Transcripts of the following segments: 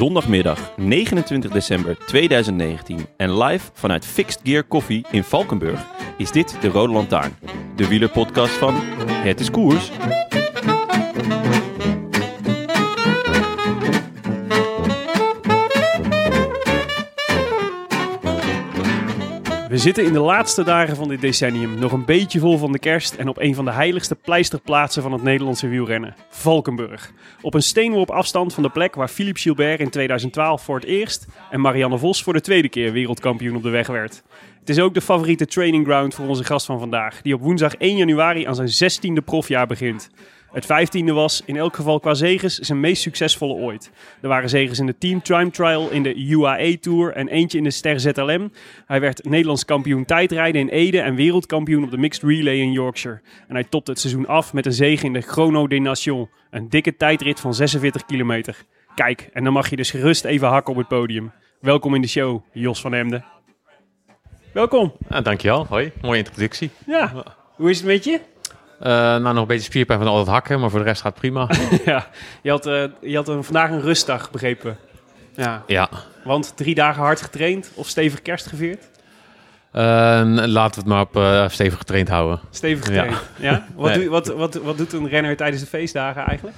Zondagmiddag 29 december 2019 en live vanuit Fixed Gear Coffee in Valkenburg is dit de Rode Lantaarn, de wielerpodcast van Het is Koers. We zitten in de laatste dagen van dit decennium, nog een beetje vol van de kerst en op een van de heiligste pleisterplaatsen van het Nederlandse wielrennen, Valkenburg. Op een steenworp afstand van de plek waar Philippe Gilbert in 2012 voor het eerst en Marianne Vos voor de tweede keer wereldkampioen op de weg werd. Het is ook de favoriete training ground voor onze gast van vandaag, die op woensdag 1 januari aan zijn 16e profjaar begint. Het vijftiende was, in elk geval qua zegens, zijn meest succesvolle ooit. Er waren zegens in de Team Time Trial, in de UAE Tour en eentje in de Ster ZLM. Hij werd Nederlands kampioen tijdrijden in Ede en wereldkampioen op de Mixed Relay in Yorkshire. En hij topte het seizoen af met een zege in de Chrono des Nations, een dikke tijdrit van 46 kilometer. Kijk, en dan mag je dus gerust even hakken op het podium. Welkom in de show, Jos van Emden. Welkom. Ah, dankjewel. Hoi. Mooie introductie. Ja, hoe is het met je? Uh, nou, nog een beetje spierpijn van al het hakken, maar voor de rest gaat het prima. ja, je had, uh, je had een, vandaag een rustdag, begrepen. Ja. ja. Want drie dagen hard getraind of stevig kerst gevierd? Uh, laten we het maar op stevig getraind houden. Stevig getraind, ja? ja? Wat, nee. doe, wat, wat, wat doet een renner tijdens de feestdagen eigenlijk?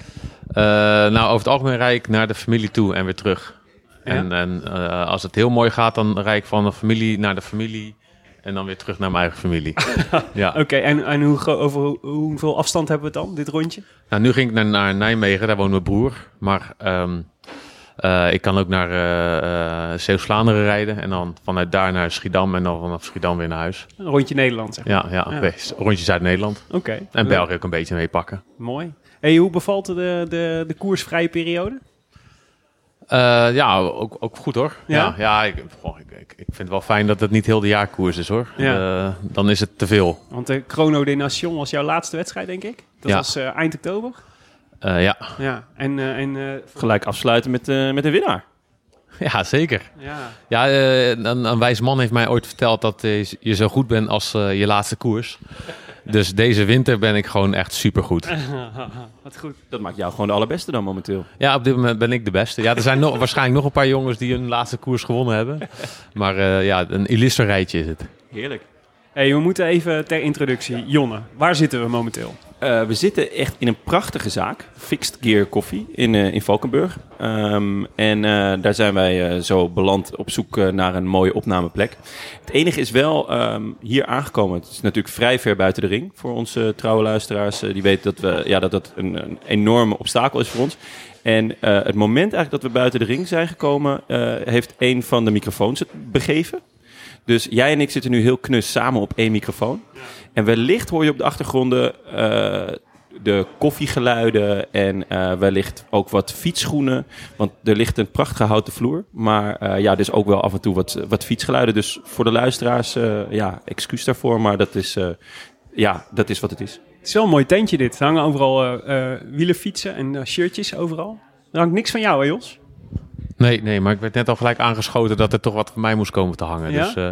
Nou, over het algemeen rijd ik naar de familie toe en weer terug. Ja? En, en als het heel mooi gaat, dan rijd ik van de familie naar de familie en dan weer terug naar mijn eigen familie. ja. Oké, okay, en, en hoe, over hoeveel afstand hebben we dan, dit rondje? Nou, nu ging ik naar, naar Nijmegen, daar woont mijn broer. Maar um, uh, ik kan ook naar uh, uh, Zeeuws-Vlaanderen rijden. En dan vanuit daar naar Schiedam en dan vanaf Schiedam weer naar huis. Een rondje Nederland, zeg maar. Ja, ja, ja. rondje Zuid-Nederland. Oké. Okay. En België ook een beetje meepakken. Mooi. Hey, hoe bevalt de, de, de koersvrije periode? Uh, ja, ook, ook goed hoor. Ja, ja, ja ik, goh, ik, ik, ik, vind het wel fijn dat het niet heel de jaarkoers is hoor. Ja. Uh, dan is het te veel. Want de Chrono des Nations was jouw laatste wedstrijd, denk ik. Dat ja. was uh, eind oktober. ja. ja. En, en gelijk afsluiten met, met de winnaar. Ja, zeker. Ja, ja een, een wijs man heeft mij ooit verteld dat je zo goed bent als je laatste koers. Dus deze winter ben ik gewoon echt supergoed. Wat goed. Dat maakt jou gewoon de allerbeste dan momenteel. Ja, op dit moment ben ik de beste. Ja, er zijn nog, waarschijnlijk nog een paar jongens die hun laatste koers gewonnen hebben. Maar uh, ja, een illustre rijtje is het. Heerlijk. Hey, we moeten even ter introductie. Jonne, waar zitten we momenteel? Uh, we zitten echt in een prachtige zaak, Fixed Gear Coffee in, uh, in Valkenburg. Um, en uh, daar zijn wij zo beland op zoek naar een mooie opnameplek. Het enige is wel um, hier aangekomen. Het is natuurlijk vrij ver buiten de ring voor onze trouwe luisteraars. die weten dat, we, ja, dat dat een, een enorme obstakel is voor ons. En het moment eigenlijk dat we buiten de ring zijn gekomen, heeft een van de microfoons het begeven. Dus jij en ik zitten nu heel knus samen op één microfoon. Ja. En wellicht hoor je op de achtergronden uh, de koffiegeluiden en uh, wellicht ook wat fietsschoenen. Want er ligt een prachtige houten vloer. Maar uh, ja, dus ook wel af en toe wat, wat fietsgeluiden. Dus voor de luisteraars, ja, excuus daarvoor. Maar dat is, ja, dat is wat het is. Het is wel een mooi tentje dit. Er hangen overal wielenfietsen en shirtjes overal. Er hangt niks van jou, hè Jos? Nee, nee, maar ik werd net al gelijk aangeschoten dat er toch wat van mij moest komen te hangen. Ja? Dus uh,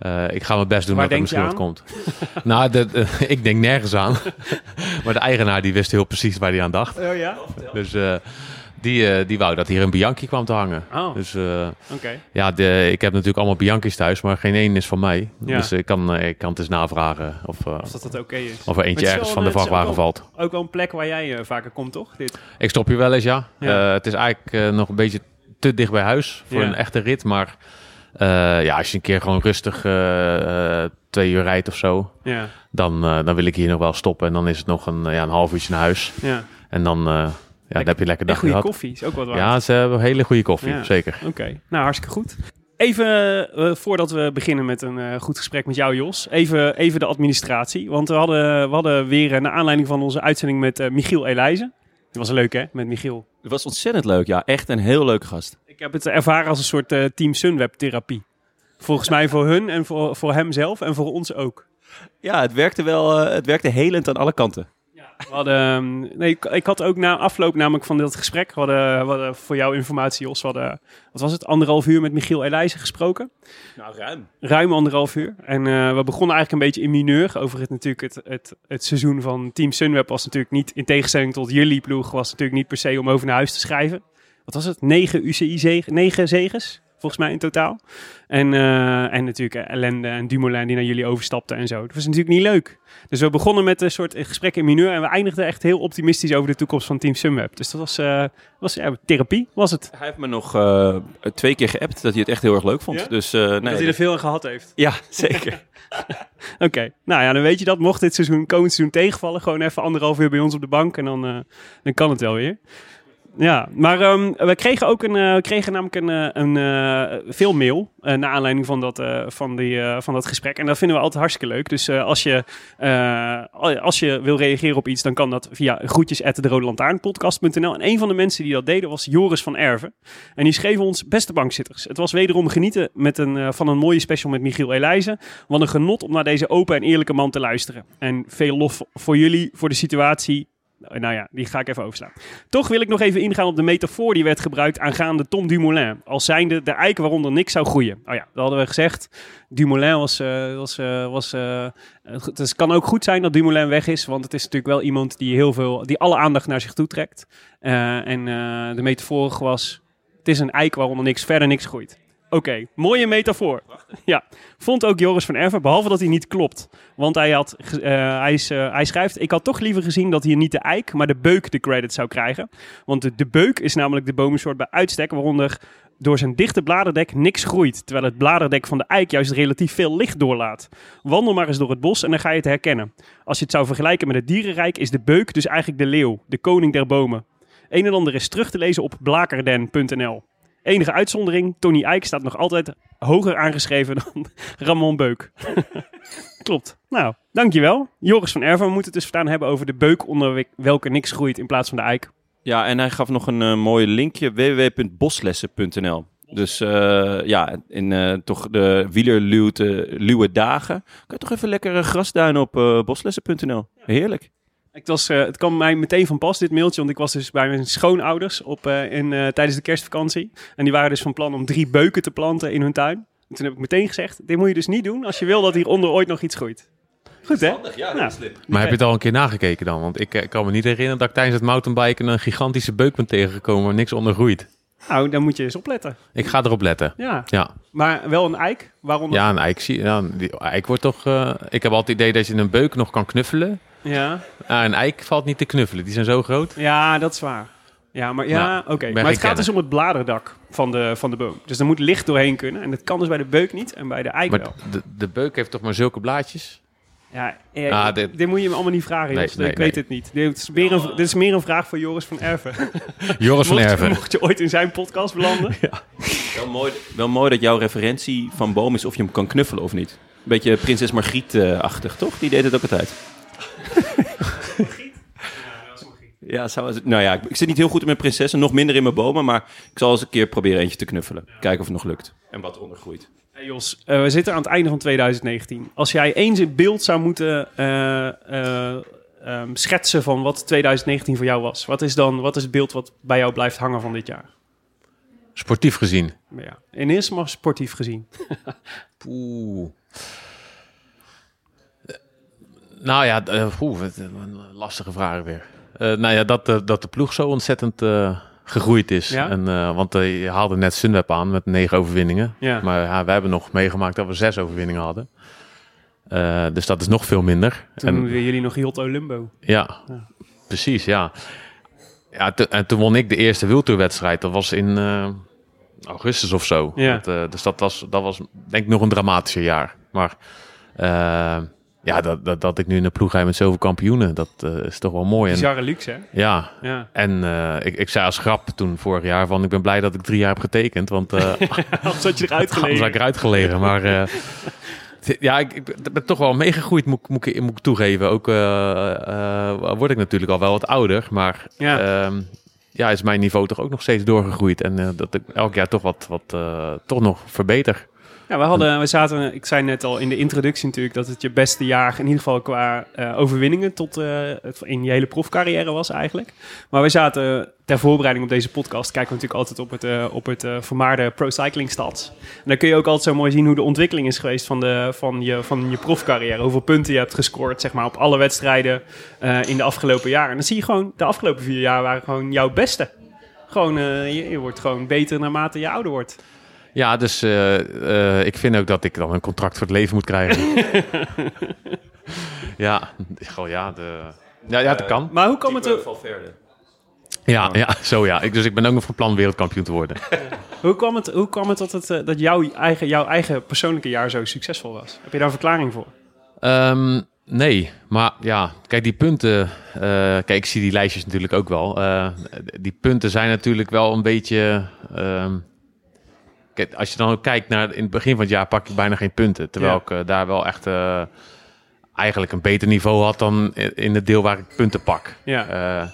uh, ik ga mijn best doen Waar dat er misschien wat komt. nou, de, de, ik denk nergens aan. maar de eigenaar die wist heel precies waar hij aan dacht. Oh ja? Dus Die, eh, die wou dat hier een Bianchi kwam te hangen. Oh, Dus eh, ja, de, ik heb natuurlijk allemaal Bianchi's thuis, maar geen één is van mij. Ja. Dus ik kan, eh, ik kan het eens navragen of, eh, Of dat dat oké is. of er eentje ergens van de een- vrachtwagen ook valt. Ook wel een plek waar jij eh, vaker komt, toch? Dit. Ik stop hier wel eens, ja. Ja. Eh, het is eigenlijk eh, nog een beetje te dicht bij huis voor Ja. een echte rit. Maar eh, ja, als je een keer gewoon rustig eh, eh, twee uur rijdt of zo, Ja, dan, dan wil ik hier nog wel stoppen. En dan is het nog een, ja, een half uurtje naar huis. ja. En dan, ja, dan heb je lekker dag goede gehad. koffie is ook wat waard. Ja, ze hebben hele goede koffie, Ja. zeker. Oké, nou hartstikke goed. Even voordat we beginnen met een goed gesprek met jou, Jos. Even, even de administratie. Want we hadden, we hadden weer, naar aanleiding van onze uitzending met Michiel Elijzen. Dat was leuk, hè? Met Michiel. Het was ontzettend leuk, ja. Echt een heel leuke gast. Ik heb het ervaren als een soort eh, Team Sunweb-therapie. Volgens mij voor hun en voor, voor hem zelf en voor ons ook. Ja, het werkte wel, eh, het werkte helend aan alle kanten. We hadden, ehm, nee, ik, ik had ook na afloop namelijk van dit gesprek, we hadden, we hadden voor jouw informatie, Jos, we hadden, wat was het, anderhalf uur met Michiel Elijzen gesproken. Nou, ruim. Ruim anderhalf uur. En eh, we begonnen eigenlijk een beetje in mineur over het, natuurlijk het, het, het seizoen van Team Sunweb was natuurlijk niet, in tegenstelling tot jullie ploeg, was natuurlijk niet per se om over naar huis te schrijven. Wat was het? Negen UCI-zegen, negen zegens, volgens mij in totaal. En, eh, en natuurlijk Ellende en Dumoulin die naar jullie overstapten en zo. Dat was natuurlijk niet leuk. Dus we begonnen met een soort gesprek in mineur en we eindigden echt heel optimistisch over de toekomst van Team Sunweb. Dus dat was, eh, was ja, therapie, was het. Hij heeft me nog eh, twee keer geappt dat hij het echt heel erg leuk vond. Ja? Dus eh, nee, dat hij er veel aan gehad heeft. Ja, zeker. Oké, nou ja, dan weet je dat. Mocht dit seizoen, komend seizoen tegenvallen, gewoon even anderhalf uur bij ons op de bank en dan, dan kan het wel weer. Ja, maar ehm, we kregen ook een, eh, kregen namelijk een, eh, een, eh, veel mail eh naar aanleiding van dat, van, die, van dat gesprek. En dat vinden we altijd hartstikke leuk. Dus als, je, als je wil reageren op iets, dan kan dat via groetjes En een van de mensen die dat deden was Joris van Erven. En die schreef ons, beste bankzitters. Het was wederom genieten met een, van een mooie special met Michiel Elijzen. Wat een genot om naar deze open en eerlijke man te luisteren. En veel lof voor jullie, voor de situatie. Nou ja, die ga ik even overslaan. Toch wil ik nog even ingaan op de metafoor die werd gebruikt aangaande Tom Dumoulin. Als zijnde de eik waaronder niks zou groeien. Oh ja, dat hadden we gezegd. Dumoulin was... eh, was, eh, was eh, het kan ook goed zijn dat Dumoulin weg is. Want het is natuurlijk wel iemand die heel veel... Die alle aandacht naar zich toe trekt. En de metafoor was... Het is een eik waaronder niks, verder niks groeit. Oké, mooie metafoor. Ja, vond ook Joris van Erven, behalve dat hij niet klopt. Want hij, had, eh, hij, is, eh, hij schrijft, ik had toch liever gezien dat hier niet de eik, maar de beuk de credit zou krijgen. Want de, de beuk is namelijk de bomensoort bij uitstek waaronder door zijn dichte bladerdek niks groeit. Terwijl het bladerdek van de eik juist relatief veel licht doorlaat. Wandel maar eens door het bos en dan ga je het herkennen. Als je het zou vergelijken met het dierenrijk is de beuk dus eigenlijk de leeuw, de koning der bomen. Een en ander is terug te lezen op blakerden.nl. Enige uitzondering, Tony Eijk staat nog altijd hoger aangeschreven dan Ramon Beuk. Klopt. Nou, dankjewel. Joris van Erven, we moeten het dus voortaan hebben over de beuk onder we- welke niks groeit in plaats van de eik. Ja, en hij gaf nog een eh, mooi linkje, www.boslessen.nl. Dus eh, ja, in eh, toch de wielerluwe luwe dagen kan je toch even lekker grasduinen op boslessen.nl. Heerlijk. Ik was, eh, het kwam mij meteen van pas, dit mailtje, want ik was dus bij mijn schoonouders op, eh, in, eh, tijdens de kerstvakantie. En die waren dus van plan om drie beuken te planten in hun tuin. En toen heb ik meteen gezegd, dit moet je dus niet doen als je wil dat hieronder ooit nog iets groeit. Goed hè? ja, Nou. Maar heb je het al een keer nagekeken dan? Want ik kan me niet herinneren dat ik tijdens het mountainbiken een gigantische beuk ben tegengekomen waar niks onder groeit. Nou, dan moet je eens opletten. Ik ga erop letten. Ja, Ja, maar wel een eik, waaronder... ja een eik, zie, ja, die eik wordt toch... eh, ik heb altijd het idee dat je een beuk nog kan knuffelen. Ja, Ah, een eik valt niet te knuffelen, die zijn zo groot. ja dat is waar. Ja, maar, ja, Nou, oké. maar het gaat kenner. dus om het bladerdak van de, van de boom. Dus er moet licht doorheen kunnen. En dat kan dus bij de beuk niet en bij de eik Maar wel. de, de beuk heeft toch maar zulke blaadjes? Ja, eh, Ah, dit- dit... moet je me allemaal niet vragen, Nee, Jos. nee, ik weet nee. het niet. Dit is, meer een, dit is meer een vraag voor Joris van Erven. Joris van Erven. mocht je ooit in zijn podcast belanden? Wel mooi, wel mooi dat jouw referentie van boom is of je hem kan knuffelen of niet. Een beetje prinses Margriet-achtig, toch? Die deed het ook altijd. Ja, zou nou ja, ik, ik zit niet heel goed in mijn prinsessen, nog minder in mijn bomen, maar ik zal eens een keer proberen eentje te knuffelen. Kijken of het nog lukt. En wat eronder groeit. Hey Jos, eh, we zitten aan het einde van 2019. Als jij eens in beeld zou moeten eh, eh, ehm, schetsen van wat 2019 voor jou was. Wat is dan wat is het beeld wat bij jou blijft hangen van dit jaar? Sportief gezien. Ja, in eerste maar sportief gezien. Oeh. Nou ja, eh, wat een lastige vraag weer. Eh, nou ja, dat, de- dat de ploeg zo ontzettend eh, gegroeid is. Ja? En, eh, want eh, je haalde net Sunweb aan met negen overwinningen. Ja. Maar ja, we hebben nog meegemaakt dat we zes overwinningen hadden. Eh, dus dat is nog veel minder. Toen En- jullie nog Jotto Lumbo. ja, Ja. precies, ja. ja te- en toen won ik de eerste wieltoerwedstrijd. Dat was in eh, augustus of zo. Ja. Dat, eh, dus dat was, dat was denk ik nog een dramatischer jaar. Maar eh, ja, dat, dat, dat ik nu in een ploeg rijd met zoveel kampioenen, dat eh, is toch wel mooi. En, Bizarre luxe, hè? ja, Ja. en eh, ik, ik zei als grap toen vorig jaar van ik ben blij dat ik drie jaar heb getekend. Want eh Anders had je eruit anders had gelegen. ik eruit gelegen. Maar ja, ik, ik ben toch wel meegegroeid, moet, moet, ik, moet ik toegeven. Ook word ik natuurlijk al wel wat ouder. Maar Ja. ja. ja, is mijn niveau toch ook nog steeds doorgegroeid. En dat ik elk jaar toch wat, wat toch nog verbeter. Ja, we, hadden, we zaten, ik zei net al in de introductie natuurlijk, dat het je beste jaar, in ieder geval qua eh, overwinningen, tot eh, in je hele profcarrière was eigenlijk. Maar we zaten ter voorbereiding op deze podcast, kijken we natuurlijk altijd op het, eh, op het vermaarde Pro Cycling Stats. En dan kun je ook altijd zo mooi zien hoe de ontwikkeling is geweest van, de, van, je, van je profcarrière. Hoeveel punten je hebt gescoord, zeg maar, op alle wedstrijden in de afgelopen jaren. En dan zie je gewoon, de afgelopen vier jaar waren gewoon jouw beste. Gewoon, je wordt gewoon beter naarmate je ouder wordt. Ja, dus eh, eh, ik vind ook dat ik dan een contract voor het leven moet krijgen. ja, goh, ja, de, ja, ja, dat kan. Maar hoe kwam het... er- Valverde. Ja, ja, zo ja. Ik, dus ik ben ook nog van plan wereldkampioen te worden. Hoe kwam het, hoe kwam het dat, het, eh, dat jouw, eigen, jouw eigen persoonlijke jaar zo succesvol was? Heb je daar een verklaring voor? Ehm, nee, maar ja, kijk, die punten. eh, kijk, ik zie die lijstjes natuurlijk ook wel. Eh, die punten zijn natuurlijk wel een beetje. ehm, als je dan ook kijkt naar in het begin van het jaar, pak ik bijna geen punten. Terwijl Ja. ik eh, daar wel echt eh, eigenlijk een beter niveau had dan in- het deel waar ik punten pak. Ja. Eh,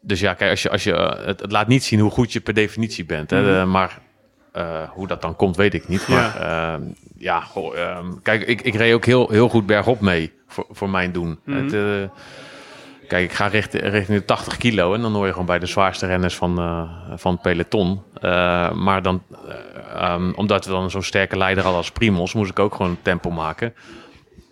dus ja, kijk, als je, als je, het, het laat niet zien hoe goed je per definitie bent. Hè, Mhm. Maar hoe dat dan komt, weet ik niet. Maar ja, ja goh, ehm, kijk, ik, ik reed ook heel, heel goed bergop mee voor, voor mijn doen. Het, eh, kijk, ik ga richting, richting de 80 kilo en dan hoor je gewoon bij de zwaarste renners van, eh, van het peloton. Eh, maar dan, eh, ehm, omdat we dan zo'n sterke leider hadden als Primos, moest ik ook gewoon tempo maken.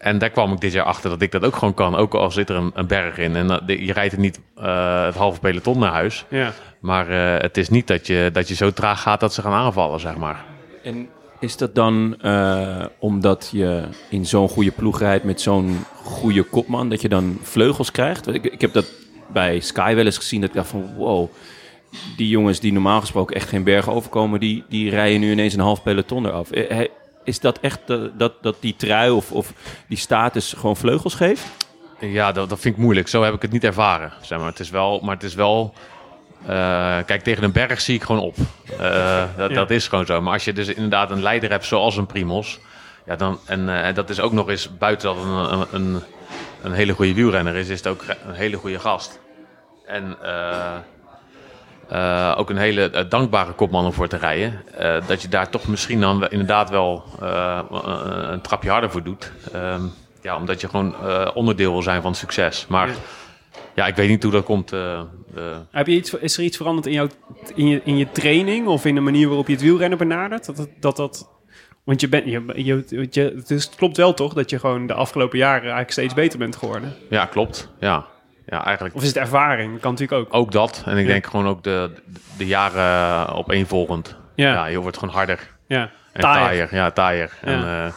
En daar kwam ik dit jaar achter dat ik dat ook gewoon kan. Ook al zit er een, een berg in. En je rijdt er niet eh, het halve peloton naar huis. Ja. Maar eh, het is niet dat je, dat je zo traag gaat dat ze gaan aanvallen, zeg maar. En is dat dan eh, omdat je in zo'n goede ploeg rijdt met zo'n goede kopman, dat je dan vleugels krijgt? Ik, ik heb dat bij Sky wel eens gezien, dat ik dacht van wow, die jongens die normaal gesproken echt geen bergen overkomen, die, die rijden nu ineens een half peloton eraf. Eh, Is dat echt dat, dat die trui of, of die status gewoon vleugels geeft? Ja, dat, dat vind ik moeilijk. Zo heb ik het niet ervaren. Zeg maar. Het is wel, maar het is wel. Eh, kijk, tegen een berg zie ik gewoon op. Eh, dat, Ja. dat is gewoon zo. Maar als je dus inderdaad een leider hebt zoals een Primos. Ja, dan, en eh, dat is ook nog eens buiten dat een, een, een, hele goede wielrenner is, is het ook een hele goede gast. En ook een hele dankbare kopman om voor te rijden. Dat je daar toch misschien dan inderdaad wel een- trapje harder voor doet. Ehm, ja, omdat je gewoon onderdeel wil zijn van het succes. Maar Ja. ja, ik weet niet hoe dat komt. Eh. Heb je iets, is er iets veranderd in, jouw, in, je, in je training of in de manier waarop je het wielrennen benadert? Dat dat... dat, dat want je bent, je, je, je, dus het klopt wel toch dat je gewoon de afgelopen jaren eigenlijk steeds beter bent geworden? ja, klopt. Ja. ja, eigenlijk Of is het ervaring? Dat kan natuurlijk ook. ook dat. En ik Ja. denk gewoon ook de, de jaren opeenvolgend. Ja. Ja, je wordt gewoon harder. Ja. En Taaier. taaier. Ja, taaier. En, Ja. eh,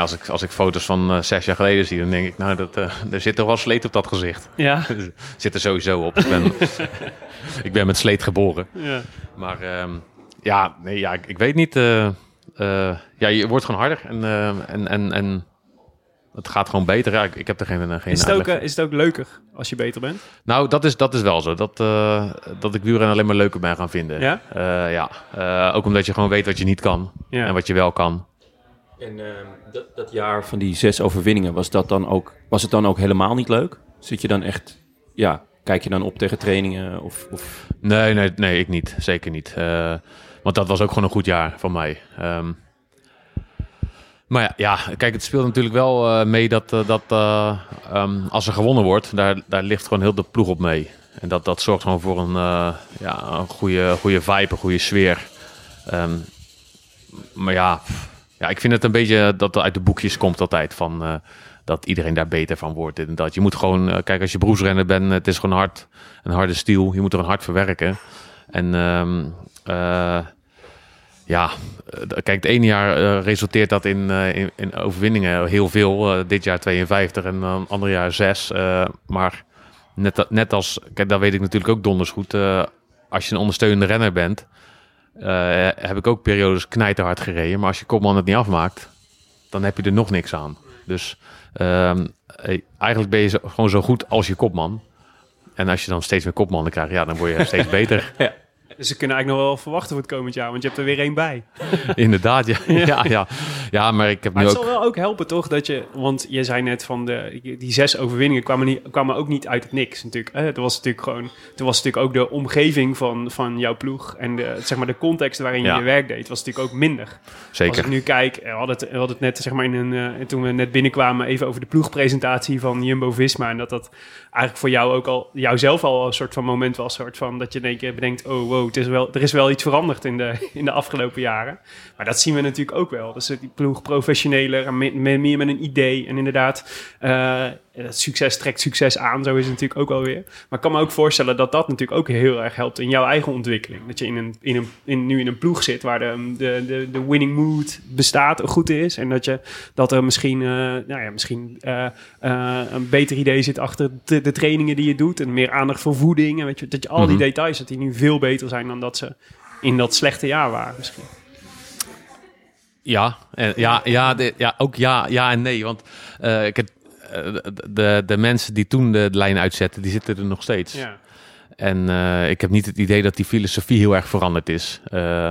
als, ik, als ik foto's van eh, zes jaar geleden zie, dan denk ik, nou, dat, eh, er zit toch wel sleet op dat gezicht. Ja. zit er sowieso op. Ik ben, ik ben met sleet geboren. ja. Maar ehm, ja, nee, ja, ik, ik weet niet. eh, ja, je wordt gewoon harder en, en, en, en het gaat gewoon beter. Ja, ik, heb er geen, geen Is, het ook, is het ook leuker als je beter bent? nou, dat is, dat is wel zo. Dat, dat ik wielrennen alleen maar leuker ben gaan vinden. Ja? Ja. Ook omdat je gewoon weet wat je niet kan. Ja. En wat je wel kan. En ehm, dat, dat jaar van die zes overwinningen, was, dat dan ook, was het dan ook helemaal niet leuk? Zit je dan echt, ja, kijk je dan op tegen trainingen? Of, of... Nee, nee, nee, ik niet. Zeker niet. Eh, want dat was ook gewoon een goed jaar van mij. Ehm, maar ja, ja, kijk, het speelt natuurlijk wel eh, mee dat, eh, dat eh, ehm, als er gewonnen wordt, daar, daar ligt gewoon heel de ploeg op mee. En dat, dat zorgt gewoon voor een, ja, een goede, goede vibe, een goede sfeer. Maar ja, ja, ik vind het een beetje dat het uit de boekjes komt altijd van... eh, dat iedereen daar beter van wordt. En dat je moet gewoon, eh, kijk, als je beroepsrenner bent, het is gewoon hard, een harde stiel. Je moet er een hard voor werken. En ehm, eh, ja, kijk, het ene jaar resulteert dat in, in, in overwinningen heel veel. Dit jaar 52 en dan ander jaar 6. maar net, net als, kijk, dat weet ik natuurlijk ook donders goed. als je een ondersteunende renner bent, eh, heb ik ook periodes knijterhard gereden. Maar als je kopman het niet afmaakt, dan heb je er nog niks aan. Dus ehm, eh, eigenlijk ben je zo- gewoon zo goed als je kopman. En als je dan steeds meer kopmannen krijgt, ja, dan word je steeds beter. Dus ze kunnen eigenlijk nog wel verwachten voor het komend jaar, want je hebt er weer één bij. Inderdaad, ja. ja. Ja, ja. maar ik heb Maar nu het ook... zal wel ook helpen, toch? Dat je, want je zei net van de, die zes overwinningen kwamen, niet, kwamen ook niet uit het niks. Natuurlijk. Hè? Het was natuurlijk gewoon, het was natuurlijk ook de omgeving van, van jouw ploeg en de, zeg maar de context waarin je Ja. je werk deed, was natuurlijk ook minder. Als Zeker. ik nu kijk, we hadden het, we hadden het net zeg maar in een, eh, toen we net binnenkwamen even over de ploegpresentatie van Jumbo Visma en dat dat eigenlijk voor jou ook al, jouzelf al een soort van moment was, soort van dat je denk je bedenkt, oh wow, het is wel, er is wel iets veranderd in de, in de afgelopen jaren. Maar dat zien we natuurlijk ook wel. Dus die ploeg professioneler meer met een idee en inderdaad, eh, het succes trekt succes aan, zo is het natuurlijk ook wel weer. Maar ik kan me ook voorstellen dat dat natuurlijk ook heel erg helpt in jouw eigen ontwikkeling. Dat je in een, in een, in, nu in een ploeg zit waar de, de, de, de winning mood bestaat, goed is. En dat, je, dat er misschien, eh, nou ja, misschien eh, eh, een beter idee zit achter de, de trainingen die je doet. En meer aandacht voor voeding. En weet je, dat je al die Mhm. details, dat die nu veel beter zijn dan dat ze in dat slechte jaar waren misschien. Ja, en, ja, ja, de- ja, ook ja, ja en nee. Want ik heb, de, de, de mensen die toen de lijn uitzetten, die zitten er nog steeds. Ja. En eh, ik heb niet het idee dat die filosofie heel erg veranderd is. Eh,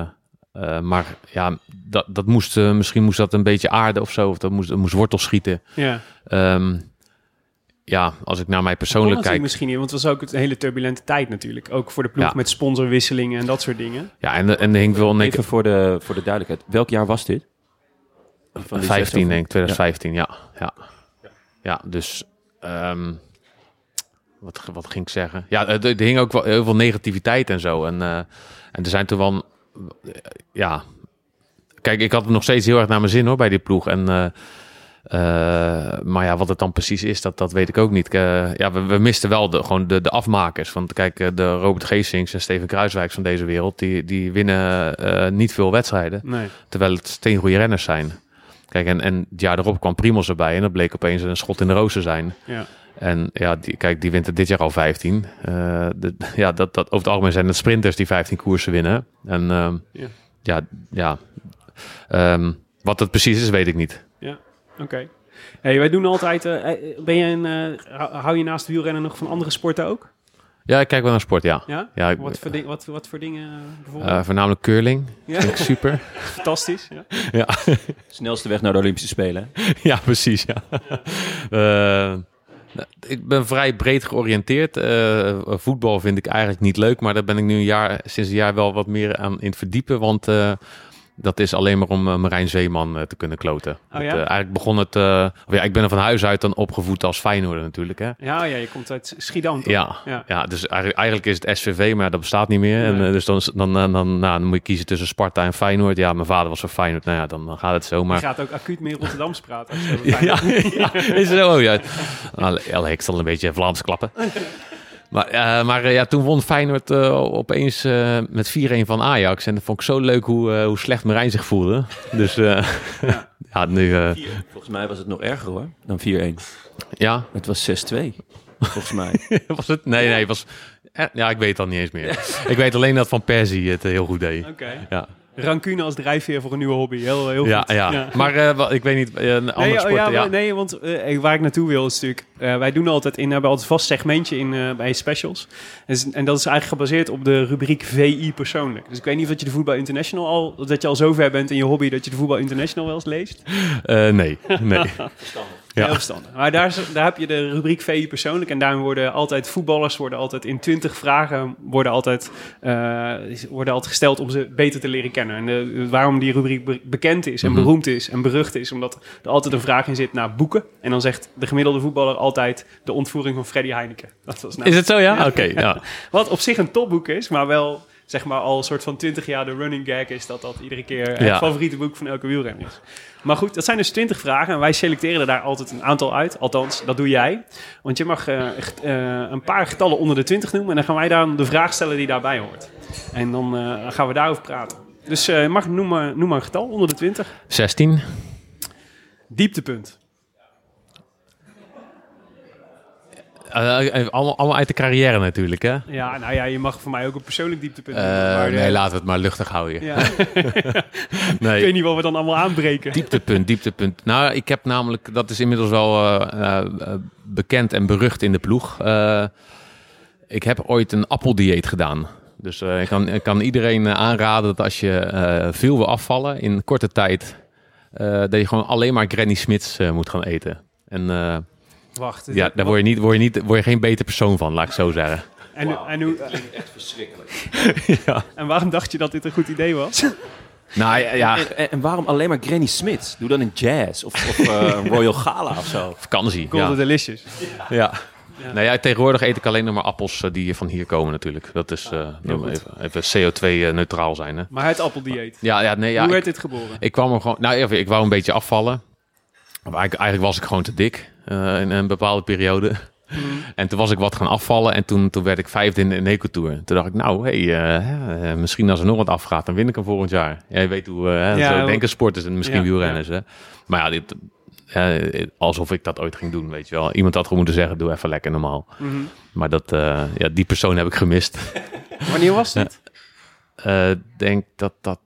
eh, maar ja, dat, dat moest, eh, misschien moest dat een beetje aarden of zo. Of dat moest, dat moest wortel schieten. Ja. Ehm, ja, als ik naar mij persoonlijk kijk. misschien niet, want het was ook een hele turbulente tijd natuurlijk. Ook voor de ploeg Ja. met sponsorwisselingen en dat soort dingen. Ja, en, en hing wel Even voor de, voor de duidelijkheid. Welk jaar was dit? Van die 15 zes denk ik, 2015, ja. Ja, ja. Dus ehm, wat, wat ging ik zeggen? Ja, er, er hing ook wel heel veel negativiteit en zo. En, eh, en er zijn toen wel, eh, ja... Kijk, ik had het nog steeds heel erg naar mijn zin hoor, bij die ploeg. En, eh, eh, maar ja, wat het dan precies is, dat, dat weet ik ook niet. Eh, ja, we, we misten wel de, gewoon de, de afmakers. Want kijk, eh, de Robert Geesings en Steven Kruiswijks van deze wereld... die, die winnen eh, niet veel wedstrijden. Nee. Terwijl het steengoede renners zijn. Kijk, en, en het jaar erop kwam Primos erbij. En dat bleek opeens een schot in de roos te zijn. Ja. En ja, die, kijk, die wint er dit jaar al 15. Eh, de, ja, dat, dat, over het algemeen zijn het sprinters die 15 koersen winnen. En ehm, Ja. ja, ja. Ehm, wat het precies is, weet ik niet. Oké. Hey, wij doen altijd. eh, eh, ben je een, hou- hou je naast wielrennen nog van andere sporten ook? Ja, ik kijk wel naar sport, ja. Ja. Ja, ik, Wat voor, ding, wat, wat voor dingen eh, bijvoorbeeld? eh, voornamelijk curling. ja, Vind ik super. fantastisch. Ja. ja. Snelste weg naar de Olympische Spelen. ja, precies. Ja. Eh, nou, ik ben vrij breed georiënteerd. Eh, voetbal vind ik eigenlijk niet leuk, maar daar ben ik nu een jaar, sinds een jaar wel wat meer aan in het verdiepen. Want eh, dat is alleen maar om eh, Marijn Zeeman eh, te kunnen kloten. Oh ja? eh, eigenlijk begon het. of ja, ik ben er van huis uit dan opgevoed als Feyenoord natuurlijk. Hè? Ja, ja, je komt uit Schiedam. toch? Ja, Ja. ja. dus eigenlijk, is het SVV, maar dat bestaat niet meer. En, Nee. dus dan, dan, dan, nou, dan moet je kiezen tussen Sparta en Feyenoord. Ja, mijn vader was van Feyenoord. Nou ja, dan, dan gaat het zo. Maar Je gaat ook acuut meer Rotterdams praten. als je ja, is het zo? Oh, ja. Nou, ik zal een beetje Vlaams klappen. Maar, eh, maar eh, ja, toen won Feyenoord eh, opeens eh, met 4-1 van Ajax. En dat vond ik zo leuk hoe, eh, hoe slecht Marijn zich voelde. Dus eh, ja. nu... eh, Volgens mij was het nog erger hoor, dan 4-1. ja, Het was 6-2, volgens mij. was het? Nee, nee, het was... ja, ik weet het al niet eens meer. Ik weet alleen dat Van Persie het heel goed deed. Oké. Ja, Rancune als drijfveer voor een nieuwe hobby. Heel, heel ja, goed. ja. Maar eh, wel, ik weet niet, eh, een andere Nee, oh, sport... ja, ja, nee, want eh, waar ik naartoe wil is natuurlijk... wij doen altijd in, hebben altijd een vast segmentje in, bij specials. En, s- en dat is eigenlijk gebaseerd op de rubriek VI persoonlijk. Dus ik weet niet of dat je de Voetbal International al... dat je al zover bent in je hobby dat je de Voetbal International wel eens leest. Nee, nee. Ja. Heel verstandig. Maar daar, is- daar heb je de rubriek VI persoonlijk. En daarin worden altijd voetballers worden altijd in 20 vragen worden altijd, eh, worden altijd gesteld om ze beter te leren kennen. En waarom die rubriek be- bekend is en Mhm. beroemd is en berucht is, omdat er altijd een vraag in zit naar boeken. En dan zegt de gemiddelde voetballer altijd de ontvoering van Freddy Heineken. Dat was nou, Is het zo, ja? Oké, ja. Wat op zich een topboek is, maar wel zeg maar al een soort van 20 jaar de running gag is dat dat iedere keer het Ja. favoriete boek van elke wielrenner is. Maar goed, dat zijn dus 20 vragen en wij selecteren er daar altijd een aantal uit. Althans, dat doe jij. Want je mag eh, echt, eh, een paar getallen onder de 20 noemen en dan gaan wij dan de vraag stellen die daarbij hoort. En dan eh, gaan we daarover praten. Dus eh, mag noem maar, noem maar een getal onder de 20. 16. Dieptepunt. Eh, eh, allemaal, allemaal uit de carrière natuurlijk, hè? Ja, nou ja, je mag voor mij ook een persoonlijk dieptepunt Eh, maar, nee, laten we het maar luchtig houden. Ja. ik Nee. weet niet wat we dan allemaal aanbreken. Dieptepunt, dieptepunt. Nou, ik heb namelijk, dat is inmiddels wel bekend en berucht in de ploeg. Ik heb ooit een appeldieet gedaan. Dus ik, kan, ik kan iedereen aanraden dat als je veel wil afvallen in korte tijd, dat je gewoon alleen maar Granny Smits moet gaan eten. En Wacht. ja, daar word je, niet, word, je niet, word je geen beter persoon van, laat ik zo zeggen. En, hoe- en, hoe, Echt verschrikkelijk. en waarom dacht je dat dit een goed idee was? Nou ja, ja En, en- en waarom alleen maar Granny Smith? Doe dan een jazz of, of eh, een Royal Gala of zo. vakantie. Golden Ja. Delicious. Ja. Nou ja, tegenwoordig eet ik alleen nog maar appels eh, die van hier komen natuurlijk. Dat is eh, goed. even, even CO2-neutraal zijn. Hè? Maar het appeldieet. Ja, ja, nee, ja. Hoe ik, werd dit geboren? ik kwam er gewoon. Nou, even, ik wou een beetje afvallen. Maar eigenlijk, was ik gewoon te dik eh, in een bepaalde periode. Mhm. En toen was ik wat gaan afvallen en toen, toen werd ik vijfde in de Eneco Tour. Toen dacht ik, nou, hey, eh, eh, misschien als er nog wat afgaat, dan win ik hem volgend jaar. Ja, je weet hoe, hè, Ja, zo denken sporters en misschien Ja, wielrenners. Hè? Maar ja, dit, eh, alsof ik dat ooit ging doen, weet je wel. Iemand had gewoon moeten zeggen, doe even lekker normaal. Mhm. Maar dat, ja, die persoon heb ik gemist. Wanneer was dit? Eh, denk dat dat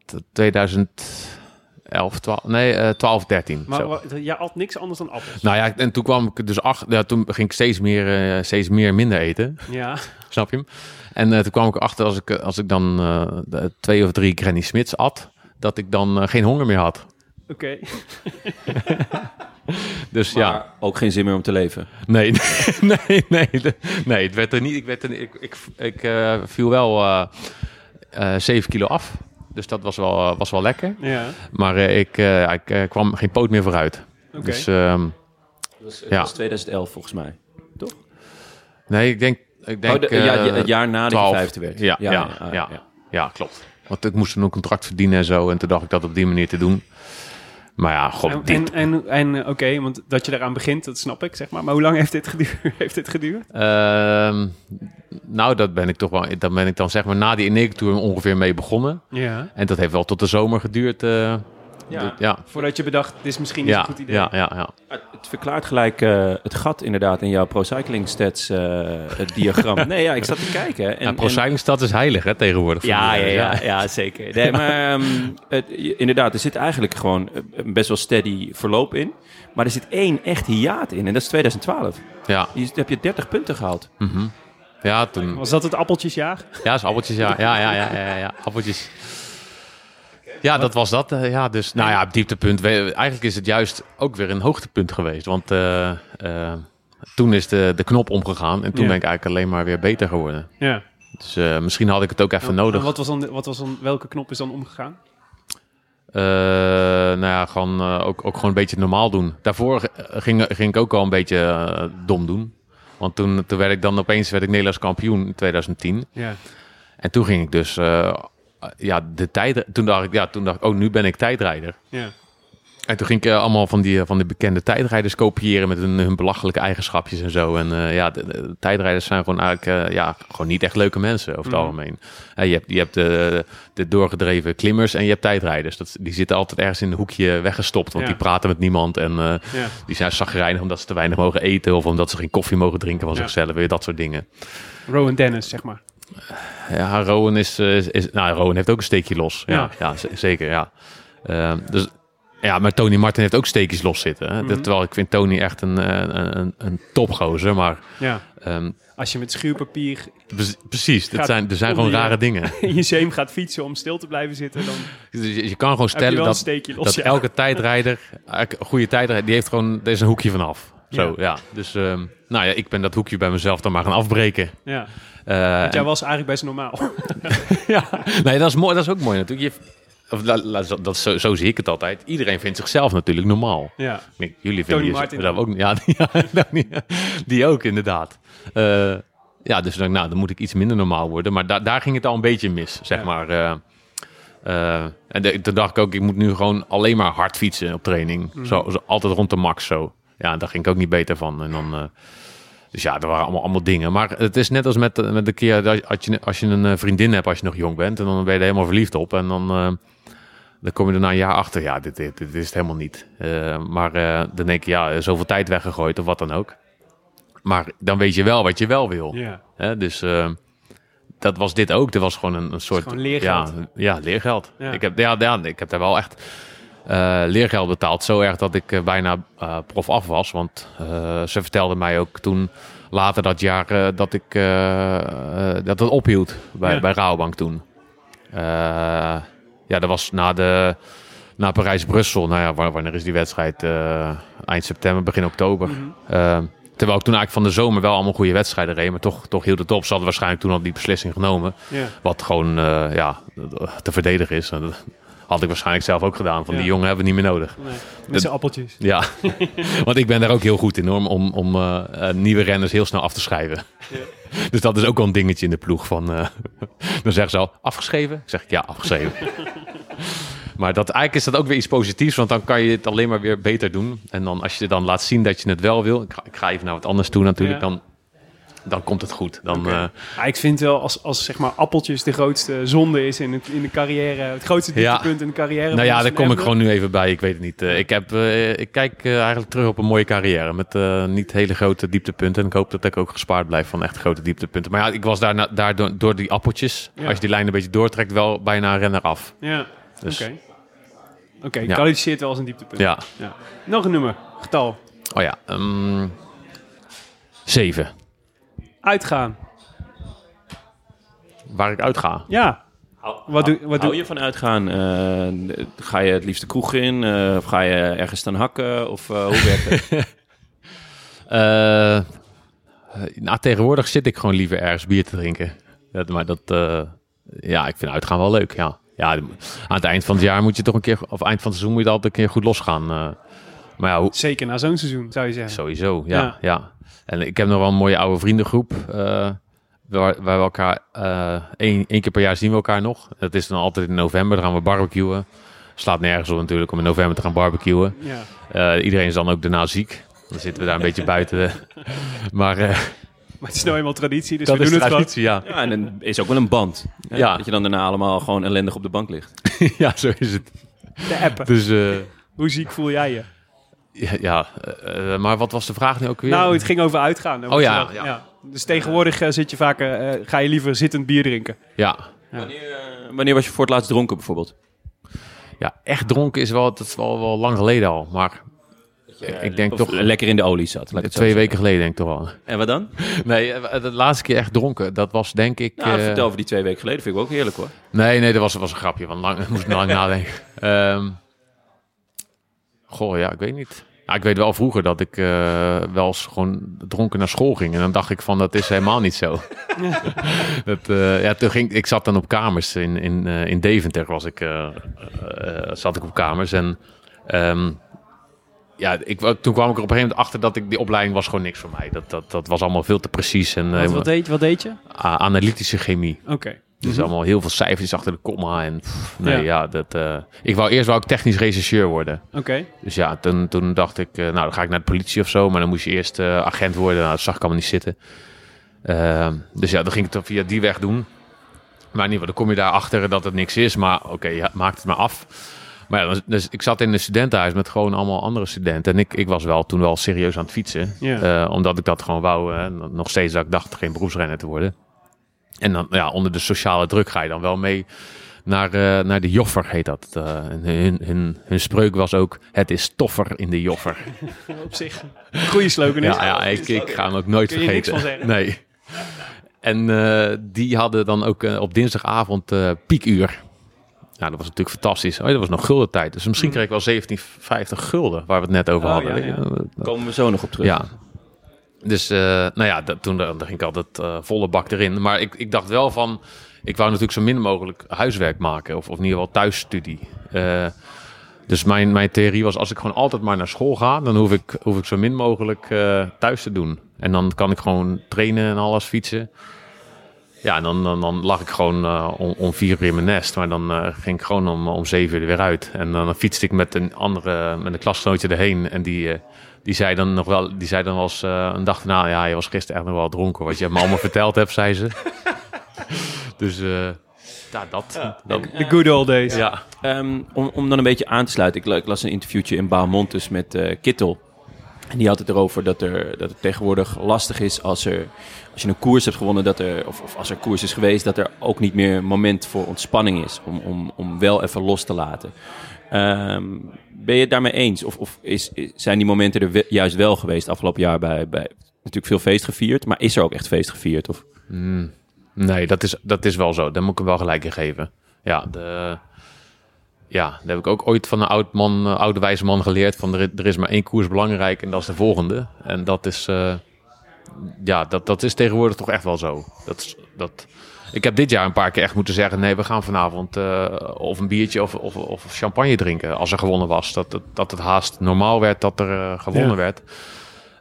2011, 12, nee, eh 12, 13. Maar zo. wa- jij at niks anders dan appels. Nou ja, en toen kwam ik dus achter, ja, toen ging ik steeds meer, eh, steeds meer minder eten, Ja. snap je hem? En eh, toen kwam ik achter als ik, als ik dan eh, de twee of drie Granny Smits at, dat ik dan eh, geen honger meer had. Oké. Dus Maar ja, ook geen zin meer om te leven. nee, nee, nee, nee, het werd er niet. Ik, werd er, ik, ik, ik eh, viel wel eh eh 7 kilo af. Dus dat was wel, was wel lekker. Ja. Maar eh, ik, eh, ik eh, kwam geen poot meer vooruit. Oké. Dus ehm, Dat was, Ja. dat was 2011 volgens mij. nee, ik denk... Ik denk oh, de- ja, eh, het jaar nadat 12. je vijfde werd. Ja, ja, ja, ja, klopt. Want ik moest toen een contract verdienen en zo. En toen dacht ik dat op die manier te doen. Maar ja, god, En, dit... en, en, en oké, want dat je daaraan begint, dat snap ik, zeg maar. Maar hoe lang heeft dit geduurd? heeft dit geduurd? Ehm, nou, dat ben ik toch wel... Dat ben ik dan zeg maar na die Eneco Tour ongeveer mee begonnen. Ja. En dat heeft wel tot de zomer geduurd. eh, Ja. de- ja, Voordat je bedacht, dit is misschien niet ja, een goed idee. ja, ja, ja. Het verklaart gelijk eh, het gat inderdaad in jouw Pro Cycling Stats eh, het diagram. nee, ja, ik zat te kijken. En, En, Pro Cycling Stad is heilig hè, tegenwoordig. voor Ja, ja, ja, eh, ja, zeker. Nee, maar ehm, het, inderdaad, er zit eigenlijk gewoon een best wel steady verloop in. Maar er zit één echt hiaat in en dat is 2012. ja. Hier heb je 30 punten gehaald. mhm. Ja, toen... Was dat het appeltjesjaar? Ja, is appeltjes, ja. Ja, ja, ja, ja, ja, appeltjes. Ja, dat was dat. eh, ja, dus, nou ja, dieptepunt. Eigenlijk is het juist ook weer een hoogtepunt geweest. Want eh, eh, toen is de, de knop omgegaan. En toen Ja. ben ik eigenlijk alleen maar weer beter geworden. Ja. Dus misschien had ik het ook even En- nodig. en wat was dan, wat was dan, welke knop is dan omgegaan? Nou ja, gewoon, ook, ook gewoon een beetje normaal doen. Daarvoor ging, ging ik ook al een beetje dom doen. Want toen, toen werd ik dan opeens werd ik Nederlands kampioen in 2010. Ja. En toen ging ik dus, ja, de tijd. Toen dacht ik, ja, toen dacht ik, oh, nu ben ik tijdrijder. Ja. En toen ging ik eh, allemaal van die, van die bekende tijdrijders kopiëren met hun, hun belachelijke eigenschapjes en zo. En eh, ja, de, de tijdrijders zijn gewoon eigenlijk eh, ja, gewoon niet echt leuke mensen over het Mhm. algemeen. Eh, je hebt, je hebt de, de doorgedreven klimmers en je hebt tijdrijders. Dat, die zitten altijd ergens in een hoekje weggestopt, want Ja. die praten met niemand. En eh, Ja. die zijn zagrijnig omdat ze te weinig mogen eten of omdat ze geen koffie mogen drinken van zichzelf. Weer dat soort dingen. Rowan Dennis, zeg maar. Ja, Rowan is, eh, is, is- nou, Rowan heeft ook een steekje los. Ja, Ja. zeker, ja. Eh, dus, ja, maar Tony Martin heeft ook steekjes los zitten. Hè? Mhm. Terwijl ik vind Tony echt een, eh, een, een, een topgozer, maar Ja. ehm, Als je met schuurpapier pre- precies, Gaat zijn, er zijn gewoon je- rare dingen. in je zeem gaat fietsen om stil te blijven zitten, dan Dus je, je kan gewoon stellen dat, los. dat ja. elke tijdrijder, elke goede tijdrijder, die heeft gewoon, er is een hoekje vanaf. Zo, ja. Dus, ehm, nou ja, ik ben dat hoekje bij mezelf dan maar gaan afbreken. Ja. Eh, Want jij was eigenlijk best normaal. ja, nee, dat is mooi. Dat is ook mooi natuurlijk. Je, of, zo- dat, zo, zo zie ik het altijd. Iedereen vindt zichzelf natuurlijk normaal. ja. Nee, jullie vinden Tony Martin dat ook. Ja, die, ook inderdaad. Eh, ja, dus dan, nou, dan moet ik iets minder normaal worden. Maar da daar ging het al een beetje mis, zeg Ja. maar. eh. En de- toen dacht ik ook, ik moet nu gewoon alleen maar hard fietsen op training. Mhm. Zo, zo, altijd rond de max zo. Ja, daar ging ik ook niet beter van. En dan, eh, dus ja, er waren allemaal, allemaal dingen. Maar het is net als met, de- met de keer dat als je, als je een eh, vriendin hebt als je nog jong bent. En dan ben je er helemaal verliefd op. En dan, eh, dan kom je er na een jaar achter. Ja, dit, dit, dit is het helemaal niet. Eh, maar eh, dan denk je, ja, zoveel tijd weggegooid of wat dan ook. Maar dan weet je wel wat je wel wil. Ja. Dus eh, dat was dit ook. Er was gewoon een, een soort... gewoon leergeld. Ja, ja leergeld. Ja. Ik, heb, ja, ja, ik heb daar wel echt eh, leergeld betaald. Zo erg dat ik eh, bijna eh, prof af was. Want ze vertelde mij ook toen later dat jaar dat ik dat het ophield bij, Ja. bij Rabobank toen. Ja, dat was na de... Na Parijs-Brussel, nou ja, wa- wanneer is die wedstrijd? Eind september, begin oktober. Mhm. Terwijl ik toen eigenlijk van de zomer wel allemaal goede wedstrijden reed. Maar toch, toch hield het op. Ze hadden waarschijnlijk toen al die beslissing genomen. Ja. Wat gewoon ja, te verdedigen is. Had ik waarschijnlijk zelf ook gedaan. Van Ja. die jongen hebben we niet meer nodig. Nee, met zijn appeltjes. Ja, want ik ben daar ook heel goed in hoor, om, om eh, eh, nieuwe renners heel snel af te schrijven. Dus dat is ook wel een dingetje in de ploeg. Van, eh, dan zeggen ze al, afgeschreven? Ik zeg, ja, afgeschreven. maar dat, eigenlijk is dat ook weer iets positiefs, want dan kan je het alleen maar weer beter doen. En dan als je dan laat zien dat je het wel wil, ik ga, ik ga even naar wat anders toe natuurlijk, Ja. dan, dan komt het goed. Dan, Oké. eh, Ja, ik vind wel, als, als zeg maar appeltjes de grootste zonde is in, het, in de carrière, het grootste Ja. dieptepunt in de carrière. Nou ja, daar kom ik gewoon nu even bij. Ik weet het niet. Eh, ik, heb, eh, ik kijk eigenlijk terug op een mooie carrière. Met eh, niet hele grote dieptepunten. En ik hoop dat ik ook gespaard blijf van echt grote dieptepunten. Maar ja, ik was daar, na- daar door, door die appeltjes. Ja. Als je die lijn een beetje doortrekt, wel bijna een renner af. Ja, Dus oké. Oké, Ja. kwalificeert wel als een dieptepunt. ja. Ja. Nog een nummer, getal. Oh ja. ehm, zeven. Uitgaan. Waar ik uitga. Ja. Wat doe, wat Hou doe je van uitgaan? Eh, ga je het liefst de kroeg in? Eh, of ga je ergens staan hakken? Of eh, hoe werkt het? Nou, tegenwoordig zit ik gewoon liever ergens bier te drinken. Dat, maar dat, eh, ja, ik vind uitgaan wel leuk, ja. ja. Aan het eind van het jaar moet je toch een keer, of eind van het seizoen moet je altijd een keer goed losgaan. eh. maar ja, hoe, Zeker na zo'n seizoen, zou je zeggen. sowieso, ja, Ja. ja. En ik heb nog wel een mooie oude vriendengroep, eh, waar, waar we elkaar, eh één, één keer per jaar zien we elkaar nog. Dat is dan altijd in november, dan gaan we barbecuen. Slaat nergens op natuurlijk om in november te gaan barbecuen. Ja. Eh, iedereen is dan ook daarna ziek. Dan zitten we daar een beetje buiten. maar eh, Maar het is nou eenmaal traditie, dus dat we is doen het gewoon. traditie, ja. ja, en dan is ook wel een band. hè? Ja. Dat je dan daarna allemaal gewoon ellendig op de bank ligt. ja, zo is het. De appen. Dus eh, Hoe ziek voel jij je? Ja, ja eh, eh, maar wat was de vraag nu ook weer? Nou, het ging over uitgaan. Oh ja, Ja. ja. Dus tegenwoordig eh, zit je eh, ga je liever zittend bier drinken. ja. Wanneer, wanneer was je voor het laatst dronken bijvoorbeeld? ja, echt dronken is wel, dat is wel, wel lang geleden al. Maar ik denk toch lekker in de olie zat. twee zeggen. weken geleden denk ik toch wel. En wat dan? Nee, de laatste keer echt dronken, dat was denk ik... Nou, vertel over die twee weken geleden. Vind ik ook heerlijk hoor. Nee, nee, dat was, was een grapje. Want lang, moest ik lang nadenken. Ehm, goh, ja, ik weet niet. Ja, ik weet wel vroeger dat ik eh, wel eens gewoon dronken naar school ging. En dan dacht ik van, dat is helemaal niet zo. dat, eh, ja, toen ging, ik zat dan op kamers. In, in, eh, in Deventer was ik, zat ik op kamers. En ehm, ja, ik, toen kwam ik er op een gegeven moment achter dat ik, die opleiding was gewoon niks voor mij. Dat, dat, dat was allemaal veel te precies. En, Wat, wat, deed, wat deed je? analytische chemie. Oké. Dus allemaal heel veel cijfers achter de komma. En pff, nee, Ja. ja, dat, eh, ik wou eerst wou ik technisch rechercheur worden. Oké. Dus ja, toen, toen dacht ik, eh, nou dan ga ik naar de politie of zo. Maar dan moest je eerst eh, agent worden. Nou, dat zag ik allemaal niet zitten. Ehm, dus ja, dan ging ik het via die weg doen. Maar in ieder geval, dan kom je daar achter dat het niks is. Maar oké, ja, maakt het maar af. Maar ja, dus, ik zat in een studentenhuis met gewoon allemaal andere studenten. En ik, ik was wel toen wel serieus aan het fietsen. Omdat ik dat gewoon wou. nog steeds dat ik dacht geen beroepsrenner te worden. En dan ja, onder de sociale druk ga je dan wel mee naar, eh, naar de Joffer, heet dat. Eh, hun, hun, hun spreuk was ook, het is toffer in de Joffer. Op zich. Goede slogan is. Ja, ja ik, ik ga hem ook nooit Kun je niks vergeten. Nee. En eh, die hadden dan ook op dinsdagavond eh, piekuur. Nou, dat was natuurlijk fantastisch. Oh, dat was nog gulden tijd. Dus misschien kreeg ik wel 1750 gulden, waar we het net over Oh, hadden. ja, ja. Komen we zo nog op terug. Ja. Dus, eh, nou ja, dat, toen ging ik altijd eh, volle bak erin. Maar ik, ik dacht wel van, ik wou natuurlijk zo min mogelijk huiswerk maken. Of, of in ieder geval thuisstudie. Eh, Dus mijn, mijn theorie was, als ik gewoon altijd maar naar school ga, dan hoef ik, hoef ik zo min mogelijk thuis te doen. En dan kan ik gewoon trainen en alles fietsen. Ja, en dan, dan, lag ik gewoon om, om vier uur in mijn nest. Maar dan ging ik gewoon om, om zeven uur er weer uit. En dan fietste ik met een andere, met een klasgenootje erheen. En die, die zei dan nog wel, die zei dan wel eens eh, een dag daarna, ja, je was gisteren echt nog wel dronken. Wat je me allemaal verteld hebt, zei ze. dus eh, ja, dat. The good old days. ja. Ehm, om, om dan een beetje aan te sluiten. Ik, la- ik las een interviewtje in Baalmontes met eh, Kittel. En die had het erover dat, er, dat het tegenwoordig lastig is als, er, als je een koers hebt gewonnen, dat er, of, of als er koers is geweest, dat er ook niet meer een moment voor ontspanning is. Om, om, om wel even los te laten. Ehm, ben je het daarmee eens? Of, of is, zijn die momenten er juist wel geweest afgelopen jaar bij, bij natuurlijk veel feest gevierd, maar is er ook echt feest gevierd? Of? Mm, nee, dat is, dat is wel zo. Daar moet ik hem wel gelijk in geven. Ja, de, ja, dat heb ik ook ooit van een oud man, oude wijze man geleerd. Van er, er is maar één koers belangrijk en dat is de volgende. En dat is, eh, ja, dat, dat is tegenwoordig toch echt wel zo. Dat, dat, ik heb dit jaar een paar keer echt moeten zeggen: nee, we gaan vanavond eh, of een biertje of, of, of champagne drinken als er gewonnen was. Dat, dat, dat het haast normaal werd dat er eh, gewonnen Ja. werd.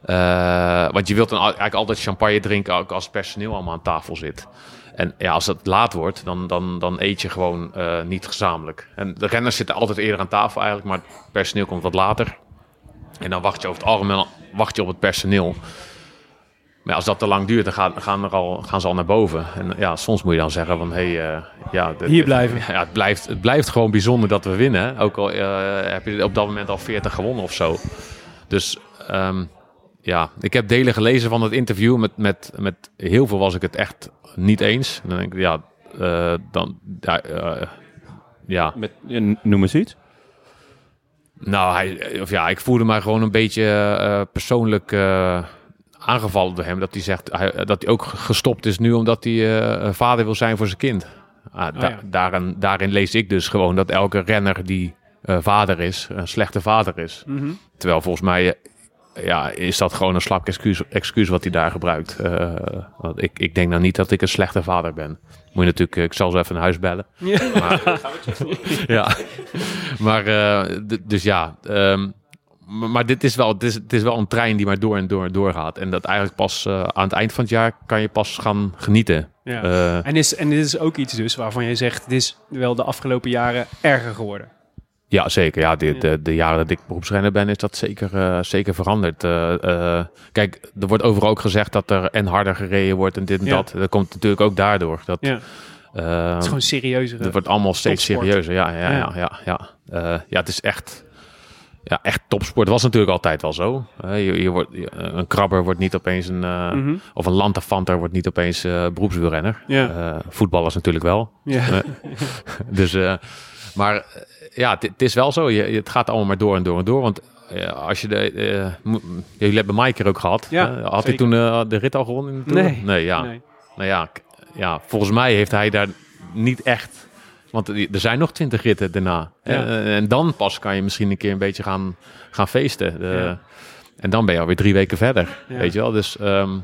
Eh, want je wilt dan eigenlijk altijd champagne drinken ook als personeel allemaal aan tafel zit. En ja, als het laat wordt, dan, dan, dan eet je gewoon niet gezamenlijk. En de renners zitten altijd eerder aan tafel eigenlijk, maar het personeel komt wat later. En dan wacht je over het algemeen wacht je op het personeel. Maar als dat te lang duurt, dan gaan, gaan, er al, gaan ze al naar boven. En ja, soms moet je dan zeggen van, hé, hey, eh, ja... Hier blijven. Ja, het blijft, het blijft gewoon bijzonder dat we winnen. Ook al eh, heb je op dat moment al 40 gewonnen of zo. Dus ehm, ja, ik heb delen gelezen van het interview. Met, met, met heel veel was ik het echt niet eens. En dan denk ik, ja, eh, dan... Ja, eh, ja, Met, noem eens iets. nou, hij, of ja, ik voelde mij gewoon een beetje eh, persoonlijk eh, aangevallen door hem. Dat hij zegt hij, dat hij ook gestopt is nu omdat hij eh, vader wil zijn voor zijn kind. Ah, da- ja. daarin, daarin lees ik dus gewoon dat elke renner die eh, vader is, een slechte vader is. Mhm. Terwijl volgens mij eh, ja, is dat gewoon een slap excuus, excuus wat hij daar gebruikt. Eh, want ik, ik denk nou niet dat ik een slechte vader ben. Moet je natuurlijk, ik zal zo even naar huis bellen. Maar, ja, maar eh, d- dus ja. ehm, maar, dit is wel, het is, het is wel een trein die maar door en door en door gaat. En dat eigenlijk pas eh, aan het eind van het jaar kan je pas gaan genieten. Ja. Eh, En, is, en dit is ook iets dus waarvan jij zegt, het is wel de afgelopen jaren erger geworden. Ja, zeker. Ja, de, de, de jaren dat ik beroepsrenner ben, is dat zeker, eh, zeker veranderd. Kijk, er wordt overal ook gezegd dat er en harder gereden wordt en dit en Ja. dat. Dat komt natuurlijk ook daardoor. Dat, Ja. Het is gewoon serieuzer. het wordt allemaal steeds topsport. serieuzer. Ja, ja, Ja. ja, ja. ja. Ja, het is echt, ja, echt topsport. Was natuurlijk altijd wel zo. Je, je wordt, je- een krabber wordt niet opeens een... eh, Mhm. Of een lantafanter wordt niet opeens beroepswielrenner. Ja. Eh, voetballers natuurlijk wel. Ja. Dus, maar ja, het, is wel zo. Je, het gaat allemaal maar door en door en door. Want als je de... jullie hebben Mike er ook gehad. Ja, had hij toen de rit al gewonnen? In de Tour? Nee. Nee, ja. Nee. Nou ja, ja, volgens mij heeft hij daar niet echt... Want er zijn nog twintig ritten daarna. Ja. Eh, en dan pas kan je misschien een keer een beetje gaan, gaan feesten. De- Ja. En dan ben je alweer drie weken verder. Ja. Weet je wel? Dus ehm,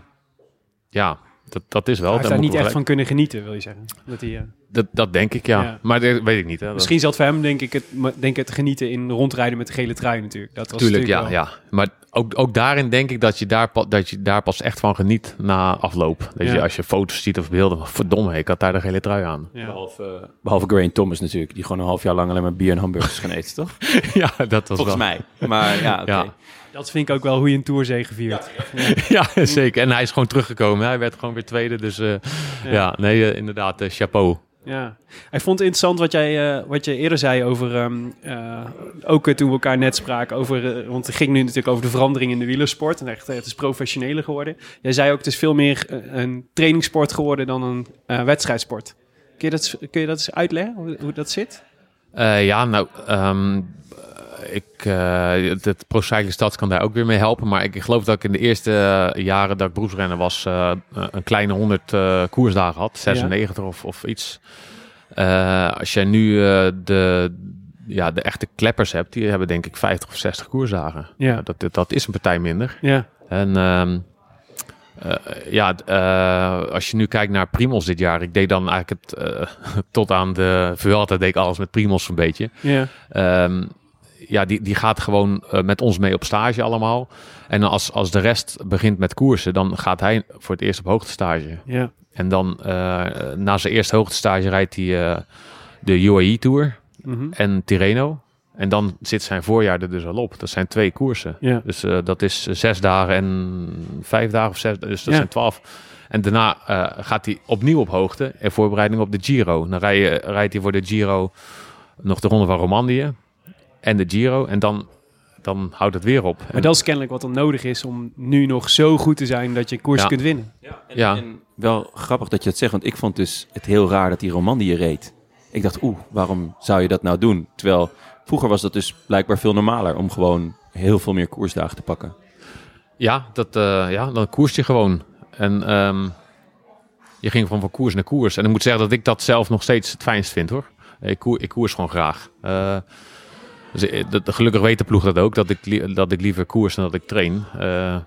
ja, dat, dat is wel... Hij heeft daar niet echt van kunnen genieten, wil je zeggen. Dat hij, eh, dat, dat denk ik, ja. Ja. Maar dat weet ik niet. Hè. Dat- misschien zat voor hem, denk ik, het, denk het genieten in rondrijden met de gele trui natuurlijk. Dat was Tuurlijk, ja, natuurlijk ja. Maar ook, ook daarin denk ik dat je, daar, dat je daar pas echt van geniet na afloop. Dat Ja. je als je foto's ziet of beelden, verdomme, ik had daar de gele trui aan. wel. Ja. Behalve, behalve Graham Thomas natuurlijk, die gewoon een half jaar lang alleen maar bier en hamburgers gaan eten, toch? ja, dat was Volgens wel. mij. Maar ja. Dat vind ik ook wel hoe je een tourzege viert. ja, zeker. En hij is gewoon teruggekomen. Hij werd gewoon weer tweede. Dus eh, ja. nee, eh, inderdaad, chapeau. Ja, ik vond het interessant wat jij eh, wat je eerder zei over, ehm, eh, ook eh, toen we elkaar net spraken, over, want het ging nu natuurlijk over de verandering in de wielersport en echt, het is professioneler geworden. Jij zei ook, het is veel meer een trainingssport geworden dan een wedstrijdsport. Kun je, dat, kun je dat eens uitleggen, hoe, dat zit? Ja, nou, ehm, ik, eh, het, Pro Cycling Stads kan daar ook weer mee helpen. Maar ik geloof dat ik in de eerste eh, jaren dat ik beroepsrenner was, eh, een kleine 100 eh, koersdagen had. 96 of, of iets. Als jij nu de, ja, de echte kleppers hebt, die hebben denk ik 50 of 60 koersdagen. Ja. dat, dat, is een partij minder. Ja, En ehm, eh, ja, als je nu kijkt naar Primos dit jaar. Ik deed dan eigenlijk het, tot aan de Vuelta deed ik alles met Primos een beetje. ja, Ehm, ja, die, die gaat gewoon eh, met ons mee op stage allemaal. En als, als de rest begint met koersen, dan gaat hij voor het eerst op hoogtestage. Ja. En dan eh, na zijn eerste hoogtestage rijdt hij eh, de UAE Tour Mhm. en Tirreno. En dan zit zijn voorjaar er dus al op. Dat zijn twee koersen. Ja. Dus dat is zes dagen en vijf dagen of zes. Dus dat Ja. zijn twaalf. En daarna gaat hij opnieuw op hoogte in voorbereiding op de Giro. Dan rij je, rijdt hij voor de Giro nog de Ronde van Romandie en de Giro. En dan, dan houdt het weer op. Maar dat is kennelijk wat dan nodig is om nu nog zo goed te zijn dat je koers Ja. kunt winnen. En, Ja. en wel grappig dat je het zegt, want ik vond dus het heel raar dat die Romandie reed. Ik dacht, oeh, waarom zou je dat nou doen? Terwijl vroeger was dat dus blijkbaar veel normaler om gewoon heel veel meer koersdagen te pakken. Ja, dat, eh, ja, dan koers je gewoon. En ehm, je ging van, van koers naar koers. En ik moet zeggen dat ik dat zelf nog steeds het fijnst vind hoor. Ik, koer, ik koers gewoon graag. Eh, dus, eh, dat, gelukkig weet de ploeg dat ook, dat ik, dat ik liever koers dan dat ik train. Eh,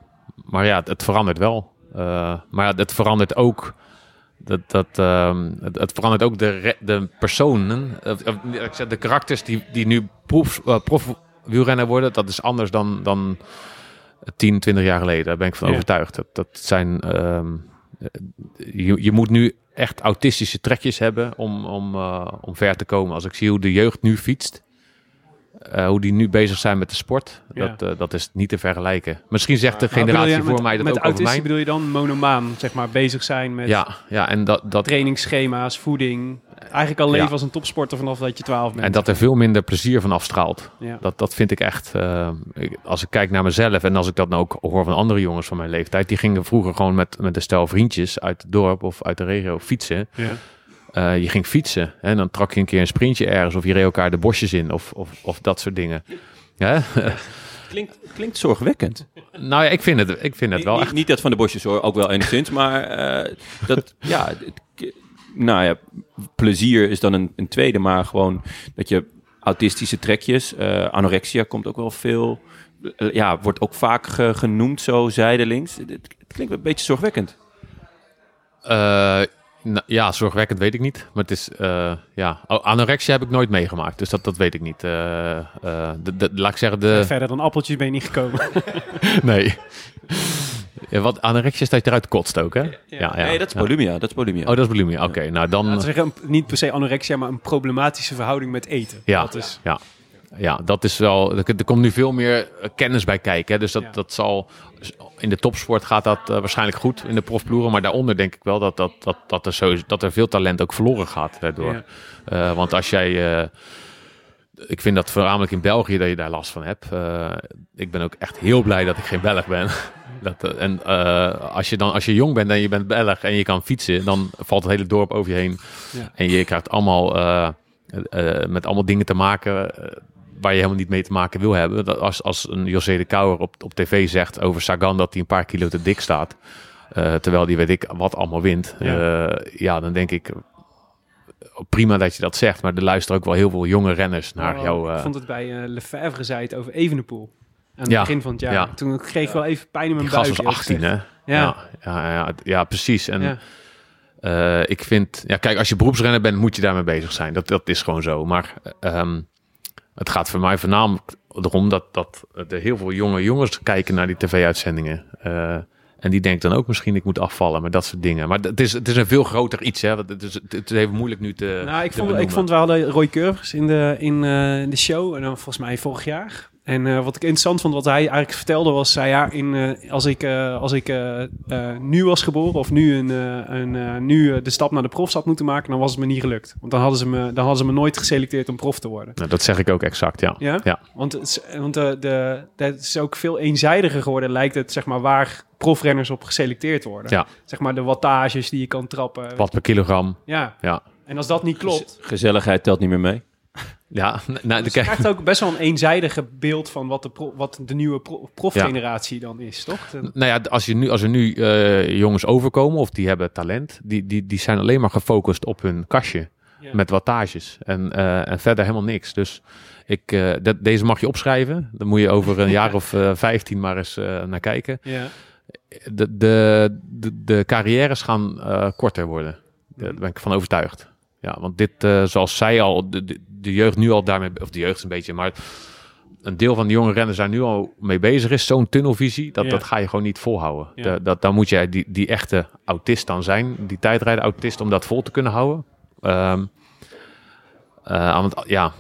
maar ja, het, het verandert wel. Eh, maar het verandert ook. Dat, dat, ehm, het, het verandert ook de, de personen, ik zeg, de karakters die, die nu proef, eh, profwielrenner worden. Dat is anders dan, dan 10, 20 jaar geleden. Daar ben ik van Ja. overtuigd. Dat, dat zijn, ehm, je, je moet nu echt autistische trekjes hebben om, om, om ver te komen. Als ik zie hoe de jeugd nu fietst, eh, hoe die nu bezig zijn met de sport, Ja. dat, eh, dat is niet te vergelijken. Misschien zegt de generatie je voor met, mij dat met ook over autistisch mij. bedoel je dan monomaan, zeg maar, bezig zijn met Ja, ja, en dat, dat, trainingsschema's, voeding. Eigenlijk al leven Ja. als een topsporter vanaf dat je 12 bent. en dat er veel minder plezier van afstraalt. ja. Dat, dat vind ik echt. eh, ik- als ik kijk naar mezelf en als ik dat nou ook hoor van andere jongens van mijn leeftijd, die gingen vroeger gewoon met, met een stel vriendjes uit het dorp of uit de regio fietsen. Eh, je ging fietsen hè, en dan trak je een keer een sprintje ergens of je reed elkaar de bosjes in of, of, of dat soort dingen. Ja? Klinkt, klinkt zorgwekkend. nou ja, ik vind het, ik vind het wel niet, echt. niet dat van de bosjes hoor, ook wel enigszins, maar eh, dat, ja, nou ja, plezier is dan een, een tweede, maar gewoon dat je autistische trekjes, eh, anorexia komt ook wel veel, ja, wordt ook vaak ge- genoemd zo zijdelings. Het, het klinkt een beetje zorgwekkend. Nou, ja, zorgwekkend weet ik niet. Maar het is, eh, ja, anorexia heb ik nooit meegemaakt, dus dat, dat weet ik niet. Eh, eh, de, de, laat ik zeggen, de... Verder dan appeltjes ben je niet gekomen. Nee. Ja, wat anorexia is dat je eruit kotst ook, hè? Ja, ja. nee, dat is Ja. bulimia, dat is bulimia. Oh, dat is bulimia. Oké, nou dan... Laten we zeggen, niet per se anorexia, maar een problematische verhouding met eten. Ja, Dat is, ja. Ja, dat is wel. Er, komt nu veel meer eh, kennis bij kijken. Hè? Dus dat, Ja. dat zal. In de topsport gaat dat eh, waarschijnlijk goed in de profploegen. Maar daaronder denk ik wel dat, dat, dat, dat, er, sowieso, dat er veel talent ook verloren gaat daardoor. Ja. Eh, want als jij. ik vind dat voornamelijk in België dat je daar last van hebt. Ik ben ook echt heel blij dat ik geen Belg ben. Dat, en als, je dan, als je jong bent en je bent Belg en je kan fietsen, dan valt het hele dorp over je heen. Ja. En je krijgt allemaal met allemaal dingen te maken waar je helemaal niet mee te maken wil hebben. Dat als, als een José de Kouwer op, op tv zegt over Sagan dat hij een paar kilo te dik staat, eh, terwijl die weet ik wat allemaal wint. Ja. Ja, ja dan denk ik, prima dat je dat zegt, maar er luisteren ook wel heel veel jonge renners naar Oh, jou. Ik eh, vond het bij eh Lefebvre zei het over Evenepoel. Aan het Ja, begin van het jaar. ja. Toen kreeg ik wel even pijn in mijn buik. was eerlijk 18, hè? Ja, Ja. ja, precies. En. Eh, ik vind, ja, kijk, als je beroepsrenner bent, moet je daarmee bezig zijn. Dat, dat is gewoon zo. Maar ehm, het gaat voor mij voornamelijk erom dat, dat er heel veel jonge jongens kijken naar die tv-uitzendingen. Eh, en die denken dan ook misschien ik moet afvallen, maar dat soort dingen. Maar het is, het is een veel groter iets. Hè? Het is, het is even moeilijk nu te. Nou, ik te vond, ik vond wel de Roy Curvers in de, in, eh, in de show. En dan volgens mij vorig jaar. En eh, wat ik interessant vond, wat hij eigenlijk vertelde, was... Zei, ja, in, eh, als ik, eh, als ik eh, eh, nu was geboren of nu, een, eh, een, eh, nu de stap naar de profs had moeten maken... dan was het me niet gelukt. Want dan hadden ze me, dan hadden ze me nooit geselecteerd om prof te worden. Nou, dat zeg ik ook exact, ja. Ja? Ja. Want, het is, want de, de, het is ook veel eenzijdiger geworden, lijkt het, zeg maar, waar profrenners op geselecteerd worden. Ja. Zeg maar de wattages die je kan trappen. Wat per kilogram. Ja. Ja. En als dat niet klopt... Gezelligheid telt niet meer mee. Ja, nou, Dus je krijgt ook best wel een eenzijdige beeld van wat de, pro- wat de nieuwe pro- profgeneratie dan is, toch? De- Nou ja, als, je nu, als er nu eh, jongens overkomen of die hebben talent, die, die, die zijn alleen maar gefocust op hun kastje Ja. met wattages en, eh, en verder helemaal niks. Dus ik, eh, dat, deze mag je opschrijven. Dan moet je over een jaar of vijftien maar eens naar kijken. ja. De, de, de, de carrières gaan korter worden. Daar ben ik van overtuigd. Ja, want dit, zoals zij al, de, jeugd nu al daarmee, of de jeugd een beetje, maar een deel van de jonge renners daar nu al mee bezig is, zo'n tunnelvisie, dat, Ja. dat ga je gewoon niet volhouden. Ja. Da- dat, dan moet jij die, die echte autist dan zijn, die tijdrijder autist, om dat vol te kunnen houden. Ehm, eh, want ja,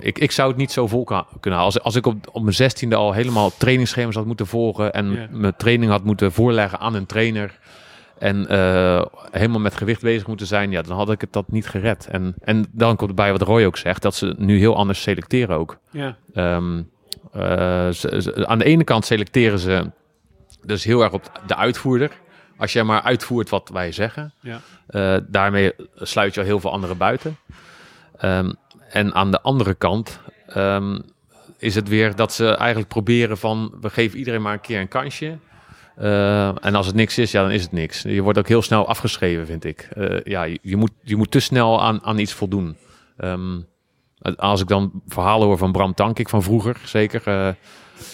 ik, ik zou het niet zo vol kunnen houden. Als, als ik op, op mijn zestiende al helemaal trainingsschema's had moeten volgen en Ja. mijn training had moeten voorleggen aan een trainer en eh, helemaal met gewicht bezig moeten zijn, ja, dan had ik het dat niet gered. En, en dan komt erbij wat Roy ook zegt, dat ze nu heel anders selecteren ook. Ja. Ze- ze- aan de ene kant selecteren ze dus heel erg op de uitvoerder. Als jij maar uitvoert wat wij zeggen, Ja. eh, daarmee sluit je al heel veel anderen buiten. Ehm, en aan de andere kant ehm, is het weer dat ze eigenlijk proberen van... we geven iedereen maar een keer een kansje. Eh, en als het niks is, ja, dan is het niks. Je wordt ook heel snel afgeschreven, vind ik. Eh, ja, je, je moet, je moet te snel aan, aan iets voldoen. Ehm, als ik dan verhalen hoor van Bram Tankik van vroeger, zeker... eh,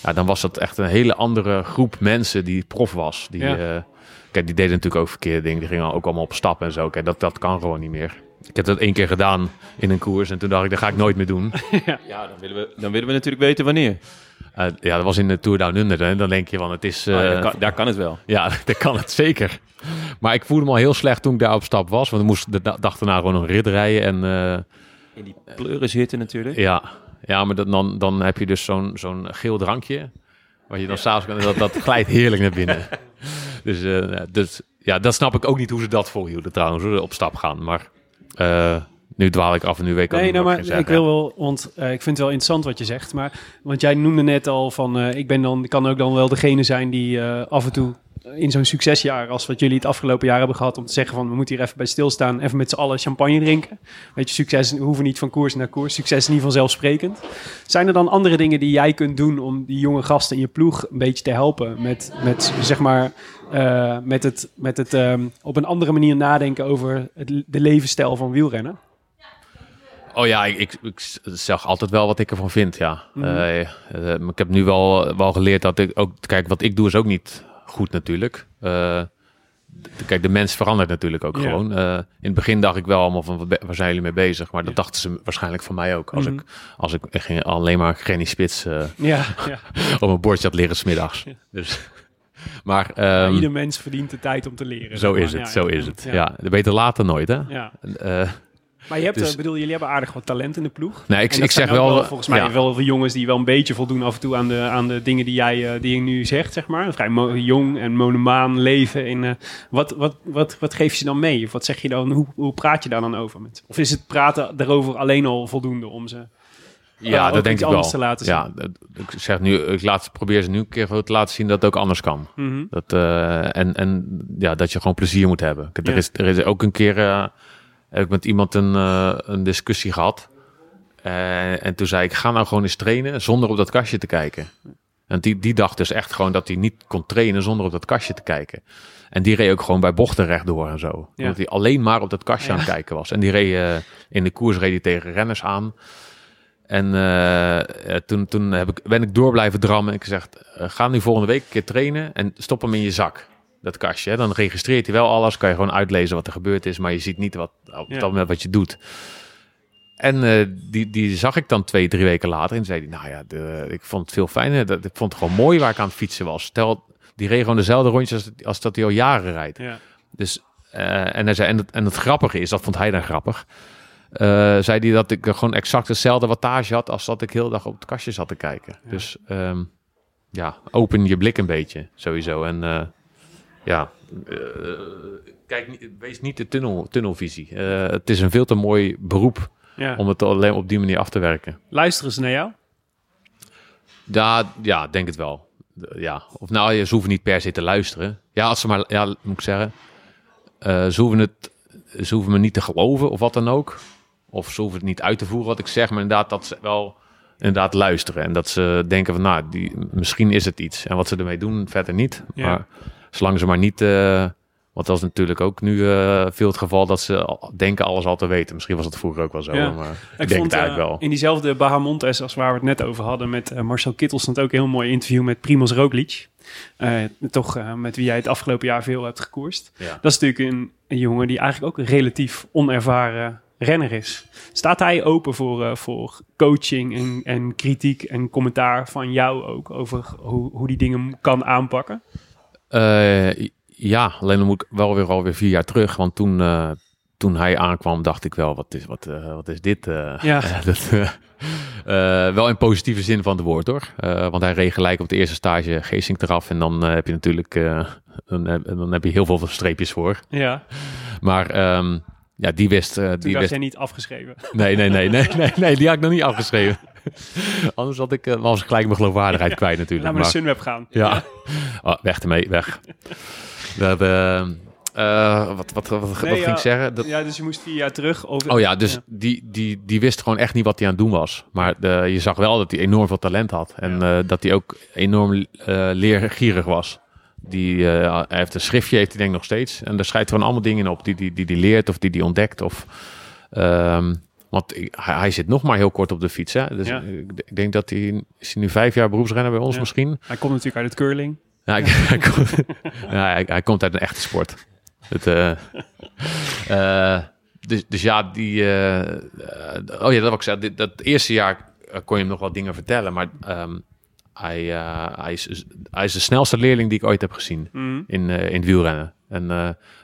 ja, dan was dat echt een hele andere groep mensen die prof was. Die, Ja. eh, kijk, die deden natuurlijk ook verkeerde dingen. Die gingen ook allemaal op stap en zo. Kijk, dat, dat kan gewoon niet meer. Ik heb dat één keer gedaan in een koers en toen dacht ik, dat ga ik nooit meer doen. Ja, dan willen, we, dan willen we natuurlijk weten wanneer. Eh, ja, dat was in de Tour Down Under. Dan denk je van, het is... Ah, eh, daar, kan, daar kan het wel. Ja, dat kan het zeker. Maar ik voelde me al heel slecht toen ik daar op stap was. Want ik moest de da- dag daarna gewoon een rit rijden. En eh, In die pleuren zitten natuurlijk. ja, ja, maar dat, dan, dan heb je dus zo'n zo'n geel drankje. Wat je dan s'avonds kan... Dat, dat glijdt heerlijk naar binnen. Dus, dus ja, dat snap ik ook niet hoe ze dat volhielden trouwens. Op stap gaan. Maar nu dwaal ik af en nu weet ik ook Nee, nou, maar ik zeggen. wil wel, want eh, ik vind het wel interessant wat je zegt. Maar, want jij noemde net al van, eh, ik ben dan, kan ook dan wel degene zijn die eh, af en toe in zo'n succesjaar, als wat jullie het afgelopen jaar hebben gehad, om te zeggen van, we moeten hier even bij stilstaan, even met z'n allen champagne drinken. Weet je, succes, we hoeven niet van koers naar koers. Succes is niet vanzelfsprekend. Zijn er dan andere dingen die jij kunt doen om die jonge gasten in je ploeg een beetje te helpen met, met zeg maar, met het, met het ehm, op een andere manier nadenken over het, de levensstijl van wielrennen? Oh ja, ik, ik, ik zeg altijd wel wat ik ervan vind, ja. Mhm. Eh, eh, maar ik heb nu wel, wel geleerd dat ik ook... Kijk, wat ik doe is ook niet goed natuurlijk. Eh, kijk, de mens verandert natuurlijk ook Ja. gewoon. Eh, in het begin dacht ik wel allemaal van, waar zijn jullie mee bezig? Maar dat dachten ze waarschijnlijk van mij ook. Als, Mhm. ik, als ik ging alleen maar Granny Spits eh, Ja, op mijn bordje had liggen smiddags. Dus, maar ehm, Ieder mens verdient de tijd om te leren. zo is maar. het, Ja, zo is het. Ja. Ja, beter later nooit, hè? Ja. Eh, Maar je hebt, Dus- eh, bedoel, jullie hebben aardig wat talent in de ploeg. nee, ik, ik zeg wel... volgens mij ja. wel jongens die wel een beetje voldoen af en toe aan de, aan de dingen die jij eh, die je nu zegt, zeg maar. Vrij jong en monomaan leven. In, eh, wat, wat, wat, wat geef je dan mee? Of wat zeg je dan? Hoe, hoe praat je daar dan over? Met? Of is het praten daarover alleen al voldoende om ze... Ja, dat denk ik wel. te laten zien. Ja, dat- ik zeg nu, ik laat, probeer ze nu een keer te laten zien dat het ook anders kan. Mhm. Dat, en, en ja, dat je gewoon plezier moet hebben. Er, Ja. is, er is ook een keer heb ik met iemand een, eh, een discussie gehad. Eh, en toen zei ik, ga nou gewoon eens trainen zonder op dat kastje te kijken. En die, die dacht dus echt gewoon dat hij niet kon trainen zonder op dat kastje te kijken. En die reed ook gewoon bij bochten rechtdoor en zo. Ja. Omdat hij alleen maar op dat kastje Ja. aan het kijken was. En die reed eh, in de koers reed hij tegen renners aan. En toen, toen heb ik, ben ik door blijven drammen. Ik zeg, eh, ga nu volgende week een keer trainen en stop hem in je zak. Dat kastje. Hè. Dan registreert hij wel alles. Kan je gewoon uitlezen wat er gebeurd is. Maar je ziet niet wat, op Ja. dat moment wat je doet. En eh, die, die zag ik dan twee, drie weken later. En zei hij, nou ja, de, ik vond het veel fijner. Dat, ik vond het gewoon mooi waar ik aan het fietsen was. Stel, die reed gewoon dezelfde rondjes als, als dat hij al jaren rijdt. Ja. Dus, eh, en, hij zei, en, het, en het grappige is, dat vond hij dan grappig. eh, zei hij dat ik gewoon exact dezelfde wattage had als dat ik heel dag op het kastje zat te kijken. Dus ehm, ja, open je blik een beetje sowieso. En ja, eh, kijk, wees niet de tunnel, tunnelvisie. Eh, het is een veel te mooi beroep Ja. om het alleen op die manier af te werken. Luisteren ze naar jou? Ja, ja, denk het wel. Ja, of nou, je- ze hoeven niet per se te luisteren. Ja, als ze maar, ja, moet ik zeggen, eh, ze hoeven het, ze hoeven me niet te geloven of wat dan ook. Of ze hoeven het niet uit te voeren wat ik zeg, maar inderdaad dat ze wel inderdaad luisteren en dat ze denken van, nou, die, misschien is het iets. En wat ze ermee doen, verder niet. Ja. Maar zolang ze maar niet, eh want dat is natuurlijk ook nu eh, veel het geval dat ze denken alles al te weten. Misschien was dat vroeger ook wel zo, Ja. maar ik, Ik denk vond het eigenlijk eh, wel. in diezelfde Bahamontes als waar we het net over hadden met Marcel Kittel stond ook een heel mooi interview met Primoz Roglic. Toch met wie jij het afgelopen jaar veel hebt gekoerst. Ja. Dat is natuurlijk een, een jongen die eigenlijk ook relatief onervaren renner is. Staat hij open voor, voor coaching en, en kritiek en commentaar van jou ook over hoe, hoe die dingen kan aanpakken? Eh, ja, alleen dan moet ik wel weer alweer vier jaar terug. Want toen, eh, toen hij aankwam, dacht ik wel, wat is, wat, eh, wat is dit? Ja. dat, wel in positieve zin van het woord hoor. Want hij reed gelijk op de eerste stage Geesink eraf. En dan heb je natuurlijk dan, heb, dan heb je heel veel streepjes voor. Ja, Maar ehm, ja, die wist... die wist jij niet afgeschreven. nee, nee, nee, nee, nee, nee, die had ik nog niet afgeschreven. Anders had ik, eh, was ik gelijk mijn geloofwaardigheid kwijt natuurlijk. Laat maar naar Sunweb gaan. ja. Oh, weg ermee, weg. Dat, eh, eh, wat, wat, wat, wat Nee, ging ik zeggen? Dat, Ja, dus je moest vier jaar terug. Over, oh ja, dus Ja. Die, die, die wist gewoon echt niet wat hij aan het doen was. Maar de, je zag wel dat hij enorm veel talent had. En eh, dat hij ook enorm eh, leergierig was. Die, hij heeft een schriftje, heeft hij denk ik nog steeds. En daar schrijft gewoon allemaal dingen in op die hij die, die, die leert of die hij ontdekt. Of, ehm, want hij, hij zit nog maar heel kort op de fiets. Hè? Dus Ja. ik, denk dat hij... Is hij nu vijf jaar beroepsrenner bij ons Ja. misschien? Hij komt natuurlijk uit het curling. Ja, hij, hij, komt, ja, hij, hij komt uit een echte sport. Het, eh, eh, dus, dus ja, die... eh, oh ja, dat wil ik dat eerste jaar kon je hem nog wat dingen vertellen. Maar ehm, hij, hij, is, hij is de snelste leerling die ik ooit heb gezien Mhm. in, in het wielrennen. En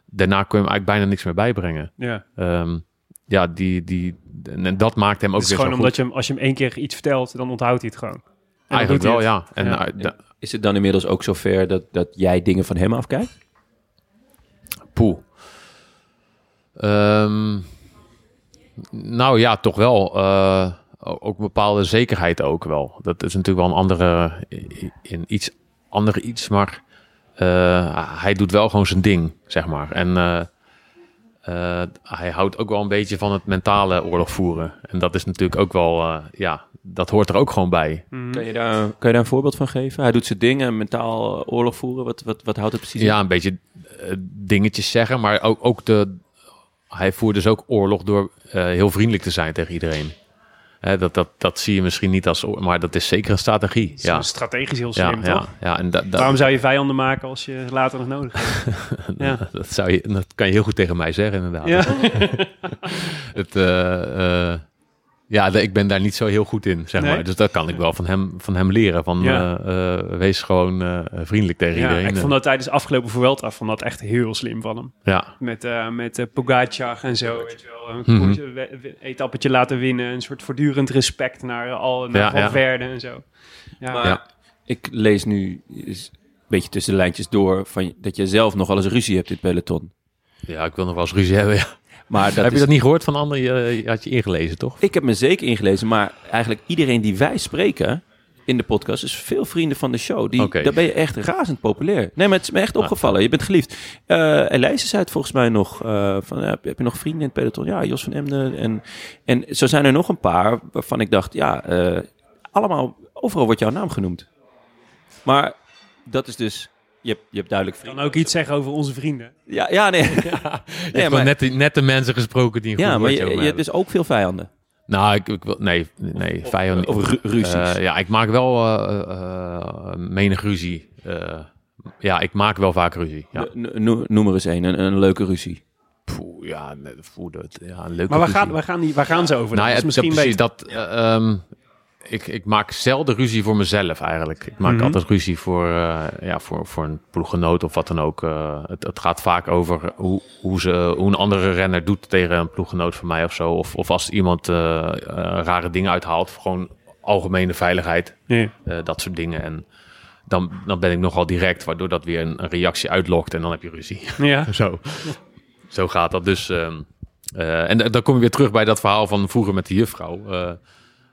daarna kon je hem eigenlijk bijna niks meer bijbrengen. Ja. Ehm, ja, die, die, en dat maakt hem ook Het is weer gewoon zo omdat goed. je hem, als je hem één keer iets vertelt, dan onthoudt hij het gewoon. En Eigenlijk wel, het. ja. En, Ja. eh, Is het dan inmiddels ook zover dat, dat jij dingen van hem afkijkt? Poeh. Ehm, nou ja, toch wel. eh, ook een bepaalde zekerheid ook wel. Dat is natuurlijk wel een andere, in iets andere iets, maar eh, hij doet wel gewoon zijn ding, zeg maar. En eh, eh, hij houdt ook wel een beetje van het mentale oorlog voeren. En dat is natuurlijk ook wel, eh, ja, dat hoort er ook gewoon bij. Mhm. Kan je, daar, kan je daar een voorbeeld van geven? Hij doet zijn dingen, mentaal eh, oorlog voeren. Wat, wat, wat houdt het precies in? Ja, een beetje dingetjes zeggen, maar ook, ook de. Hij voert dus ook oorlog door eh, heel vriendelijk te zijn tegen iedereen. Dat, dat, dat zie je misschien niet als, maar dat is zeker een strategie. Is Ja, strategisch heel ja, slim, ja, toch? ja. En dat, dat, Waarom zou je vijanden maken als je later nog nodig hebt? Ja. dat, zou je, dat kan je heel goed tegen mij zeggen, inderdaad. Ja. Het, eh, eh, ja, ik ben daar niet zo heel goed in, zeg Nee? maar. Dus dat kan ik wel van hem, van hem leren. Van, Ja. eh, eh, wees gewoon eh, vriendelijk tegen Ja, iedereen. ik vond dat tijdens afgelopen Vuelta vond dat echt heel slim van hem. ja. Met, eh met Pogacar en zo, weet je wel. Een we- etappetje laten winnen. Een soort voortdurend respect naar al naar Ja, en zo. Ja, Maar Ja. ik lees nu een beetje tussen de lijntjes door van, dat je zelf nog wel eens ruzie hebt in het peloton. ja, ik wil nog wel eens ruzie hebben, ja. Maar dat Heb je dat niet gehoord van anderen? Je, had je ingelezen, toch? Ik heb me zeker ingelezen, maar eigenlijk iedereen die wij spreken in de podcast is veel vrienden van de show. Die. Daar ben je echt razend populair. Nee, maar het is me echt opgevallen. Je bent geliefd. Eh Elijse zei het volgens mij nog. eh, van, heb je nog vrienden in het peloton? Ja, Jos van Emden. En, en zo zijn er nog een paar waarvan ik dacht, ja, eh, allemaal, overal wordt jouw naam genoemd. Maar dat is dus, je hebt, je hebt duidelijk kan vrienden. ook iets zeggen over onze vrienden. Ja, ja nee. Je nee maar, net, de- net de mensen gesproken die een goed ja, maar je, over je hebt dus ook veel vijanden. Nou, ik, ik wil... Nee, nee, vijand... Of ru- ruzies. Eh, ja, ik maak wel eh, eh, menig ruzie. Eh, ja, ik maak wel vaak ruzie. Ja, No- no- noem er eens een, een, een leuke ruzie. Poeh, ja, poeh, dat, ja een leuke Maar waar ruzie. gaan, waar, gaan die, waar gaan ze over? Nou dat ja, is dat, misschien precies, dat, eh, ehm, ik, ik maak zelden ruzie voor mezelf eigenlijk. Ik maak Mhm. altijd ruzie voor, eh, ja, voor, voor een ploeggenoot of wat dan ook. Eh, het, het gaat vaak over hoe, hoe, ze, hoe een andere renner doet tegen een ploeggenoot van mij of zo. Of, of als iemand eh, rare dingen uithaalt. Gewoon algemene veiligheid, dat soort dingen. En dan, dan ben ik nogal direct, waardoor dat weer een, een reactie uitlokt en dan heb je ruzie. Ja. Zo, zo gaat dat dus. ehm, eh, en dan kom je weer terug bij dat verhaal van vroeger met de juffrouw.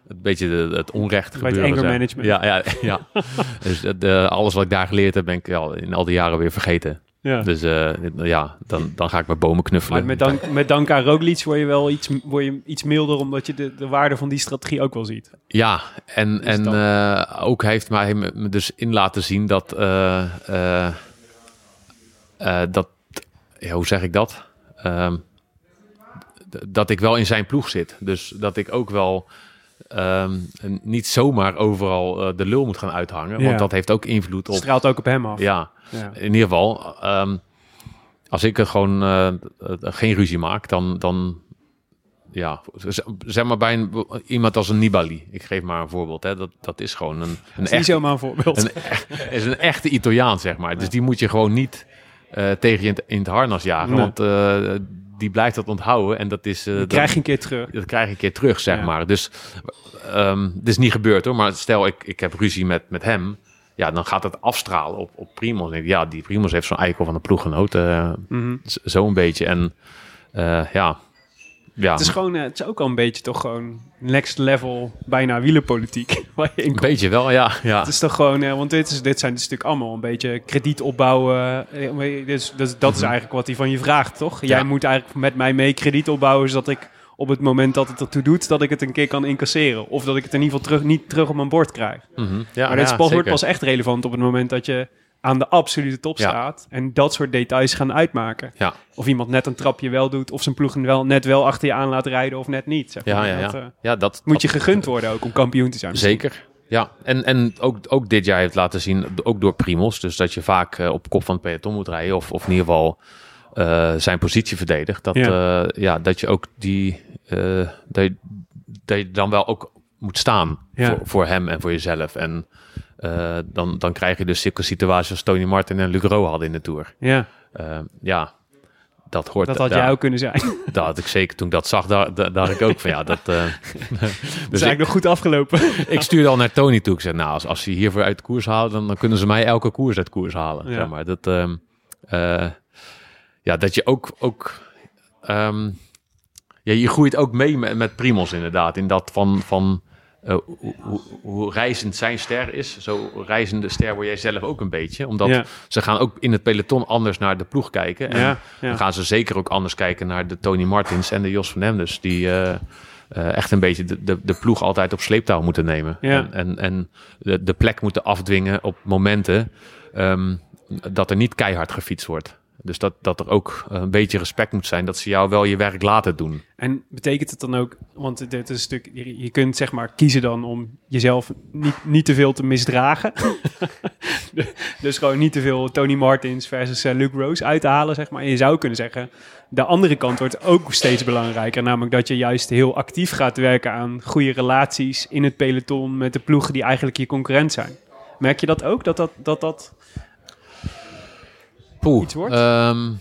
Een beetje de, het onrecht Bij het gebeuren. anger management. Ja, ja, ja. dus eh, alles wat ik daar geleerd heb, ben ik ja, in al die jaren weer vergeten. Ja. Dus eh, ja, dan, dan ga ik met bomen Maar knuffelen. met dank, met dank aan Roglic word je wel iets, word je iets milder, omdat je de, de waarde van die strategie ook wel ziet. Ja, en, Dus en dan- eh, ook heeft mij me dus in laten zien dat, eh, dat ja, hoe zeg ik dat? Ehm, dat ik wel in zijn ploeg zit. Dus dat ik ook wel ehm, niet zomaar overal eh, de lul moet gaan uithangen. Ja. Want dat heeft ook invloed op. Straalt ook op hem af. Ja, Ja. in ieder geval. ehm, als ik er gewoon eh, geen ruzie maak, dan, dan ja, zeg maar bij een, iemand als een Nibali. Ik geef maar een voorbeeld. Hè. Dat, dat is gewoon een, een, is niet echt, zomaar een voorbeeld. een, is een echte Italiaan, zeg maar. Dus die moet je gewoon niet eh, tegen je in, het- harnas jagen. Nee. Want die blijft dat onthouden. En dat is... Die dat- krijg je een keer terug. dat krijg ik een keer terug, zeg Ja. maar. Dus ehm dit is niet gebeurd hoor. Maar stel, ik, ik heb ruzie met, met hem. Ja, dan gaat het afstralen op, op Primos. Ik, Ja, die Primos heeft zo'n eikel van de ploeggenoot. Mhm. z- Zo'n beetje. En eh, ja... Ja, Het is gewoon, eh, het is ook al een beetje toch gewoon next level, bijna wielerpolitiek. Waar je in een beetje wel, ja. ja. Het is toch gewoon, eh, want dit, is, dit zijn dus natuurlijk allemaal een beetje krediet opbouwen. eh, Dus, dus dat is eigenlijk wat hij van je vraagt, toch? Jij Mhm. Ja. moet eigenlijk met mij mee krediet opbouwen, zodat ik op het moment dat het ertoe doet, dat ik het een keer kan incasseren. Of dat ik het in ieder geval terug, niet terug op mijn bord krijg. Mhm. ja maar dit ja, pas, wordt pas echt relevant op het moment dat je aan de absolute top Ja. staat. En dat soort details gaan uitmaken. Ja. Of iemand net een trapje wel doet, of zijn ploeg wel, net wel achter je aan laat rijden of net niet. Zeg Ja, maar. ja, Dat, ja. eh, ja dat, moet je gegund worden ook om kampioen te zijn. Zeker. Ja, en, en ook, ook dit jaar heeft laten zien, ook door Primos, dus dat je vaak eh, op kop van het peloton moet rijden, of, of in ieder geval eh, zijn positie verdedigt. Dat, Ja. ja. ja, dat je ook die, dat, je, dat je dan wel ook moet staan Ja. voor, voor hem en voor jezelf. En eh, dan, dan krijg je dus zulke situaties als Tony Martin en Luc Rowe hadden in de Tour. Ja, Eh, ja, dat hoort dat had jij ook kunnen zijn. Dat had ik zeker toen ik dat zag, daar, daar, dacht ik ook van ja, dat. eh, Dat is dus ik, eigenlijk nog goed afgelopen. ik stuurde al naar Tony toe. Ik zei, nou, als, als ze hiervoor uit koers halen, dan, dan kunnen ze mij elke koers uit koers halen. Ja. Zeg maar. dat, ehm, eh, ja, dat je ook, ook ehm, ja, je groeit ook mee met, met Primos inderdaad. In dat van, van eh, hoe, hoe, reizend zijn ster is, zo reizende ster word jij zelf ook een beetje. Omdat Ja. ze gaan ook in het peloton anders naar de ploeg kijken. En Ja, ja. dan gaan ze zeker ook anders kijken naar de Tony Martins en de Jos van Emdes. Die eh, eh, echt een beetje de, de, de ploeg altijd op sleeptouw moeten nemen. Ja. En, en, en de, de plek moeten afdwingen op momenten ehm, dat er niet keihard gefietst wordt. Dus dat, dat er ook een beetje respect moet zijn dat ze jou wel je werk laten doen. En betekent het dan ook, want dit is een stuk, je, je kunt zeg maar kiezen dan om jezelf niet, niet te veel te misdragen. dus gewoon niet te veel Tony Martins versus eh, Luke Rose uit te halen, zeg maar. En je zou kunnen zeggen, de andere kant wordt ook steeds belangrijker. Namelijk dat je juist heel actief gaat werken aan goede relaties in het peloton met de ploegen die eigenlijk je concurrent zijn. Merk je dat ook, dat dat, dat, dat Poeh, Iets wordt? ehm,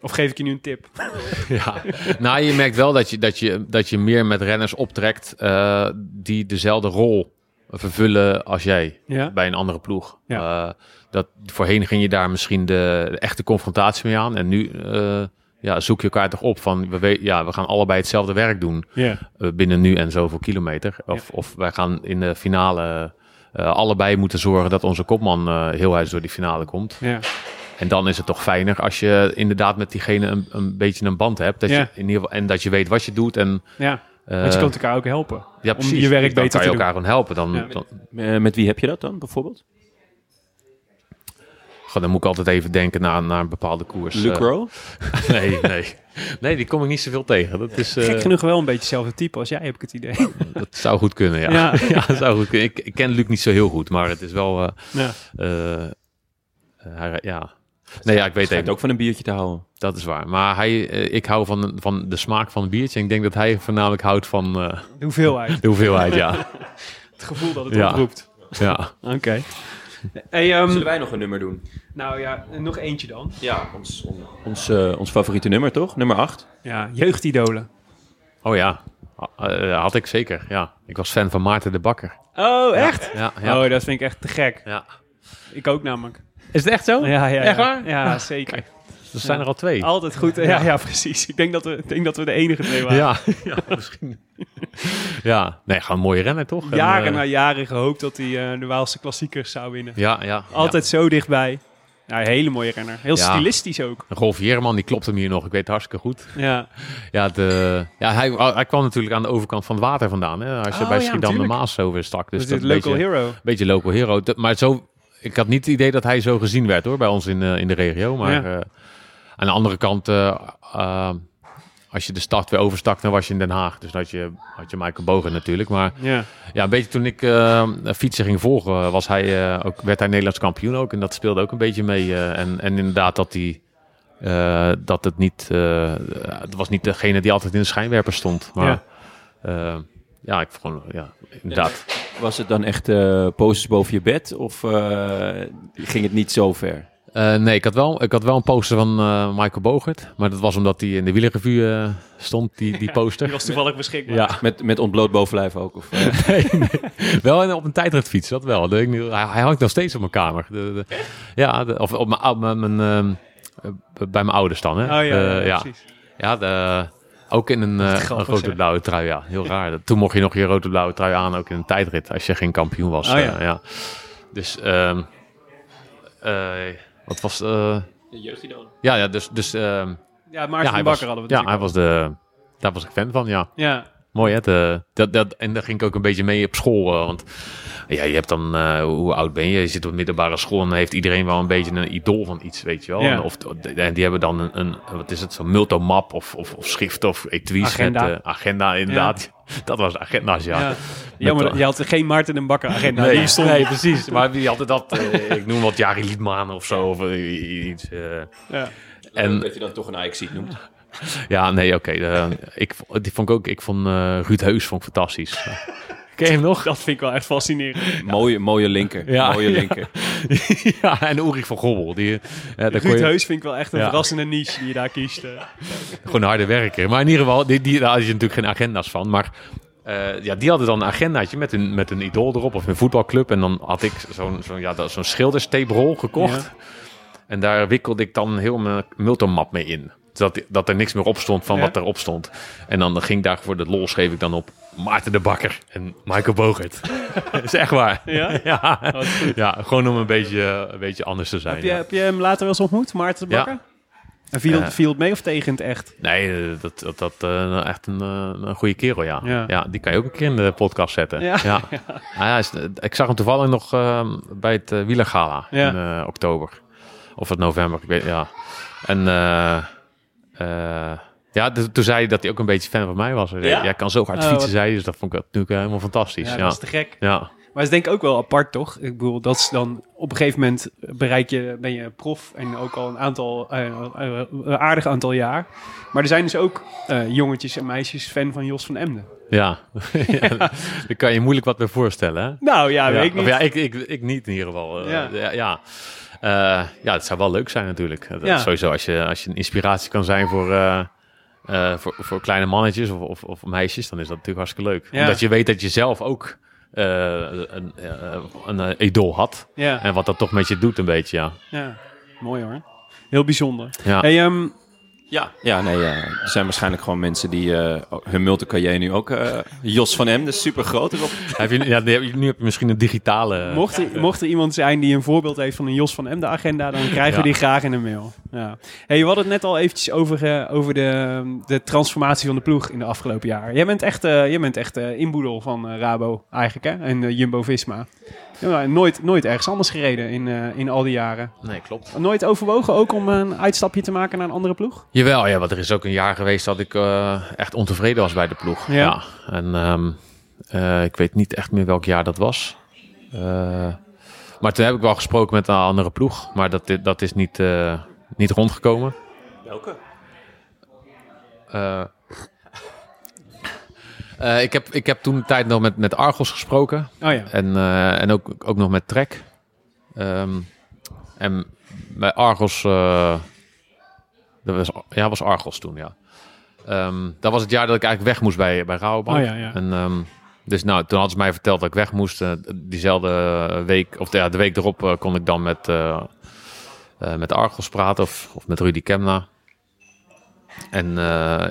of geef ik je nu een tip? ja. nou, je merkt wel dat je, dat je, dat je meer met renners optrekt eh, die dezelfde rol vervullen als jij Ja? bij een andere ploeg. Ja. Eh, dat, voorheen ging je daar misschien de, de echte confrontatie mee aan. En nu eh, ja, zoek je elkaar toch op van we, weet, ja, we gaan allebei hetzelfde werk doen Ja. binnen nu en zoveel kilometer. Of, of wij gaan in de finale eh, allebei moeten zorgen dat onze kopman eh, heel huis door die finale komt. Ja. En dan is het toch fijner als je inderdaad met diegene een, een beetje een band hebt. Dat Ja. je in ieder geval, en dat je weet wat je doet. En, ja. Want je kunt elkaar ook helpen. ja, om precies. je werk dan beter kan te je doen. elkaar gewoon helpen. Dan, Ja. dan, Eh, met wie heb je dat dan bijvoorbeeld? goh, dan moet ik altijd even denken naar, naar een bepaalde koers. Luke Eh, nee, nee. nee, die kom ik niet zoveel tegen. Dat, is, eh, Gek genoeg wel een beetje hetzelfde type als jij, heb ik het idee. dat zou goed kunnen, ja. Ja. ja. dat zou goed kunnen. Ik, ik ken Luc niet zo heel goed, maar het is wel... eh, Ja. hij- ja. Nee, ja, ik weet even. ook van een biertje te houden. Dat is waar. Maar hij, eh, ik hou van, van de smaak van een biertje. En ik denk dat hij voornamelijk houdt van eh, De hoeveelheid. de hoeveelheid, ja. Het gevoel dat het Ja. oproept. ja. Oké. Hey, ehm, Zullen wij nog een nummer doen? nou ja, nog eentje dan. Ja, ons, on- ons, eh, ons favoriete nummer toch? Nummer 8. Ja, jeugdidolen. Oh ja, had ik zeker, ja. Ik was fan van Maarten de Bakker. Oh, echt? Ja, ja. Oh, dat vind ik echt te gek. ja. Ik ook namelijk. Is het echt zo? Ja, ja, Echt waar? Ja, zeker. Er zijn er al twee. Altijd goed. Ja, ja, precies. Ik denk dat, we, denk dat we de enige twee waren. Ja, ja, misschien. ja, nee, gewoon een mooie renner toch? En, Jaren eh, na jaren gehoopt dat hij eh, de Waalse klassiekers zou winnen. Ja, ja. Altijd zo dichtbij. Ja, een hele mooie renner. Heel stilistisch ook. Rolf Jereman, die klopt hem hier nog. Ik weet het hartstikke goed. Ja. Ja, de, ja hij, hij kwam natuurlijk aan de overkant van het water vandaan. Hè? Als je Oh, bij Schiedam de. Maas zo weer stak. Dus Dus dat dit een local beetje, hero. beetje local hero. Maar zo, ik had niet het idee dat hij zo gezien werd hoor, bij ons in, eh, in de regio. Maar Ja. eh, aan de andere kant, eh, als je de stad weer overstak, dan was je in Den Haag. Dus had je, had je Michael Bogen natuurlijk. Maar Ja. ja, een beetje toen ik fietsen ging volgen, was hij, ook, werd hij Nederlands kampioen ook. En dat speelde ook een beetje mee. en, en inderdaad dat hij dat het niet, het was niet degene die altijd in de schijnwerper stond. Maar Ja. Ja, ik vond gewoon, ja, inderdaad. Was het dan echt eh posters boven je bed of eh, ging het niet zo ver? Eh, nee, ik had, wel, ik had wel een poster van eh, Michael Bogert. Maar dat was omdat hij in de wielerrevue eh, stond, die, die poster. Die was toevallig beschikbaar. Ja, Met, met ontbloot bovenlijf ook? Of, eh? nee, nee. Wel op een tijdritfiets, dat wel. Dat ik niet. hij, hij hangt nog steeds op mijn kamer. De, de- ja, de- of op mijn, ou- mijn, mijn, bij mijn ouders dan. Hè? Oh ja, ja, ja. precies. Ja, de, ook in een, eh, zeg. blauwe trui. Ja, heel raar. Dat- Toen mocht je nog je rode blauwe trui aan, ook in een tijdrit, als je geen kampioen was. Oh ja. eh, ja. Dus, ehm, eh, wat was... eh, ja, ja, dus... dus ehm, Ja, ja, Maarten hij de was, Bakker hadden we ja, hij was de... Daar was ik fan van, ja. Ja, Mooi hè? De- dat, dat, en daar ging ik ook een beetje mee op school. eh, Want ja, je hebt dan, eh, hoe oud ben je? Je zit op middelbare school en dan heeft iedereen wel een beetje een idool van iets, weet je wel. Ja. En Of, en die hebben dan een, een wat is het, zo'n multomap of, of, of schrift of etuis Agenda. met eh, agenda inderdaad. Dat was agenda's, ja. ja. Jammer, je had geen Maarten en Bakker agenda. Nee, die stond nee, precies. Maar die hadden dat, eh, ik noem wat Jari Liedman of zo, of iets. eh. Ja. En dat je dan toch een ajax noemt. Ja, nee, oké. eh, ik, die vond ik ook, ik vond eh, Ruud Heus vond ik fantastisch. Ken je hem nog? Dat vind ik wel echt fascinerend. Mooie, mooie linker. Ja, mooie ja. linker. ja, en Ulrich van Gobbel. Die, eh, Ruud je- Heus vind ik wel echt een Ja. verrassende niche die je daar kiest. Gewoon een harde werker. Maar in ieder geval, die, die, daar had je natuurlijk geen agenda's van. Maar eh, ja, die hadden dan een agendaatje met een, met een idool erop of een voetbalclub. En dan had ik zo'n zo'n ja, dat- zo'n schilderstaperol gekocht. En daar wikkelde ik dan heel mijn multimap mee in. Zodat dat er niks meer op stond van Ja. wat erop stond. En dan ging daar voor de lol schreef ik dan op Maarten de Bakker en Michael Bogert. Dat is echt waar. Ja? Ja. Goed. ja, gewoon om een beetje, een beetje anders te zijn. Heb, je, ja. heb je hem later wel eens ontmoet, Maarten de. Bakker? En viel, Eh. viel het mee of tegen het echt? Nee, eh, dat, dat, dat eh, echt een, eh, een goede kerel, ja. Ja. ja. Die kan je ook een keer in de podcast zetten. Ja. Ja. Ja, is- ik zag hem toevallig nog eh, bij het uh, Wielergala in eh, oktober. Of het november, ik weet ja. En eh, ja, dus toen zei hij dat hij ook een beetje fan van mij was. Ja? Jij kan zo hard Oh, fietsen, wat- zei hij. Dus dat vond ik natuurlijk eh, helemaal fantastisch. Ja, Ja, dat is te gek. ja. Maar het is denk ik ook wel apart, toch? Ik bedoel, dat is dan op een gegeven moment bereik je, ben je prof en ook al een aantal, eh, een aardig aantal jaar. Maar er zijn dus ook eh, jongetjes en meisjes fan van Jos van Emden. ja. ja. Daar kan je moeilijk wat bij voorstellen, hè? Nou ja, weet ik Of niet. ja, ik, ik, ik niet in ieder geval. Eh, Ja. ja. Ja, Eh, ja, het zou wel leuk zijn natuurlijk. Dat Ja. Sowieso als je, als je een inspiratie kan zijn voor, eh, eh, voor, voor kleine mannetjes of, of, of meisjes, dan is dat natuurlijk hartstikke leuk. Ja. Omdat je weet dat je zelf ook een, een eh, idool had. Ja, En wat dat toch met je doet een beetje, ja. ja, mooi hoor. Heel bijzonder. Ja, Hey, ehm, Ja, ja nee, ja. er zijn waarschijnlijk gewoon mensen die eh, hun multicarrière nu ook... eh, Jos van Hem, dus super groot erop. heb je, ja, nu heb je- misschien een digitale... mocht, er, mocht er iemand zijn die een voorbeeld heeft van een Jos van Emden agenda, dan krijgen we die graag in een mail. Ja. Hey, we hadden het net al eventjes over, eh, over de, de transformatie van de ploeg in de afgelopen jaren. Jij bent echt, eh jij bent echt eh, inboedel van eh, Rabo eigenlijk, hè? En eh, Jumbo-Visma. Ja, nooit, nooit ergens anders gereden in, eh, in al die jaren. Nee, klopt. Nooit overwogen ook om een uitstapje te maken naar een andere ploeg? Jawel, ja, want er is ook een jaar geweest dat ik eh, echt ontevreden was bij de ploeg. Ja. Ja. En ehm, eh, ik weet niet echt meer welk jaar dat was. Eh, maar toen heb ik wel gesproken met een andere ploeg. Maar dat, dat is niet, eh, niet rondgekomen. Welke? Eh, ik, heb, ik heb toen een tijd nog met, met Argos gesproken. Oh ja. En, eh, en ook, ook nog met Trek. Ehm, en bij Argos... eh, dat was, ja, was Argos toen, ja. Ehm, dat was het jaar dat ik eigenlijk weg moest bij, bij Rabobank. Oh ja, ja. En, ehm, dus nou, toen hadden ze mij verteld dat ik weg moest. Diezelfde week, of ja, de week erop kon ik dan met, met Argos praten of, of met Rudy Kemna. En, eh,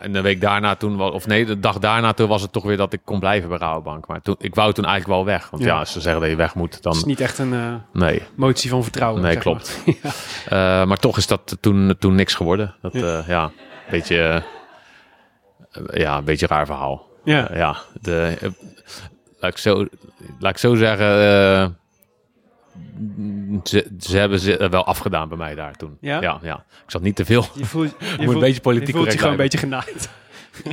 en de week daarna toen, of nee, de dag daarna toen was het toch weer dat ik kon blijven bij Rabobank. Maar toen, ik wou toen eigenlijk wel weg. Want Ja. ja, als ze zeggen dat je weg moet, dan... Het is niet echt een eh, Nee, motie van vertrouwen. nee klopt. maar. Eh, maar toch is dat toen, toen niks geworden. Dat, Ja. ja, een beetje, ja, een beetje raar verhaal. Ja. Ja, de, laat, ik zo, laat ik zo zeggen, ze, ze hebben ze wel afgedaan bij mij daar toen. Ja? Ja, ja. Ik zat niet te veel. Je voelt, je een beetje politiek je voelt je correct gewoon een beetje genaaid.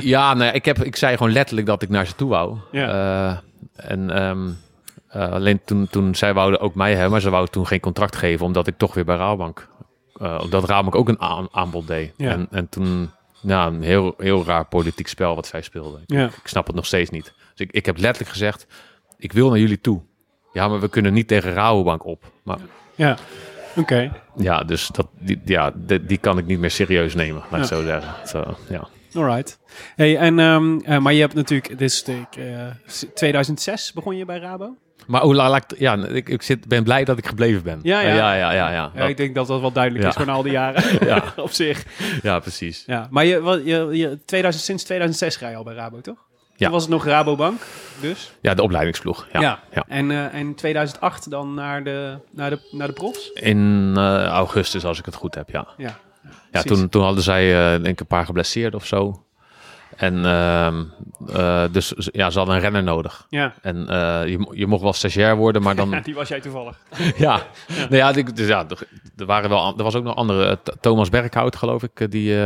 Ja, nee, ik, heb, ik zei gewoon letterlijk dat ik naar ze toe wou. Ja. Eh, en ehm, eh, alleen toen, toen zij wouden ook mij hebben, maar ze wouden toen geen contract geven, omdat ik toch weer bij Rabobank eh, dat Rabank ook een aan- aanbod deed. Ja. En, en toen, ja, een heel, heel raar politiek spel wat zij speelden. Ja. Ik snap het nog steeds niet. Dus ik, ik heb letterlijk gezegd, ik wil naar jullie toe. Ja, maar we kunnen niet tegen Rabobank op. Maar Ja, oké. ja, dus dat, die, ja, die, die kan ik niet meer serieus nemen, laat ik zo zeggen. Zo, ja. Alright. Hey, en, ehm, eh, maar je hebt natuurlijk, dit is de, eh, 2006 begon je bij Rabo? Maar hoe la- laat ik, ja, ik, ik zit, ben blij dat ik gebleven ben. Ja, ja. ja, ja, ja, ja. Ja, ik denk dat dat wel duidelijk is van al die jaren Ja. op zich. Ja, precies. Ja, maar je, wat, je, je 2000, sinds 2006 ga je al bij Rabo, toch? Toen was het nog Rabobank, dus. Ja, de opleidingsploeg. Ja. ja. En, eh, en 2008 dan naar de, naar de, naar de profs? In eh, augustus, als ik het goed heb, ja. Ja. Ja, toen, toen hadden zij eh, denk ik een paar geblesseerd of zo. En ehm, eh, dus ja, ze hadden een renner nodig. Ja. En je, je mocht wel stagiair worden, maar dan... ja, die was jij toevallig. ja, Nou ja, die- dus ja, er, waren wel, er was ook nog andere. Th- Thomas Berghout, geloof ik, die,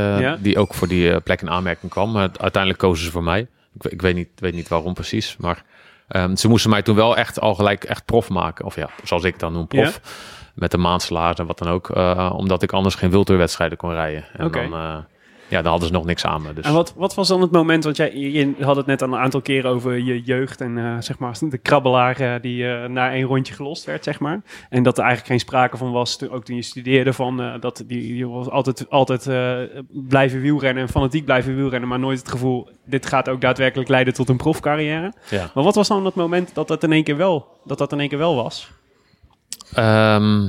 die ook voor die plek in aanmerking kwam. Maar uiteindelijk kozen ze voor mij. Ik, ik weet, niet, weet niet waarom precies, maar ehm, ze moesten mij toen wel echt al gelijk echt prof maken. Of ja, zoals ik dan noem, prof. Met een maandsalaris en wat dan ook. eh, omdat ik anders geen wildtoerwedstrijden kon rijden. En dan, eh, ja, dan hadden ze nog niks aan me. Dus. En wat, wat was dan het moment, want jij je had het net een aantal keren over je jeugd en eh, zeg maar de krabbelaar eh, die eh, na één rondje gelost werd, zeg maar. En dat er eigenlijk geen sprake van was, toen, ook toen je studeerde, van dat die, je was altijd, altijd blijven wielrennen en fanatiek blijven wielrennen, maar nooit het gevoel, dit gaat ook daadwerkelijk leiden tot een profcarrière. ja. Maar wat was dan het moment dat dat in één keer wel, dat dat in één keer wel was? Ehm,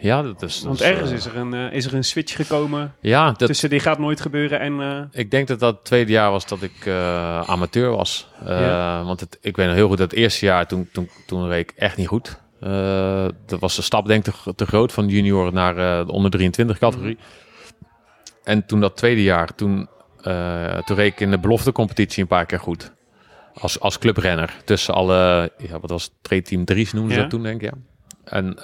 ja, dat is... Want dat ergens eh, is er een, eh, is er een switch gekomen Ja, dat, tussen dit gaat nooit gebeuren en... eh, Ik denk dat dat het tweede jaar was dat ik amateur was. Ja. Want het, ik weet nog heel goed dat het eerste jaar, toen, toen, toen reed ik echt niet goed. Dat was de stap denk ik te, te groot van junior naar de onder 23 categorie. En toen dat tweede jaar, toen, eh, toen reed ik in de beloftecompetitie een paar keer goed. Als, als clubrenner. Tussen alle, ja, wat was het, Trade Team 3 noemen ze Ja. dat toen denk ik, ja. En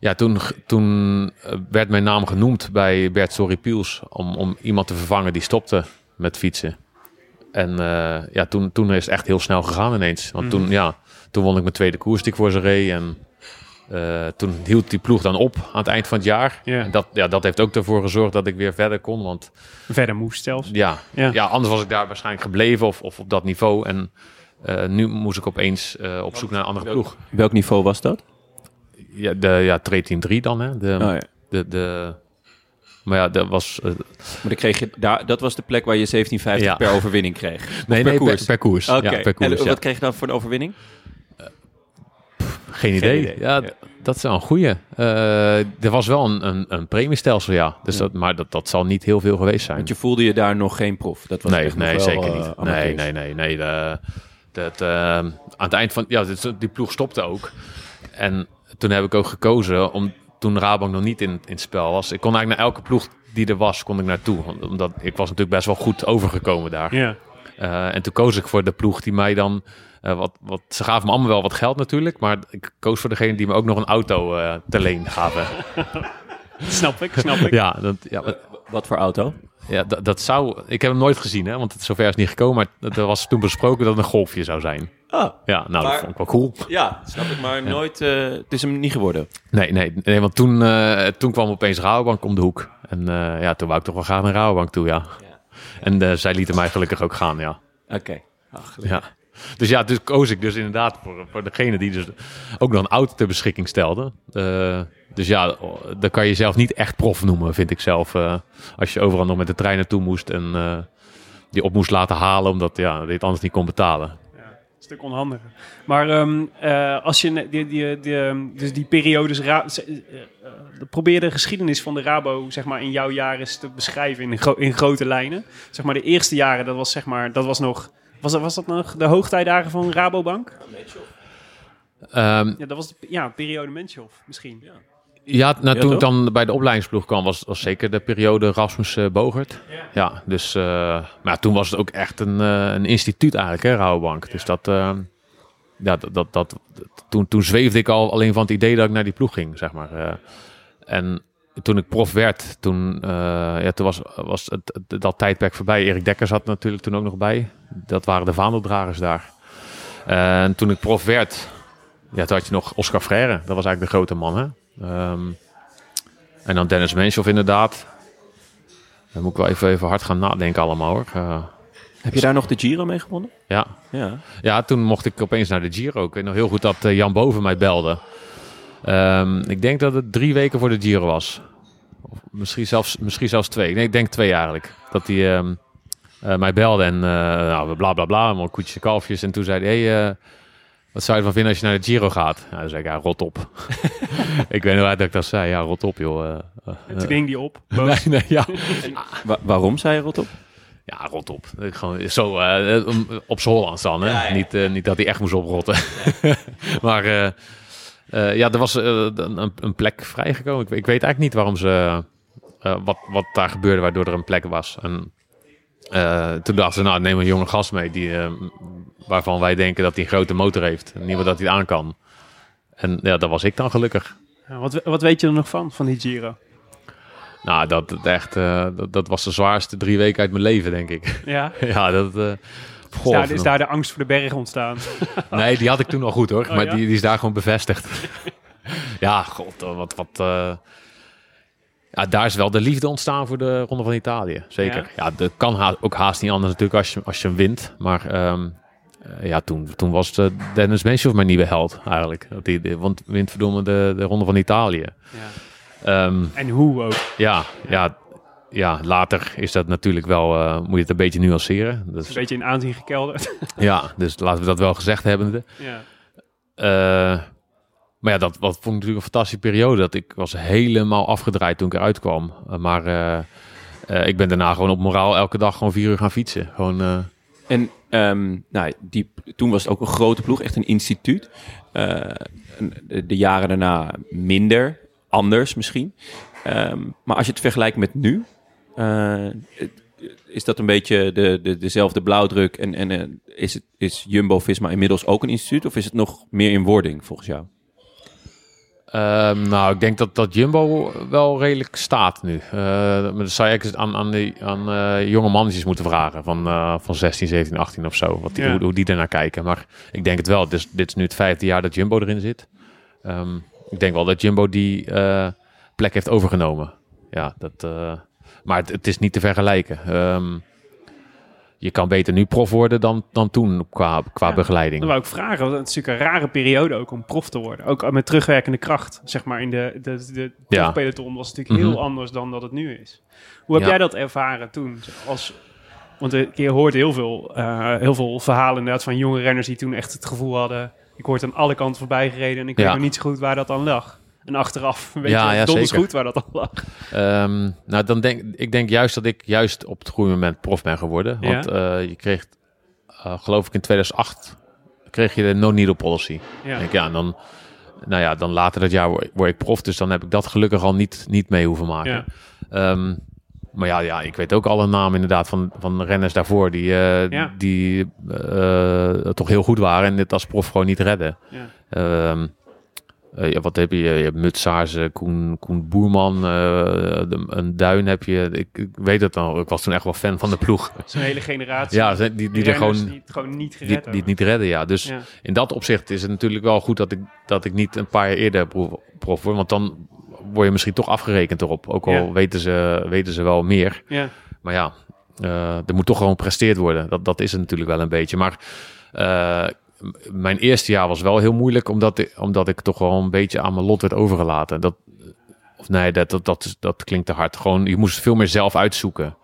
ja, toen, toen eh, werd mijn naam genoemd bij Bert Sorry Piels om, om iemand te vervangen die stopte met fietsen. En eh, ja, toen, toen is het echt heel snel gegaan ineens. Want toen, ja, toen won ik mijn tweede koers die ik voor ze reed. En eh, toen hield die ploeg dan op aan het eind van het jaar. Ja. En dat, ja, dat heeft ook ervoor gezorgd dat ik weer verder kon. Want verder moest zelfs. ja, Ja. ja. anders was ik daar waarschijnlijk gebleven of, of op dat niveau. En eh, nu moest ik opeens eh, op zoek naar een andere ploeg. Welk niveau was dat? Ja, de ja, Trade Team 3 dan, hè. De, Oh, ja. de, de, maar ja, dat was... eh, Maar dan kreeg je, daar, dat was de plek waar je 17,50 Ja. per overwinning kreeg. Nee, per nee, koers. per, per koers. Oké. Ja, per koers, en wat kreeg je dan voor een overwinning? Geen idee. idee. Ja, dat is wel een goeie. Eh, er was wel een, een, een premiestelsel, ja. Dus. Dat, maar dat, dat zal niet heel veel geweest zijn. Want je voelde je daar nog geen prof. Dat was nee, nee wel, zeker eh, niet. Nee, amateurs. nee, nee. nee. De, dat, eh, aan het eind van... Ja, die ploeg stopte ook. En toen heb ik ook gekozen om... Toen Rabank nog niet in, in het spel was. Ik kon eigenlijk naar elke ploeg die er was, kon ik naartoe. Omdat ik was natuurlijk best wel goed overgekomen daar. Ja. Eh, en toen koos ik voor de ploeg die mij dan... eh, wat, wat, ze gaven me allemaal wel wat geld natuurlijk. Maar ik koos voor degene die me ook nog een auto eh te leen gaven. Snap ik, snap ik. ja, dat, ja, Wat voor auto? ja dat, dat zou... Ik heb hem nooit gezien, hè, want het zover is niet gekomen. Maar er was toen besproken dat het een golfje zou zijn. Oh, Ja, nou, Maar- dat vond ik wel cool. ja, snap ik. Maar nooit... eh, het is hem niet geworden. Nee, nee, nee want toen, eh, toen kwam opeens Rabobank om de hoek. En eh, ja, toen wou ik toch wel graag naar Rabobank toe, ja. En eh, zij lieten mij gelukkig ook gaan, ja. Oké. Ach, ja. Dus ja, dus koos ik dus inderdaad voor, voor degene die dus ook nog een auto ter beschikking stelde. Dus ja, dan kan je jezelf niet echt prof noemen, vind ik zelf. eh, als je overal nog met de trein naartoe moest en eh, die op moest laten halen, omdat ja, dit anders niet kon betalen. Een stuk onhandiger. Maar ehm, eh, als je die, die, die, ehm, dus die periodes ra- z- probeer de geschiedenis van de Rabo zeg maar in jouw jaren eens te beschrijven in, gro- in grote lijnen. Zeg maar de eerste jaren dat was zeg maar dat was nog was dat, was dat nog de hoogtijdagen van Rabobank? Ehm, Ja, dat was de ja, periode Menschhoff misschien. Ja, nou, Ja, toen toch? ik dan bij de opleidingsploeg kwam, was, was zeker de periode Rasmus eh, Bogert. Ja, dus, eh, maar toen was het ook echt een, eh, een instituut eigenlijk, hè, Rabobank. Dus dat, ja, dat, dat, dat, toen, toen zweefde ik al alleen van het idee dat ik naar die ploeg ging, zeg maar. en toen ik prof werd, toen, ja, toen was, was het, het- dat tijdperk voorbij. Erik Dekker zat natuurlijk toen ook nog bij. Dat waren de vaandeldragers daar. en toen ik prof werd, ja, toen had je nog Oscar Freire. Dat was eigenlijk de grote man, hè. Ehm, En dan Dennis Menshoff inderdaad. Dan moet ik wel even, even hard gaan nadenken allemaal hoor. Eh, Heb je daar nog de Giro mee gewonnen? ja. Ja. ja, toen mocht ik opeens naar de Giro. Ik weet nog heel goed dat eh, Jan Boven mij belde. Ehm, ik denk dat het drie weken voor de Giro was. Of misschien, zelfs, misschien zelfs twee. Nee, ik denk twee eigenlijk. Dat hij ehm, eh, mij belde en uh, nou, bla bla bla, allemaal koetjes en kalfjes. En toen zei hij, hey, wat zou je ervan vinden als je naar de Giro gaat? Nou, dan zei ik, ja, rot op. ik weet nog waar dat ik dat zei. Ja, rot op joh. Toen ging die op. nee, nee, ja. Wa- waarom zei je rot op? Ja, rot op. Ik Gewoon zo eh, op z'n Hollands dan. Hè? Niet, niet dat hij echt moest oprotten. maar eh, eh, ja, er was een, een plek vrijgekomen. Ik, ik weet eigenlijk niet waarom ze... eh, wat, wat daar gebeurde waardoor er een plek was. En eh, toen dachten ze, nou neem een jonge gast mee. Die, eh, waarvan wij denken dat hij een grote motor heeft. In ieder geval dat hij het aan kan. En ja, dat was ik dan gelukkig. Ja, wat, wat weet je er nog van, van die Giro? Nou, dat, echt, eh, dat, dat was de zwaarste drie weken uit mijn leven, denk ik. Ja? ja, dat... eh, Is goh, daar, is daar de angst voor de berg ontstaan? Nee, die had ik toen al goed hoor. Oh, maar ja? die, die is daar gewoon bevestigd. ja, god, wat... wat Ja, daar is wel de liefde ontstaan voor de Ronde van Italië. Zeker. Ja, dat kan ook haast niet anders natuurlijk als je, als je hem wint. Maar ehm, eh, ja, toen, toen was Dennis Menschov mijn nieuwe held eigenlijk. Dat die, die, want wint verdomme de, de Ronde van Italië. Ja. Ehm, En hoe ook? ja, ja, ja, later is dat natuurlijk wel... eh, moet je het een beetje nuanceren. Een Dus, beetje in aanzien gekelderd. ja, dus laten we dat wel gezegd hebben. ja. Eh, maar ja, dat wat vond ik natuurlijk een fantastische periode. Dat ik was helemaal afgedraaid toen ik eruit kwam. Eh, maar eh, eh, ik ben daarna gewoon op moraal elke dag gewoon vier uur gaan fietsen. Gewoon, En ehm, nou, die, toen was het ook een grote ploeg, echt een instituut. De, de jaren daarna minder, anders misschien. Ehm, maar als je het vergelijkt met nu, is dat een beetje de, de, dezelfde blauwdruk? En, en is, het, is Jumbo-Visma inmiddels ook een instituut? Of is het nog meer in wording volgens jou? Ehm, nou, ik denk dat, dat Jumbo wel redelijk staat nu. Eh maar dat zou je eigenlijk aan, aan, die, aan eh, jonge mannetjes moeten vragen. Van, eh, van 16, 17, 18 of zo. Wat die, Ja. hoe, hoe die ernaar kijken. Maar ik denk het wel. Dus, dit is nu het vijfde jaar dat Jumbo erin zit. Ehm, ik denk wel dat Jumbo die plek heeft overgenomen. Ja, dat, maar het, het is niet te vergelijken. Ehm, je kan beter nu prof worden dan, dan toen qua, qua Ja, begeleiding. Dat wou ik vragen, want het is natuurlijk een rare periode ook om prof te worden. Ook met terugwerkende kracht, zeg maar, in de, de, de Ja. profpeloton was het natuurlijk heel Mhm. anders dan dat het nu is. Hoe heb Ja. jij dat ervaren toen? Als, want ik je hoort heel veel, eh, heel veel verhalen inderdaad van jonge renners die toen echt het gevoel hadden... Ik word aan alle kanten voorbij gereden en ik weet nog niet zo goed waar dat dan lag. En achteraf weet Ja, je ja, donders goed waar dat dan lag. Ehm, nou, dan denk ik denk juist dat ik juist op het goede moment prof ben geworden. Ja. Want eh, je kreeg, eh, geloof ik in 2008, kreeg je de no-needle policy. Ja. Denk, ja, en dan, nou ja, dan later dat jaar word, word ik prof. Dus dan heb ik dat gelukkig al niet, niet mee hoeven maken. Ja. Ehm, maar ja, ja, ik weet ook alle namen inderdaad van, van renners daarvoor die, eh, Ja. die toch heel goed waren en dit als prof gewoon niet redden. Ja. Ehm, eh, ja, wat heb je? Je hebt Mutsaars, Koen, Koen Boerman, eh, de- een Duin heb je. Ik, ik weet het al. Ik was toen echt wel fan van de ploeg. Zo'n hele generatie. Ja, ze- die, die er gewoon die het gewoon niet die, gered die het niet redden. Ja, dus Ja. in dat opzicht is het natuurlijk wel goed dat ik, dat ik niet een paar jaar eerder proef, prof word. Want dan word je misschien toch afgerekend erop. Ook al Ja. weten, ze, weten ze wel meer. Ja. Maar ja, eh, er moet toch gewoon gepresteerd worden. Dat, dat is het natuurlijk wel een beetje. Maar eh, mijn eerste jaar was wel heel moeilijk, omdat ik, omdat ik toch wel een beetje aan mijn lot werd overgelaten. Dat, of nee, dat, dat, dat, klinkt te hard. Gewoon, je moest veel meer zelf uitzoeken.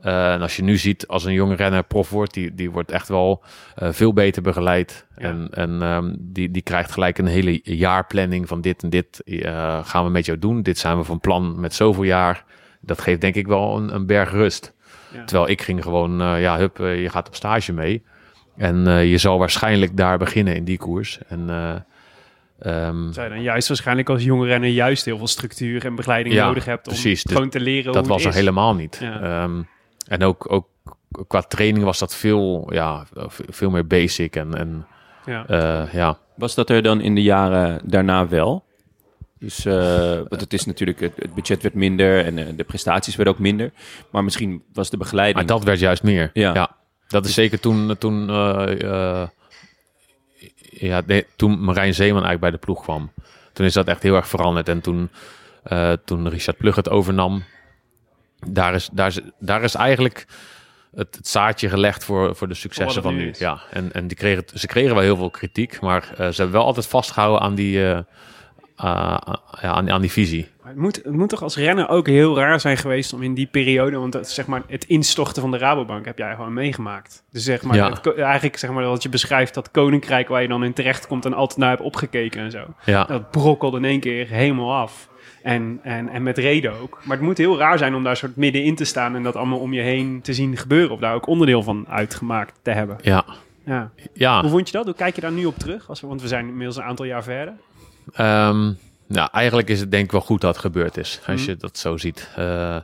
Eh, en als je nu ziet, als een jonge renner prof wordt, die, die wordt echt wel eh, veel beter begeleid. Ja. En, en ehm, die, die krijgt gelijk een hele jaarplanning van dit en dit eh, gaan we met jou doen. Dit zijn we van plan met zoveel jaar. Dat geeft denk ik wel een, een berg rust. Ja. Terwijl ik ging gewoon, ja, hup, je gaat op stage mee. En eh, je zal waarschijnlijk daar beginnen in die koers. En eh, ehm, Zou je dan juist waarschijnlijk als jonge renner juist heel veel structuur en begeleiding Ja, nodig hebt om precies. Gewoon te leren dat hoe was het er helemaal niet. Ja. Ehm, en ook, ook qua training was dat veel, ja, veel meer basic. En, en Ja. eh, ja, Was dat er dan in de jaren daarna wel? Dus, eh, want het is natuurlijk, het, het budget werd minder en de prestaties werden ook minder. Maar misschien was de begeleiding... maar dat werd juist meer. Ja. Ja, dat is zeker toen, toen, eh, eh, ja, toen Marijn Zeeman eigenlijk bij de ploeg kwam. Toen is dat echt heel erg veranderd. En toen eh, toen Richard Plug het overnam. Daar is, daar is, daar is eigenlijk het, het zaadje gelegd voor, voor de successen van nu. Ja, en, en die kregen, ze kregen wel heel veel kritiek, maar ze hebben wel altijd vastgehouden aan die, ja, aan, aan die visie. Het moet, het moet toch als renner ook heel raar zijn geweest om in die periode, want dat, zeg maar, het instorten van de Rabobank heb jij gewoon meegemaakt. Dus zeg maar, Ja. het eigenlijk zeg maar wat je beschrijft, dat koninkrijk waar je dan in terecht komt en altijd naar hebt opgekeken en zo. Ja, Dat brokkelde in één keer helemaal af. En, en, en met reden ook. Maar het moet heel raar zijn om daar soort middenin te staan en dat allemaal om je heen te zien gebeuren. Of daar ook onderdeel van uitgemaakt te hebben. ja, Ja. ja. Hoe vond je dat? Hoe kijk je daar nu op terug? Als we, want we zijn inmiddels een aantal jaar verder. Ehm, nou, eigenlijk is het denk ik wel goed dat het gebeurd is, als Mhm. je dat zo ziet. Eh,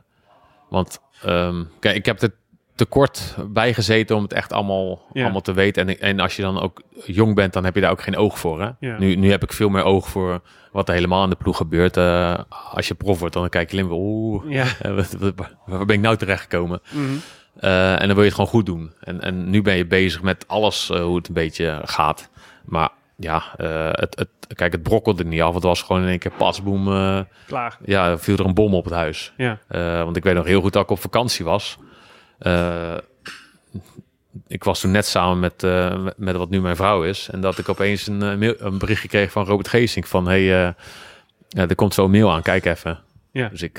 want ehm, kijk, ik heb er te kort bij gezeten om het echt allemaal, Ja. allemaal te weten. En, en als je dan ook jong bent, dan heb je daar ook geen oog voor. Hè? Ja. Nu, nu heb ik veel meer oog voor wat er helemaal in de ploeg gebeurt. Eh, als je prof wordt, dan kijk je alleen oeh, Ja. eh, waar ben ik nou terechtgekomen? Mhm. Eh, en dan wil je het gewoon goed doen. En, en nu ben je bezig met alles hoe het een beetje gaat. Maar ja, eh, het, het, kijk, het brokkelde niet af. Het was gewoon in één keer pasboom. eh, Klaar. ja, viel er een bom op het huis. Ja. Eh, want ik weet nog heel goed dat ik op vakantie was. Ik was toen net samen met, met- wat nu mijn vrouw is. En dat ik opeens een, een berichtje kreeg van Robert Geesink van... Hey, ja, er komt zo een mail aan, kijk even. Ja. Dus ik,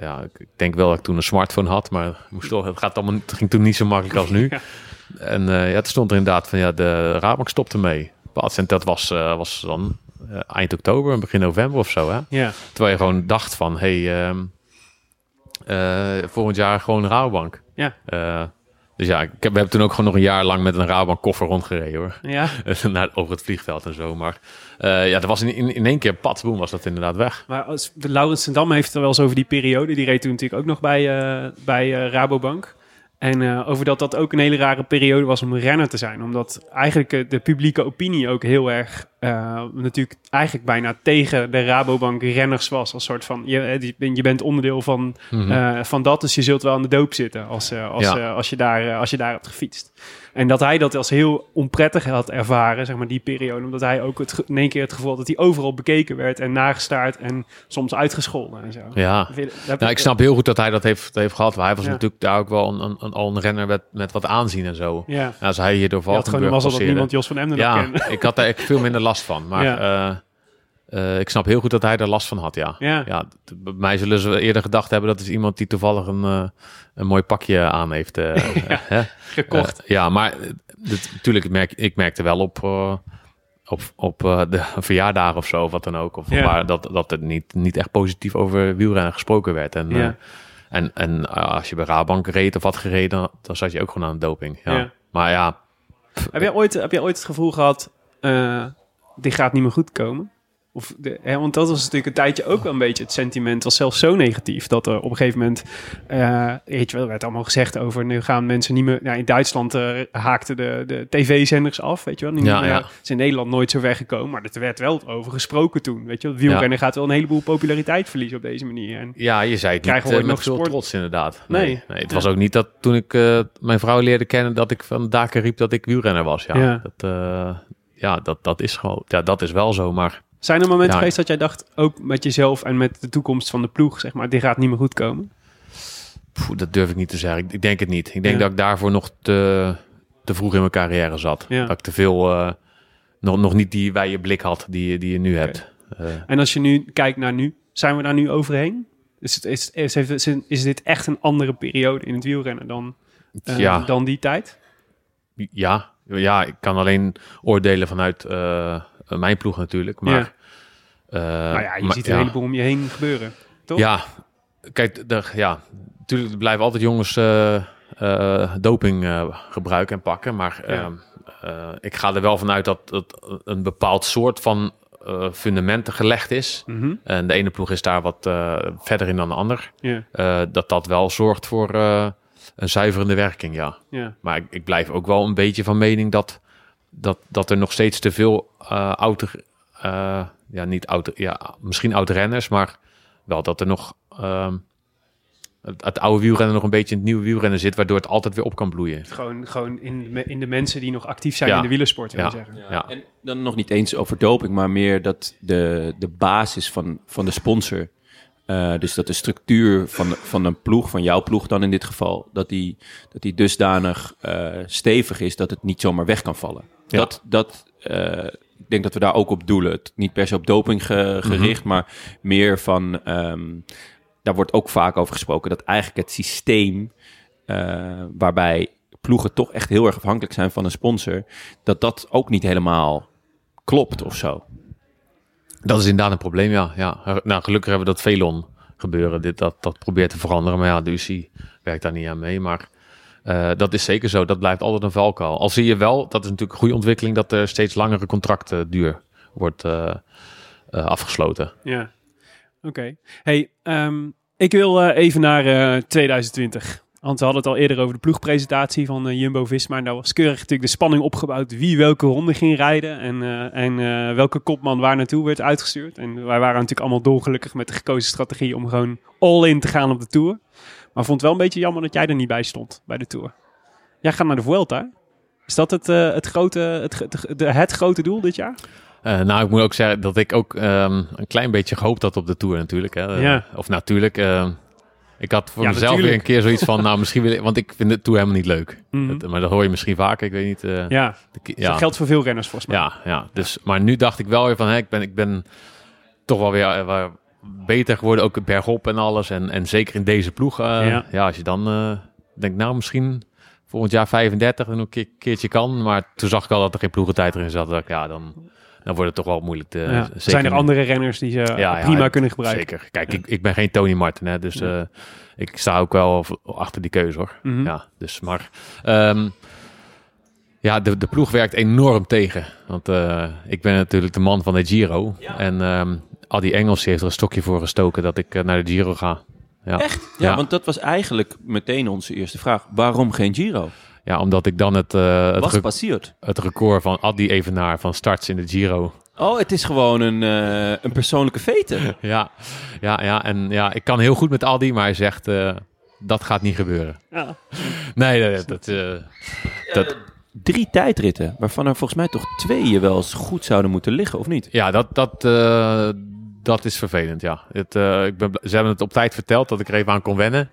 ja, ik denk wel dat ik toen een smartphone had, maar het moest toch, het, gaat allemaal, het ging toen niet zo makkelijk als nu. Ja. En ja, toen stond er inderdaad van ja, de Raadbank stopte mee. En dat was, eh, was dan eh, eind oktober, begin november of zo. Hè? Ja. Terwijl je gewoon dacht van, hey, ehm, eh, volgend jaar gewoon een Rabobank. Ja. Dus ja, ik heb, we hebben toen ook gewoon nog een jaar lang met een Rabobank koffer rondgereden hoor. Ja. Naar, over het vliegveld en zo. Maar ja, dat was in, in, in één keer, patsboom, was dat inderdaad weg. Maar als, de Laurens Dam heeft het er wel eens over die periode. Die reed toen natuurlijk ook nog bij, bij Rabobank. En eh, over dat dat ook een hele rare periode was om renner te zijn. Omdat eigenlijk eh, de publieke opinie ook heel erg eh, natuurlijk eigenlijk bijna tegen de Rabobank renners was. Als soort van, je, je bent onderdeel van, eh, van dat, dus je zult wel aan de doop zitten als, als, Ja. als, je, daar, als je daar hebt gefietst. En dat hij dat als heel onprettig had ervaren, zeg maar die periode. Omdat hij ook het, in één keer het gevoel had dat hij overal bekeken werd en nagestaard en soms uitgescholden en zo. Ja. Je- Nou, ik snap heel goed dat hij dat heeft, heeft gehad. Maar hij was Ja. natuurlijk daar ook wel een, een, een, al een renner met, met wat aanzien en zo. Ja. Ja, als hij hier door Je had gewoon dat niemand Jos van Emden Ja, kende. ik had daar echt veel minder last van. Maar Ja. eh, eh, ik snap heel goed dat hij daar last van had, ja. Ja. bij mij zullen ze eerder gedacht hebben... dat is iemand die toevallig een, eh, een mooi pakje aan heeft. eh, hè? Gekocht. Ja, maar natuurlijk, merk, ik merkte wel op... op, op de verjaardagen of zo, of wat dan ook. Of Ja. waar, dat, dat er niet, niet echt positief over wielrennen gesproken werd. En, Ja. en, en als je bij Rabank reed of had gereden, dan, dan zat je ook gewoon aan de doping. Ja. Ja. Maar ja, Heb jij ooit, heb jij ooit het gevoel gehad, eh dit gaat niet meer goed komen? Of de, hè, want dat was natuurlijk een tijdje ook wel een beetje het sentiment, was zelfs zo negatief, dat er op een gegeven moment, eh weet je wel, er werd allemaal gezegd over, nu gaan mensen niet meer, nou, in Duitsland eh, haakten de, de tv-zenders af, weet je wel. Ja, is in Nederland nooit zo ver gekomen, maar er werd wel over gesproken toen, weet je wel. Wielrennen gaat wel een heleboel populariteit verliezen op deze manier. En, Ja, je zei het niet ooit met veel sport? trots inderdaad. Nee. Nee, nee, het was ook niet dat toen ik mijn vrouw leerde kennen... dat ik van daken riep dat ik wielrenner was. Ja, Ja. Dat, ja dat, dat is gewoon... Ja, dat is wel zo, maar... zijn er momenten Ja. geweest dat jij dacht, ook met jezelf en met de toekomst van de ploeg, zeg maar, dit gaat niet meer goed komen? Poeh, dat durf ik niet te zeggen. Ik, ik denk het niet. Ik denk Ja. dat ik daarvoor nog te, te vroeg in mijn carrière zat. Ja. Dat ik te veel... eh, nog, nog niet die wijde blik had die, die je nu hebt. Eh, En als je nu kijkt naar nu, zijn we daar nu overheen? Is, het, is, is, is, is dit echt een andere periode in het wielrennen dan, eh, ja, dan die tijd? ja, ja, ik kan alleen oordelen vanuit mijn ploeg natuurlijk. Maar, Ja. eh, nou ja, je maar- ziet een heleboel om je heen gebeuren, toch? Ja, kijk, de, ja, natuurlijk er blijven altijd jongens eh, eh, doping gebruiken en pakken. Maar ehm, eh, ik ga er wel vanuit dat, dat een bepaald soort van fundamenten gelegd is. Mhm. En de ene ploeg is daar wat verder in dan de ander. ja, dat dat wel zorgt voor een zuiverende werking, ja. ja, Maar ik, ik blijf ook wel een beetje van mening dat, dat, dat er nog steeds te veel eh oude, eh, ja, niet oude, ja, misschien oude renners, maar wel dat er nog ehm, het, het oude wielrennen nog een beetje in het nieuwe wielrennen zit, waardoor het altijd weer op kan bloeien. gewoon, gewoon in, de- in de mensen die nog actief zijn Ja. in de wielersport, wil je Ja. zeggen. Ja. En dan nog niet eens over doping, maar meer dat de, de basis van, van de sponsor Eh, dus dat de structuur van, van een ploeg, van jouw ploeg dan in dit geval, dat die, dat die dusdanig eh, stevig is dat het niet zomaar weg kan vallen. Ja. Dat, dat, eh, ik denk dat we daar ook op doelen. Het, niet per se op doping ge- gericht, maar meer van, ehm, daar wordt ook vaak over gesproken, dat eigenlijk het systeem waarbij ploegen toch echt heel erg afhankelijk zijn van een sponsor, dat dat ook niet helemaal klopt of zo. Dat is inderdaad een probleem, ja. ja. Nou, gelukkig hebben we dat Velon gebeuren. Dit, dat, dat probeert te veranderen. Maar ja, de UC werkt daar niet aan mee. Maar eh, dat is zeker zo. Dat blijft altijd een valkuil. Al zie je wel, dat is natuurlijk een goede ontwikkeling... dat er steeds langere contracten duur wordt eh, eh, afgesloten. Ja. Oké. Hey, ehm, ik wil even naar eh, 2020. Want we hadden het al eerder over de ploegpresentatie van eh, Jumbo-Visma. En daar was keurig natuurlijk de spanning opgebouwd wie welke ronde ging rijden. En, eh, en eh, welke kopman waar naartoe werd uitgestuurd. En wij waren natuurlijk allemaal dolgelukkig met de gekozen strategie om gewoon all-in te gaan op de Tour. Maar vond het wel een beetje jammer dat jij er niet bij stond bij de Tour. Jij gaat naar de Vuelta. Is dat het, het, grote, het, de- het grote doel dit jaar? Nou, ik moet ook zeggen dat ik ook ehm, een klein beetje gehoopt had op de Tour natuurlijk. Hè. Ja. Of natuurlijk... eh, ik had voor Ja, mezelf weer een keer zoiets van... nou, misschien wil ik... Want ik vind de Tour helemaal niet leuk. Mhm. Maar dat hoor je misschien vaker. Ik weet niet... eh, Ja, de dat geldt voor veel renners volgens mij. Ja, ja. Dus, maar nu dacht ik wel weer van, hè, ik, ben, ik ben toch wel weer eh, beter geworden, ook bergop en alles. En, en zeker in deze ploeg. eh, Ja. ja. als je dan denkt, nou misschien volgend jaar 35 en een keer, keertje kan. Maar toen zag ik al dat er geen ploegentijd erin zat. Dat ik, ja, dan, dan wordt het toch wel moeilijk. Te, Ja. zeker Zijn er andere renners die ze Ja, prima ja, kunnen gebruiken? Zeker. Kijk, ik, ik ben geen Tony Martin, hè, dus eh, ik sta ook wel achter die keuze hoor. Mhm. Ja, dus maar. ehm, ja, de, de ploeg werkt enorm tegen. Want eh, ik ben natuurlijk de man van de Giro. En ehm al die Engels heeft er een stokje voor gestoken dat ik eh, naar de Giro ga. Ja. Echt? Ja, Ja. want dat was eigenlijk meteen onze eerste vraag. Waarom geen Giro? Ja, omdat ik dan het, eh, het, het record van Adi Evenaar van starts in de Giro. Oh, het is gewoon een, eh, een persoonlijke vete. Ja, ja, ja, en ja, ik kan heel goed met Adi, maar hij zegt eh, dat gaat niet gebeuren. Ja. Nee, dat, dat, eh, dat, Drie tijdritten, waarvan er volgens mij toch twee je wel eens goed zouden moeten liggen, of niet? Ja, dat, dat, eh, dat is vervelend, ja. Het, eh, ik ben, ze hebben het op tijd verteld dat ik er even aan kon wennen.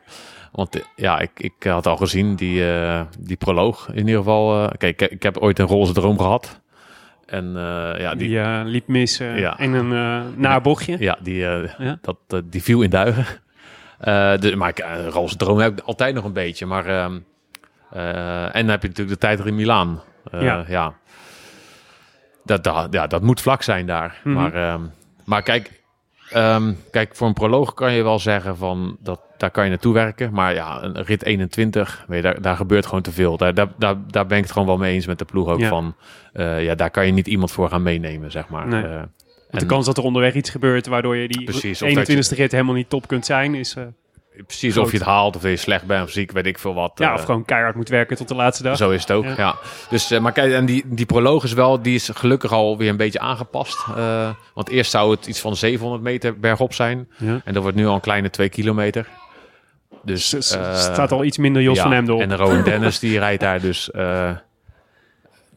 Want ja, ik, ik had al gezien die, eh, die proloog in ieder geval. eh, kijk, ik, ik heb ooit een roze droom gehad. En eh, ja, die, Die liep mis Ja. in een nabochtje. ja, die, Ja. dat, die viel in duigen. Maar ik, eh, roze droom heb ik altijd nog een beetje. Maar, ehm, eh, en dan heb je natuurlijk de tijd in Milaan. Ja. ja. Dat, dat, ja, dat moet vlak zijn daar. Mhm. Maar, ehm, maar kijk, ehm, kijk, voor een proloog kan je wel zeggen van dat daar kan je naartoe werken. Maar ja, een rit 21, weet je, daar, daar gebeurt gewoon te veel. Daar, daar, daar, daar ben ik het gewoon wel mee eens met de ploeg ook Ja. van. eh, ja, daar kan je niet iemand voor gaan meenemen, zeg maar. Nee. Eh, Want de en- kans dat er onderweg iets gebeurt waardoor je die Precies, of 21ste rit helemaal niet top kunt zijn, is eh, Precies, Groot. of je het haalt, of je slecht bent, of ziek, weet ik veel wat. ja, eh, of gewoon keihard moet werken tot de laatste dag. Zo is het ook, Ja. ja. Dus, eh, maar kijk, en die, die proloog is wel, die is gelukkig alweer een beetje aangepast. Eh, want eerst zou het iets van 700 meter bergop zijn. Ja. En dat wordt nu al een kleine 2 kilometer. Dus, S- s- eh, staat al iets minder Jos ja, van Emden op. En de Rowan Dennis, die rijdt daar dus... eh,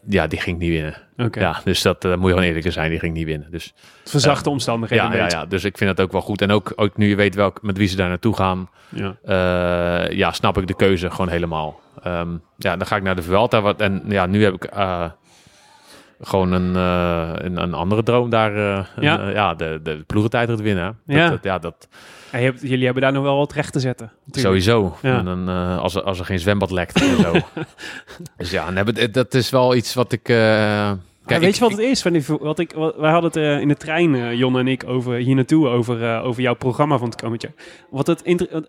ja, die ging niet winnen. Oké. Ja, dus dat eh, moet je gewoon eerlijk zijn, die ging niet winnen. Dus Verzachte omstandigheden. ja, ja, dus ik vind dat ook wel goed. En ook, ook nu je weet welk, met wie ze daar naartoe gaan... Ja. Eh, ja, snap ik de keuze gewoon helemaal. Ehm, ja, dan ga ik naar de Vuelta. Wat, en ja, nu heb ik eh, gewoon een, eh, een, een andere droom daar. eh, een, Ja. eh, ja, de, de ploegentijd te winnen. Ja. Dat- ja, dat Hebt, jullie hebben daar nog wel wat recht te zetten. natuurlijk. sowieso. Ja. En dan, eh, als, er, als er geen zwembad lekt en zo. dus ja, dat is wel iets wat ik... eh, Ja, weet je wat het is? Van die, wat ik, wat, wij hadden het eh, in de trein, Jon en ik, over, hier naartoe, over, over jouw programma van het komend jaar. Wat het er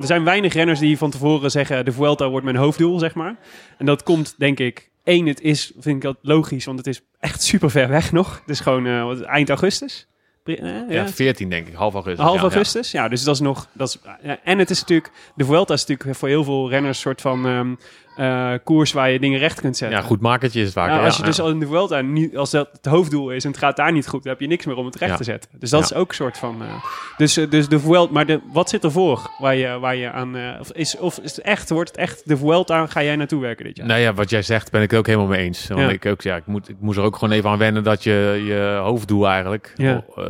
zijn weinig renners die van tevoren zeggen, de Vuelta wordt mijn hoofddoel, zeg maar. En dat komt, denk ik, één, het is, vind ik dat logisch, want het is echt super ver weg nog. Het is gewoon eind augustus. Eh, Ja, 14 denk ik, half augustus. Half augustus, ja. Dus dat is nog. Dat is, ja, en het is natuurlijk. De Vuelta is natuurlijk voor heel veel renners een soort van. ehm, eh, koers waar je dingen recht kunt zetten. Ja, goed makertje is het vaak. Nou, als je ja. dus al in de Vuelta niet, als dat het hoofddoel is en het gaat daar niet goed, dan heb je niks meer om het recht Ja. te zetten. Dus dat is ook een soort van. eh, dus, eh, dus de Vuelta, maar de, wat zit ervoor waar je, waar je aan. of, is, of is het echt, wordt het echt de Vuelta, ga jij naartoe werken dit jaar? Nou ja, wat jij zegt ben ik ook helemaal mee eens. Want ik, ook, ja, ik, moet, ik moest er ook gewoon even aan wennen dat je, je hoofddoel eigenlijk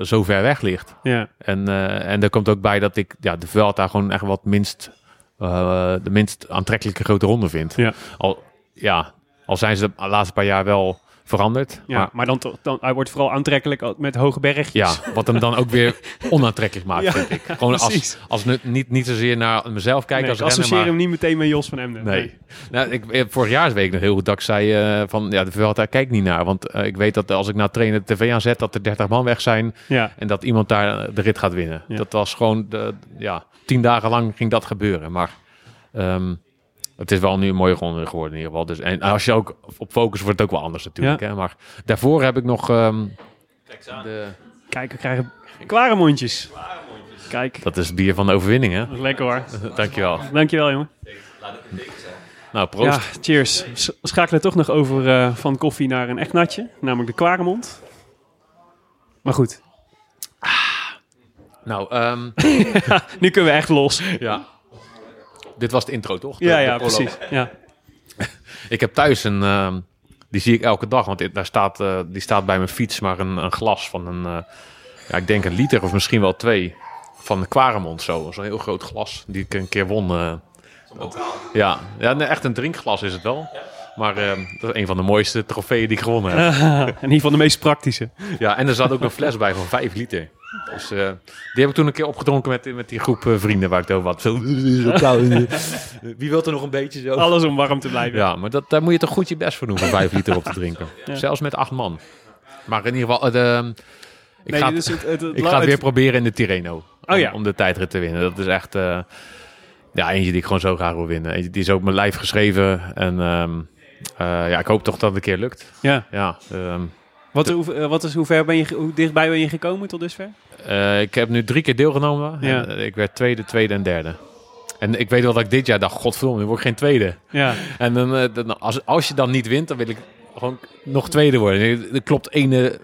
zo ver weg ligt. Ja, En, en er komt ook bij dat ik ja, de Vuelta gewoon echt wat minst, eh, de minst aantrekkelijke grote ronde vind. Ja. Al, ja, al zijn ze de laatste paar jaar wel veranderd. ja Maar maar, dan, toch- dan, hij wordt vooral aantrekkelijk met hoge bergjes. ja, wat hem dan ook weer onaantrekkelijk maakt, Ja, vind ik. Gewoon als, precies. als niet, niet zozeer naar mezelf kijken Nee, als ik renner, associeer maar... hem niet meteen met Jos van Emden. Nee. Nou, ik, eh, vorig jaar weet ik nog heel goed dat ik zei eh, van ja, de Vuelta kijk niet naar. Want eh, ik weet dat als ik naar trainen tv aanzet, dat er 30 man weg zijn Ja, en dat iemand daar de rit gaat winnen. Ja. Dat was gewoon, de, ja, tien dagen lang ging dat gebeuren. Maar ehm, het is wel nu een mooie ronde geworden in ieder geval. Dus, en als je ook op focus wordt het ook wel anders natuurlijk. Hè? Maar daarvoor heb ik nog... ehm, de, kijk, we krijgen kwaremondjes. Kijk, dat is het bier van de overwinning, hè? dat is lekker hoor. Dankjewel. Dankjewel, jongen. Nou, proost. Ja, cheers. We schakelen toch nog over eh, van koffie naar een echt natje, namelijk de Kwaremond. Maar goed, Nou, ehm, nu kunnen we echt los. ja. Dit was de intro, toch? De- Ja, ja, precies. Ja. Ik heb thuis een, ehm, die zie ik elke dag, want dit- daar staat, eh, die staat bij mijn fiets, maar een, een glas van een, eh, ja, ik denk een liter of misschien wel twee, van de Quaremont zo. Zo'n heel groot glas, die ik een keer won. eh. ja, ja nee, echt een drinkglas is het wel. Maar ehm, dat is een van de mooiste trofeeën die ik gewonnen heb. In ieder geval de meest praktische. Ja, en er zat ook een fles bij van 5 liter. Dus eh, die heb ik toen een keer opgedronken met, met die groep eh, vrienden waar ik het over had. Zo, zo koud. Wie wil er nog een beetje zo? Alles om warm te blijven. Ja, maar dat, daar moet je toch goed je best voor doen, voor 5 liter op te drinken. Zelfs met acht man. Maar in ieder geval, eh, de, ik, Nee, ga, dus het, het, het, ik ga het weer proberen in de Tirreno. Oh om, ja. om de tijdrit te winnen. Dat is echt eh, ja, eentje die ik gewoon zo graag wil winnen. Eentje, die is ook op mijn lijf geschreven. En ehm, eh, ja, ik hoop toch dat het een keer lukt. Ja. Ja, ehm, Wat, hoe, wat is, hoe, ver ben je, hoe dichtbij ben je gekomen tot dusver? Eh, ik heb nu drie keer deelgenomen. Ja. En, eh, ik werd tweede, tweede en derde. En ik weet wel dat ik dit jaar dacht, godverdomme, nu word ik geen tweede. Ja. En dan, eh, dan, als, als je dan niet wint, dan wil ik gewoon nog tweede worden. Er- klopt ene,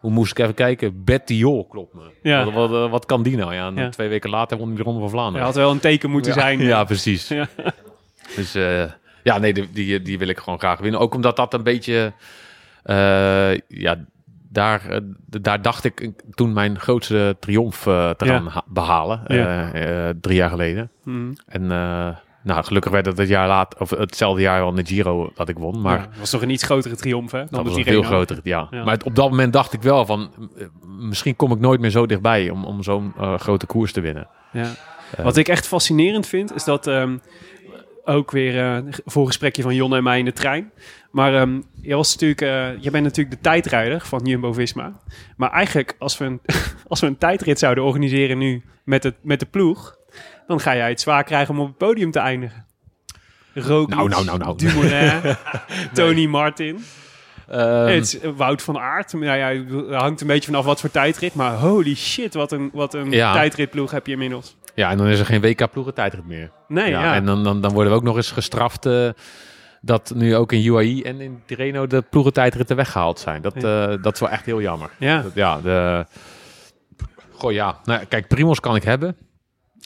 hoe moest ik even kijken? Bettiol klopt me. Ja. Wat, wat, wat kan die nou? Ja, en Ja. twee weken later won hij de Ronde van Er Vlaanderen. had wel een teken moeten zijn. Ja, precies. Ja. Dus ja, nee, die, die, die wil ik gewoon graag winnen. Ook omdat dat een beetje, ja, daar, eh, daar dacht ik toen mijn grootste triomf eh, te Ja. gaan ha- behalen. Ja. eh, eh, drie jaar geleden. Mhm. En eh, nou, gelukkig werd het het jaar laat, of hetzelfde jaar al in de Giro dat ik won. Maar Ja, was toch een iets grotere triomf, hè? Dan dat was een veel groter, ja. Ja. Maar het- op dat moment dacht ik wel van, misschien kom ik nooit meer zo dichtbij om, om zo'n eh, grote koers te winnen. Ja. Wat ik echt fascinerend vind, is dat ehm, ook weer eh voorgesprekje van Jon en mij in de trein. Maar ehm je, was natuurlijk, eh, je bent natuurlijk de tijdrijder van Jumbo-Visma. Maar eigenlijk, als we, een, als we een tijdrit zouden organiseren nu met, het, met de ploeg... dan ga jij het zwaar krijgen om op het podium te eindigen. Roglic, Nou, nou, nou, nou. Dumoulin, Tony Martin. Ehm, Het is, eh, Wout van Aert. Nou ja, het hangt een beetje vanaf wat voor tijdrit. Maar holy shit, wat een, wat een Ja. tijdritploeg heb je inmiddels. ja, en dan is er geen WK-ploegen tijdrit meer. Nee, ja. ja, En dan, dan, dan worden we ook nog eens gestraft eh, dat nu ook in UAE en in Tirreno de ploegentijdritten weggehaald zijn. Dat, eh, dat is wel echt heel jammer. ja. Dat- ja, de... Goh, ja. Nou, kijk, Primos kan ik hebben.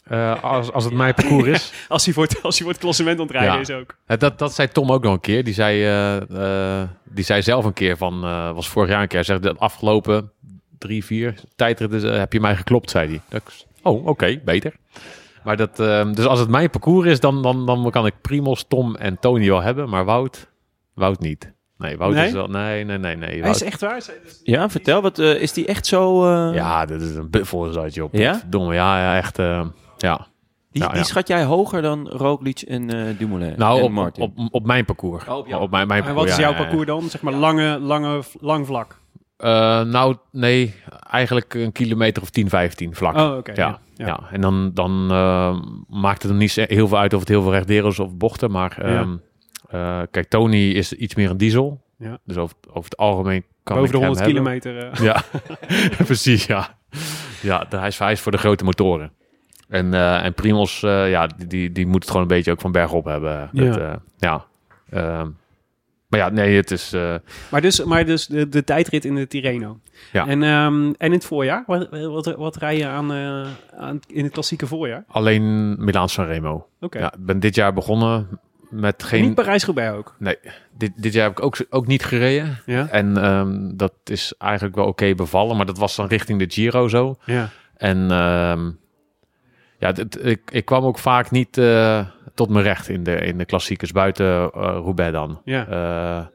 Eh, als, als het mijn parcours is. Als hij voor het, als hij voor het klassement aan het rijden Ja. is ook. Eh, Dat, dat zei Tom ook nog een keer. Die zei, eh, eh, die zei zelf een keer van, eh, was vorig jaar een keer, zegt de afgelopen drie, vier tijdritten heb je mij geklopt, zei hij. Dat oh, oké, beter. Maar dat, dus als het mijn parcours is, dan, dan, dan kan ik Primos, Tom en Tony wel hebben, maar Wout, Wout niet. Nee, Wout Nee? is wel, nee, nee, nee, nee. Hij is echt waar. Ja, vertel, wat, eh, is die echt zo... eh, Ja, dit is een buffelzootje op. Ja? Domme, ja, ja, echt, eh, ja. die, ja, die ja. schat jij hoger dan Roglic en eh Dumoulin Nou, en op, Martin? op, op mijn parcours. Oh, op jou. op mijn, mijn En wat parcours, is jouw parcours dan? Zeg maar lange, lange, lang vlak. Eh, nou, nee, eigenlijk een kilometer of 10, 15 vlak. Oh, oké. ja, ja. ja. en dan, dan eh, maakt het er niet heel veel uit of het heel veel rechtderen is of bochten. Maar ehm, eh, kijk, Tony is iets meer een diesel. Ja. Dus over, over het algemeen kan Boven de ik hem 100 hebben. kilometer. Ja, precies, ja. Ja, hij is, hij is voor de grote motoren. En, eh en Primos, eh, ja, die, die, die moet het gewoon een beetje ook van berg op hebben. Ja. Dat, eh, ja. Ehm, maar ja, nee, het is... Maar dus, maar dus de, de tijdrit in de Tirreno. Ja. En, ehm, en in het voorjaar? Wat, wat, wat rij je aan, aan in het klassieke voorjaar? alleen Milaan Sanremo. Oké. Ja, ik ben dit jaar begonnen met En geen... Niet Parijs-Roubaix ook? Nee, dit, dit jaar heb ik ook, ook niet gereden. Ja. En ehm, dat is eigenlijk wel oké bevallen. Maar dat was dan richting de Giro zo. Ja. En ehm, ja, dit, ik, ik kwam ook vaak niet eh, tot mijn recht in de, in de klassiekers buiten eh Roubaix dan. Ja. Eh,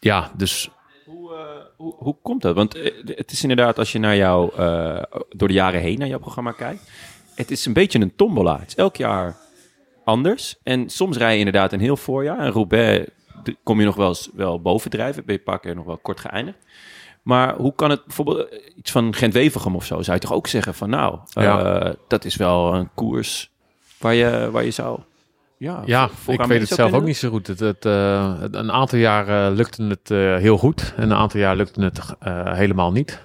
ja, dus Hoe, eh, hoe, hoe komt dat? Want het is inderdaad, als je naar jou, eh, door de jaren heen naar jouw programma kijkt, het is een beetje een tombola. Het is elk jaar anders. En soms rij je inderdaad een heel voorjaar. En Roubaix kom je nog wel eens wel bovendrijven. Ben je keer nog wel kort geëindigd. Maar hoe kan het bijvoorbeeld eh, iets van Gent-Wevelgem of zo? Zou je toch ook zeggen van nou, eh, dat is wel een koers waar je, waar je zou... Ja, Ja, ik weet het zelf ook niet zo goed. Het, het, eh, een aantal jaar lukte het heel goed en een aantal jaar lukte het helemaal niet.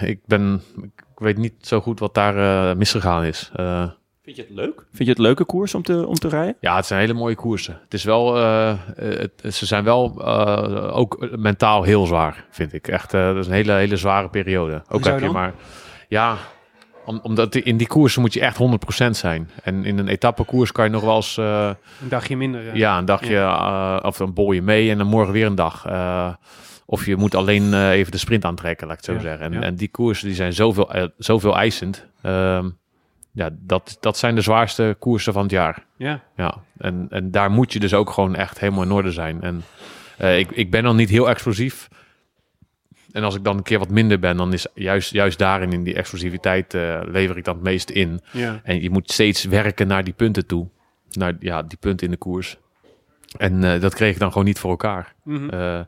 Ik, ben, ik weet niet zo goed wat daar misgegaan is. Vind je het leuk? Vind je het leuke koers om te, om te rijden? ja, het zijn hele mooie koersen. Het is wel, eh, eh, het, ze zijn wel eh, ook mentaal heel zwaar, vind ik. Echt, eh, dat is een hele, hele zware periode. Ook heb je dan? maar, ja, om, omdat in die koersen moet je echt 100% zijn. En in een etappekoers kan je nog wel eens... eh, Een dagje minder. Ja, een dagje of een bol je mee en dan morgen weer een dag. Eh, of je moet alleen eh, even de sprint aantrekken, laat ik het zo Ja, zeggen. En, ja. en die koersen die zijn zoveel, zoveel eisend. Ehm, ja, dat, dat zijn de zwaarste koersen van het jaar. Ja. Ja, en, en daar moet je dus ook gewoon echt helemaal in orde zijn. En eh, ik, ik ben dan niet heel explosief. En als ik dan een keer wat minder ben, dan is juist, juist daarin, in die explosiviteit, eh, lever ik dan het meest in. Ja. En je moet steeds werken naar die punten toe. Naar ja, die punten in de koers. En eh, dat kreeg ik dan gewoon niet voor elkaar. Mhm.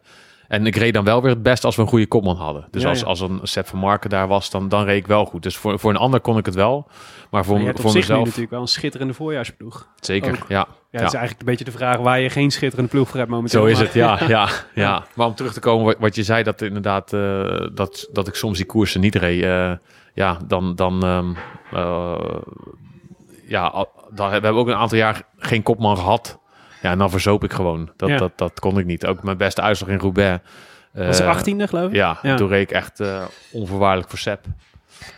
En ik reed dan wel weer het best als we een goede kopman hadden. Dus Ja, als, ja. als een Sepp van Marken daar was, dan, dan reed ik wel goed. Dus voor, voor een ander kon ik het wel. Maar voor, Maar voor mezelf natuurlijk wel een schitterende voorjaarsploeg. zeker. ook. Ja, Ja, Ja. het is eigenlijk een beetje de vraag waar je geen schitterende ploeg voor hebt momenteel. Zo is het, ja, ja, ja. Maar om terug te komen wat, wat je zei, dat inderdaad eh, dat, dat ik soms die koersen niet reed. eh, ja, dan, dan ehm, eh, ja, dan, we hebben ook een aantal jaar geen kopman gehad. Ja, en dan verzoop ik gewoon. Dat, Ja. dat, dat kon ik niet. Ook mijn beste uitslag in Roubaix. Was eh, het 18e geloof ik? Ja, Ja. toen reed ik echt eh, onvoorwaardelijk voor Sepp.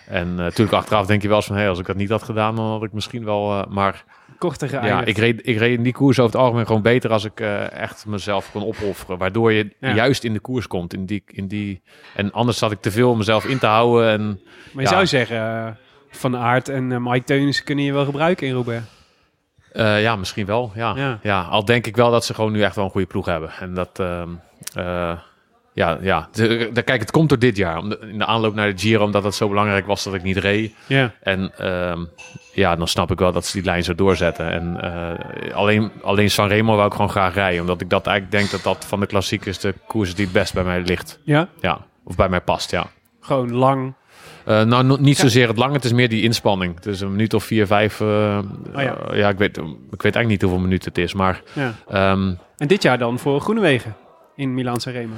En eh, natuurlijk achteraf denk je wel eens van... Hey, als ik dat niet had gedaan, dan had ik misschien wel... eh, maar Korter ja, ik reed, ik reed in die koers over het algemeen gewoon beter als ik eh, echt mezelf kon opofferen. Waardoor je Ja. juist in de koers komt. In die, in die, en anders zat ik te veel om mezelf in te houden. En Maar je Ja. zou zeggen, eh, Van Aert en eh, Mike Teunissen kunnen je wel gebruiken in Roubaix. Eh, ja, misschien wel. Ja. Ja. Ja. al denk ik wel dat ze gewoon nu echt wel een goede ploeg hebben. En dat... ehm, eh, ja, ja. De, de- kijk, het komt door dit jaar. Om de- in de aanloop naar de Giro, omdat het zo belangrijk was dat ik niet reed. Ja. En ehm, ja, dan snap ik wel dat ze die lijn zo doorzetten. En eh, alleen, alleen Sanremo wou ik gewoon graag rijden. Omdat ik dat eigenlijk denk dat dat van de klassiekers de koers die het best bij mij ligt. Ja, Ja, of bij mij past, ja. gewoon lang. Eh, nou, no- niet zozeer het lang, het is meer die inspanning. Het is een minuut of vier, vijf. eh, Oh ja. eh, ja, ik weet, ik weet eigenlijk niet hoeveel minuten het is. Maar Ja. ehm, En dit jaar dan voor Groenewegen in Milan Sanremo.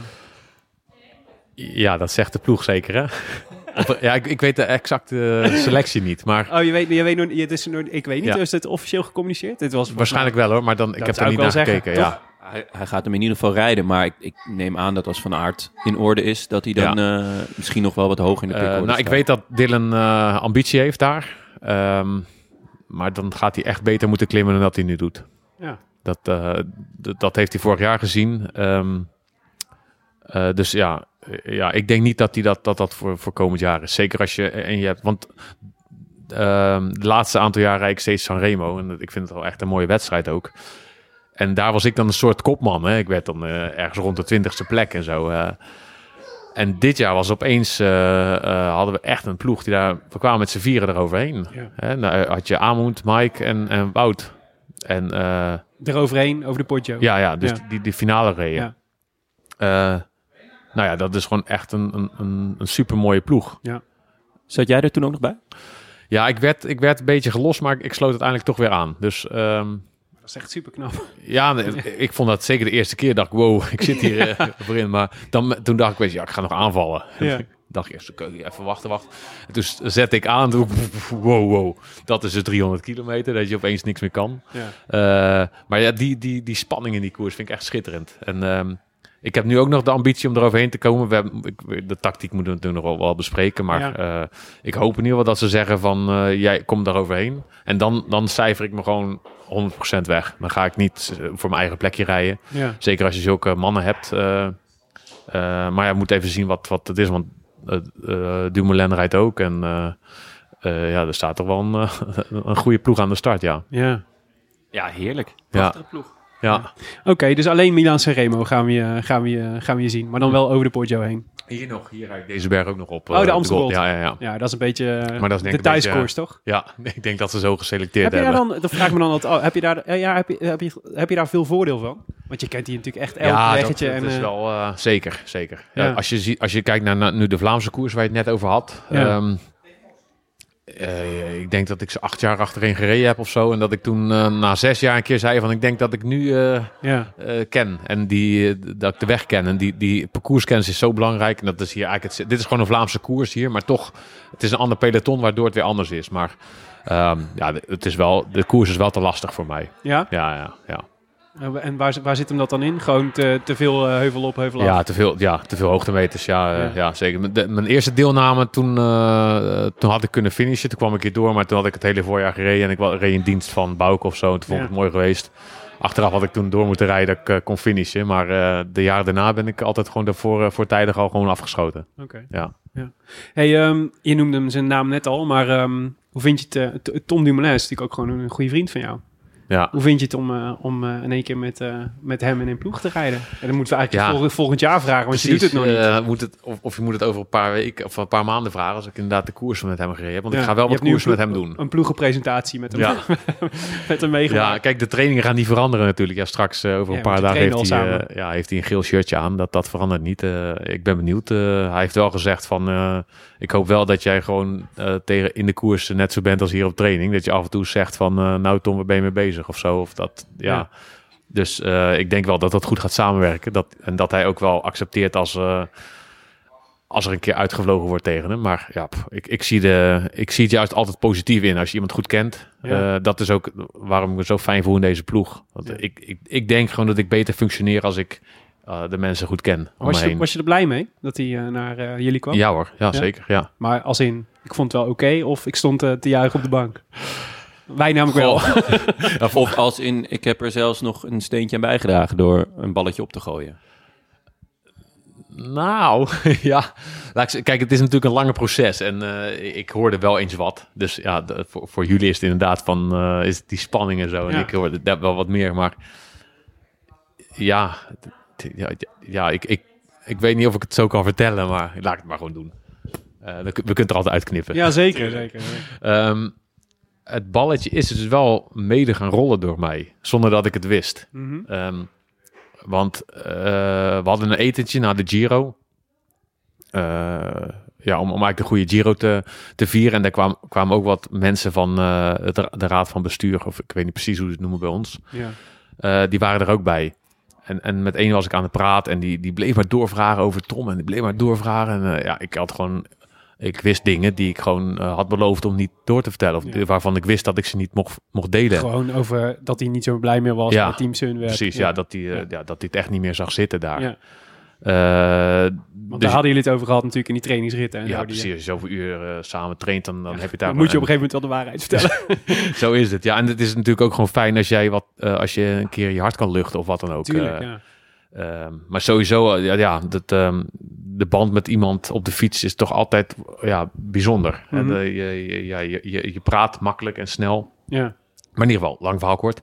ja, dat zegt de ploeg zeker, hè? Ja, ik, ik weet de exacte selectie niet. Maar Oh, je weet, je weet nog, het is ik weet niet, Ja. is het officieel gecommuniceerd? Dit was waarschijnlijk wel hoor. Maar dan, ik heb er niet naar gekeken. Ja. Hij, hij gaat hem in ieder geval rijden, maar ik, ik neem aan dat als Van Aert in orde is, dat hij dan eh, misschien nog wel wat hoger in de Eh, pickorde nou, ik weet dat Dylan eh, ambitie heeft daar. Ehm, maar dan gaat hij echt beter moeten klimmen dan dat hij nu doet. Ja. Dat, eh, dat heeft hij vorig jaar gezien. Ehm, eh, dus ja, ja, ik denk niet dat hij dat, dat, dat voor, voor komend jaar is. Zeker als je en je hebt. Want ehm, de laatste aantal jaar rijd ik steeds Sanremo. En dat- ik vind het wel echt een mooie wedstrijd ook. En daar was ik dan een soort kopman. Hè. Ik werd dan eh, ergens rond de twintigste plek en zo. eh. en dit jaar was opeens, eh, eh, hadden we echt een ploeg die daar, we kwamen met z'n vieren eroverheen. Ja. Hè, nou, had je Amund, Mike en, en Wout. En eh, Eroverheen, over de Poggio. ja, ja, dus Ja. Die, die finale reden. Ja. Eh, nou ja, dat is gewoon echt een, een, een, een super mooie ploeg. Zat jij er toen ook nog bij? Ja, ik werd, ik werd een beetje gelost, maar ik, ik sloot uiteindelijk toch weer aan. Dus ehm, is echt super knap. ja, ik vond dat zeker de eerste keer. Dacht ik, wow, ik zit hier eh, voorin. Maar dan, toen dacht ik, weet je, ja, ik ga nog aanvallen. Ja. Dacht ik eerst, even wachten, wachten. En toen zette ik aan, toen, wow, wow, dat is de 300 kilometer, dat je opeens niks meer kan. Ja. Eh, maar ja, die, die, die spanning in die koers vind ik echt schitterend. En ehm, ik heb nu ook nog de ambitie om eroverheen te komen. We hebben, ik, de tactiek moeten we natuurlijk nog wel, wel bespreken. Maar Ja. eh, ik hoop in ieder geval dat ze zeggen van, eh, jij komt daaroverheen. En dan, dan cijfer ik me gewoon 100% weg. Dan ga ik niet eh, voor mijn eigen plekje rijden. Ja. Zeker als je zulke mannen hebt. eh, eh, maar ja, we moeten even zien wat, wat het is. Want uh, Dumoulin rijdt ook. En eh, eh, ja, er staat toch wel een, een goede ploeg aan de start, ja. ja. Ja, heerlijk. Ja. ploeg. Ja. Oké, dus alleen Milan Sanremo gaan we, je- gaan, we, je- gaan we je zien. Maar dan wel over de Poggio heen. Hier nog, hier rijd ik deze berg ook nog op. Oh, de eh, Amstel. Ja, ja, ja. Ja, dat is een beetje eh, Maar dat is denk de thuiskoers, toch? Ja, ik denk dat ze zo geselecteerd Heb je daar hebben. dan, dat vraag ik me dan altijd af, heb je daar, ja, ja, heb, je, heb, je, heb je daar veel voordeel van? Want je kent hier natuurlijk echt elk ja, dat, weggetje. dat en, is eh, wel eh, zeker, zeker. Ja. Ja. als, je ziet, als je kijkt naar, naar nu de Vlaamse koers waar je het net over had. Ja. ehm, eh, ik denk dat ik ze acht jaar achtereen gereden heb of zo. En dat ik toen eh, na zes jaar een keer zei van ik denk dat ik nu eh, ja, ken. En die, dat ik de weg ken. En die, die parcourskennis is zo belangrijk. En dat is hier eigenlijk het, dit is gewoon een Vlaamse koers hier. Maar toch, het is een ander peloton waardoor het weer anders is. Maar ehm, ja, het is wel, de koers is wel te lastig voor mij. ja? Ja, ja, ja. En waar, waar zit hem dat dan in? Gewoon te, te veel eh, heuvel op, heuvel af? Ja, te veel, ja, te veel hoogtemeters. Ja, eh, Ja. ja. zeker. Mijn- de- mijn eerste deelname, toen, eh, toen had ik kunnen finishen. Toen kwam ik hier door, maar toen had ik het hele voorjaar gereden. En ik reed in dienst van Bouke of zo. En toen vond ik Ja. het mooi geweest. Achteraf had ik toen door moeten rijden dat ik kon finishen. Maar de jaren daarna ben ik altijd gewoon daarvoor voortijdig al gewoon afgeschoten. Oké. Ja. Hey, ehm, je noemde hem zijn naam net al, maar ehm, hoe vind je het? Tom Dumoulin is natuurlijk ook gewoon een goede vriend van jou. Ja. Hoe vind je het om, eh, om eh, in één keer met, eh, met hem in een ploeg te rijden? En dan moeten we eigenlijk Ja. volgend jaar vragen, want je doet het nog niet. moet het, of, of je moet het over een paar weken of een paar maanden vragen. Als ik inderdaad de koers met hem gereden heb. Want Ja, ik ga wel wat koers met hem doen. Een ploegenpresentatie met hem, Ja. met hem meegemaakt. Ja, kijk, de trainingen gaan niet veranderen natuurlijk. Ja, straks over een paar dagen heeft hij, ja, heeft hij een geel shirtje aan. Dat, dat verandert niet. Ik ben benieuwd. Hij heeft wel gezegd van... ik hoop wel dat jij gewoon tegen in de koers net zo bent als hier op training. Dat je af en toe zegt van... nou Tom, waar ben je mee bezig? Of zo. Of dat, ja. Ja. Dus eh, ik denk wel dat dat goed gaat samenwerken. Dat, en dat hij ook wel accepteert als... eh, als er een keer uitgevlogen wordt tegen hem. Maar ja, pff, ik, ik, zie de, ik zie het juist altijd positief in als je iemand goed kent. Ja. Eh, dat is ook waarom ik me zo fijn voel in deze ploeg. Want Ja. ik, ik, ik denk gewoon dat ik beter functioneer als ik de mensen goed ken. Was je, was je er blij mee dat hij naar jullie kwam? Ja hoor, ja, Ja? zeker. Ja. Maar als in, ik vond het wel oké of ik stond te juichen op de bank? Wij namelijk wel. Of, of als in, ik heb er zelfs nog een steentje aan bijgedragen door een balletje op te gooien. Nou, ja. Laat ik z- Kijk, het is natuurlijk een lange proces. En eh, ik hoorde wel eens wat. Dus ja, de- voor, voor jullie is het inderdaad van... eh, is het die spanning en zo. En Ja. ik hoorde daar wel wat meer. Maar ja, ja, ja ik, ik, ik weet niet of ik het zo kan vertellen. Maar laat ik het maar gewoon doen. Eh, we kunnen het er altijd uitknippen. Ja, zeker. zeker. Ehm, het balletje is dus wel mede gaan rollen door mij. Zonder dat ik het wist. Mhm. Ehm, want eh, we hadden een etentje na de Giro. Eh, ja, om, om eigenlijk de goede Giro te, te vieren. En daar kwamen, kwamen ook wat mensen van eh, de Raad van Bestuur, of ik weet niet precies hoe ze het noemen bij ons. Ja. Die waren er ook bij. En, en met één was ik aan het praten en die, die bleef maar doorvragen over Tom. En die bleef maar doorvragen. En ja, ik had gewoon... Ik wist dingen die ik gewoon eh, had beloofd om niet door te vertellen. Of Ja. waarvan ik wist dat ik ze niet mocht, mocht delen. Gewoon over dat hij niet zo blij meer was Ja, met Team Sunweb. Precies, ja, dat hij eh, Ja. dat hij het echt niet meer zag zitten daar. Ja, Eh, want dus- daar hadden jullie het over gehad natuurlijk in die trainingsritten. En ja, zo, die- precies. Als je zoveel uur samen traint, dan, dan heb je daar Dan moet je op een gegeven moment wel de waarheid vertellen. Zo is het. Ja, en het is natuurlijk ook gewoon fijn als jij wat, als je een keer je hart kan luchten of wat dan ook. Tuurlijk, Eh, ehm, maar sowieso, eh, ja, ja dat, ehm, de band met iemand op de fiets is toch altijd ja, bijzonder. En, Mhm. eh, je, je, ja, je, je, je praat makkelijk en snel. ja. Maar in ieder geval, lang verhaal kort.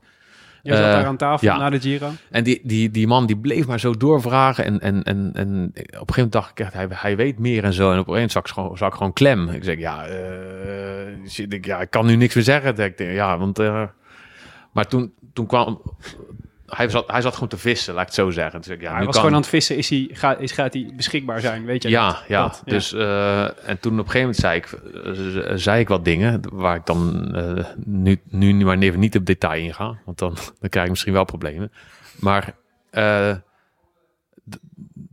Jij zat Eh, daar aan tafel ja. na de Giro. En die, die, die man die bleef maar zo doorvragen. En, en, en, en op een gegeven moment dacht ik echt, hij, hij weet meer en zo. En op een gegeven moment zag ik gewoon, zag ik gewoon klem. Ik zeg, ja, eh, ik, denk, ja, ik kan nu niks meer zeggen. Ik denk, ja, want... eh, maar toen, toen kwam... Hij zat, hij zat gewoon te vissen, laat ik het zo zeggen. Ik, ja, hij was kan- gewoon aan het vissen. Is hij, gaat, is, gaat hij beschikbaar zijn? Weet je ja, dat? ja. Dat, ja. Dus, eh, en toen op een gegeven moment zei ik, eh, zei ik wat dingen waar ik dan eh, nu, nu maar even niet op detail in ga. Want dan, dan krijg ik misschien wel problemen. Maar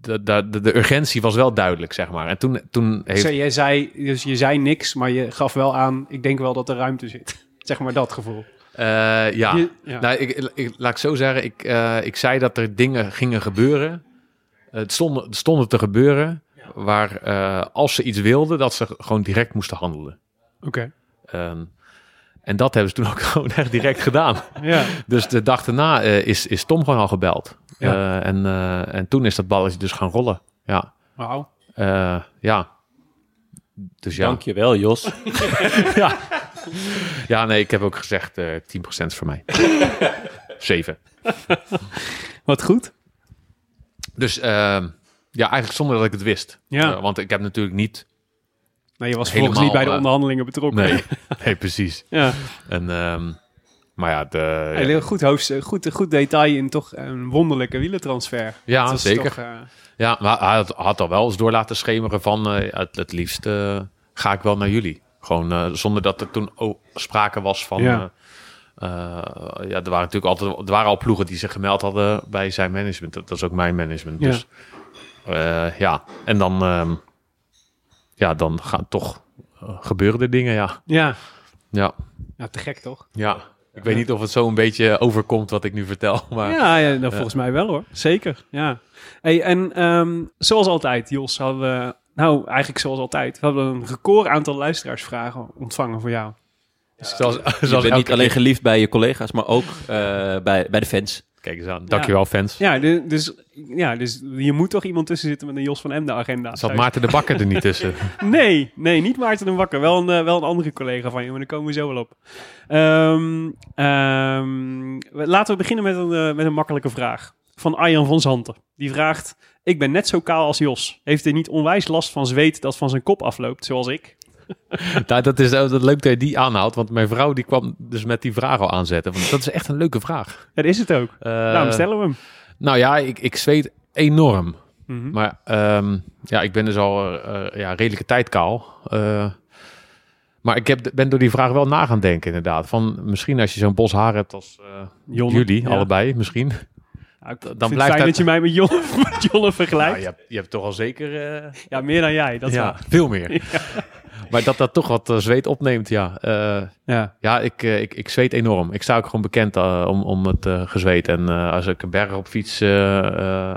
de, de, de, de urgentie was wel duidelijk, zeg maar. En toen, toen heeft... Jij zei, dus je zei niks, maar je gaf wel aan, ik denk wel dat er ruimte zit. Zeg maar dat gevoel. Eh, ja, Je- ja. Nou, ik, ik, laat ik zo zeggen. Ik, eh, ik zei dat er dingen gingen gebeuren. Eh, Het stonden, het stonden te gebeuren. Waar eh, als ze iets wilden, dat ze gewoon direct moesten handelen. Oké. Ehm, en dat hebben ze toen ook gewoon echt direct gedaan. Ja. Dus de dag daarna eh, is, is Tom gewoon al gebeld. Ja. Eh, en, eh, en toen is dat balletje dus gaan rollen. Ja. Wauw. Eh, ja. Dus ja. Dankjewel, Jos. ja. Ja, nee, ik heb ook gezegd eh 10% is voor mij. 7. Wat goed. Dus ehm, ja, eigenlijk zonder dat ik het wist. Ja. Eh, want ik heb natuurlijk niet... Nee, je was Helemaal, volgens niet bij de eh, onderhandelingen betrokken. Nee, nee precies. Ja. En, ehm, maar ja, de, Een heel goed, hoofd, goed, goed detail in toch een wonderlijke wielentransfer. Ja, zeker. toch, ja, maar hij had, had al wel eens door laten schemeren van... eh, het, het liefst ga ik wel naar jullie. Gewoon eh, zonder dat er toen ook sprake was van... Ja. eh, eh, ja, er waren natuurlijk altijd er waren al ploegen die zich gemeld hadden bij zijn management. Dat, dat is ook mijn management. Ja. Dus eh, ja, en dan, ehm, ja, dan gaan toch gebeuren er dingen, ja. ja. Ja, ja, te gek toch? ja. Ik weet niet of het zo een beetje overkomt wat ik nu vertel, maar Ja, ja nou, volgens mij wel hoor. Zeker, ja. Hey, en ehm, zoals altijd, Jos, hadden we... Nou, eigenlijk zoals altijd. We hadden een record aantal luisteraarsvragen ontvangen voor jou. zoals, Je zoals bent niet alleen keer. geliefd bij je collega's, maar ook eh, bij, bij de fans. Kijk eens aan. Dankjewel, fans. Ja, dus, ja, dus je moet toch iemand tussen zitten met een Jos van Emde agenda. Zat Maarten de Bakker er niet tussen? Nee, nee, niet Maarten de Wakker. Wel een, eh, wel een andere collega van je, maar daar komen we zo wel op. Ehm, ehm, laten we beginnen met een, eh, met een makkelijke vraag. Van Arjan van Zanten. Die vraagt, ik ben net zo kaal als Jos. Heeft hij niet onwijs last van zweet dat van zijn kop afloopt, zoals ik? nou, dat is dat leuk dat je die aanhaalt, want mijn vrouw die kwam dus met die vraag al aanzetten. Want dat is echt een leuke vraag. Dat is het ook. Daarom stellen we hem. Nou ja, ik, ik zweet enorm. Mhm. Maar ehm, ja, ik ben dus al eh, ja, redelijke tijd kaal. Eh, maar ik heb, ben door die vraag wel na gaan denken inderdaad. Van misschien als je zo'n bos haar hebt als jullie, Ja. allebei misschien. Ik dan vind het blijft fijn dat- dat je mij met met Jonne Nou, vergelijkt. je, hebt, je hebt toch al zeker... eh, Ja, meer dan jij, dat is ja, veel meer. Maar dat dat toch wat eh, zweet opneemt, ja. Eh, Ja. ja, ik, ik, ik zweet enorm. Ik sta ook gewoon bekend om, om het gezweet. En eh, als ik een berg op fiets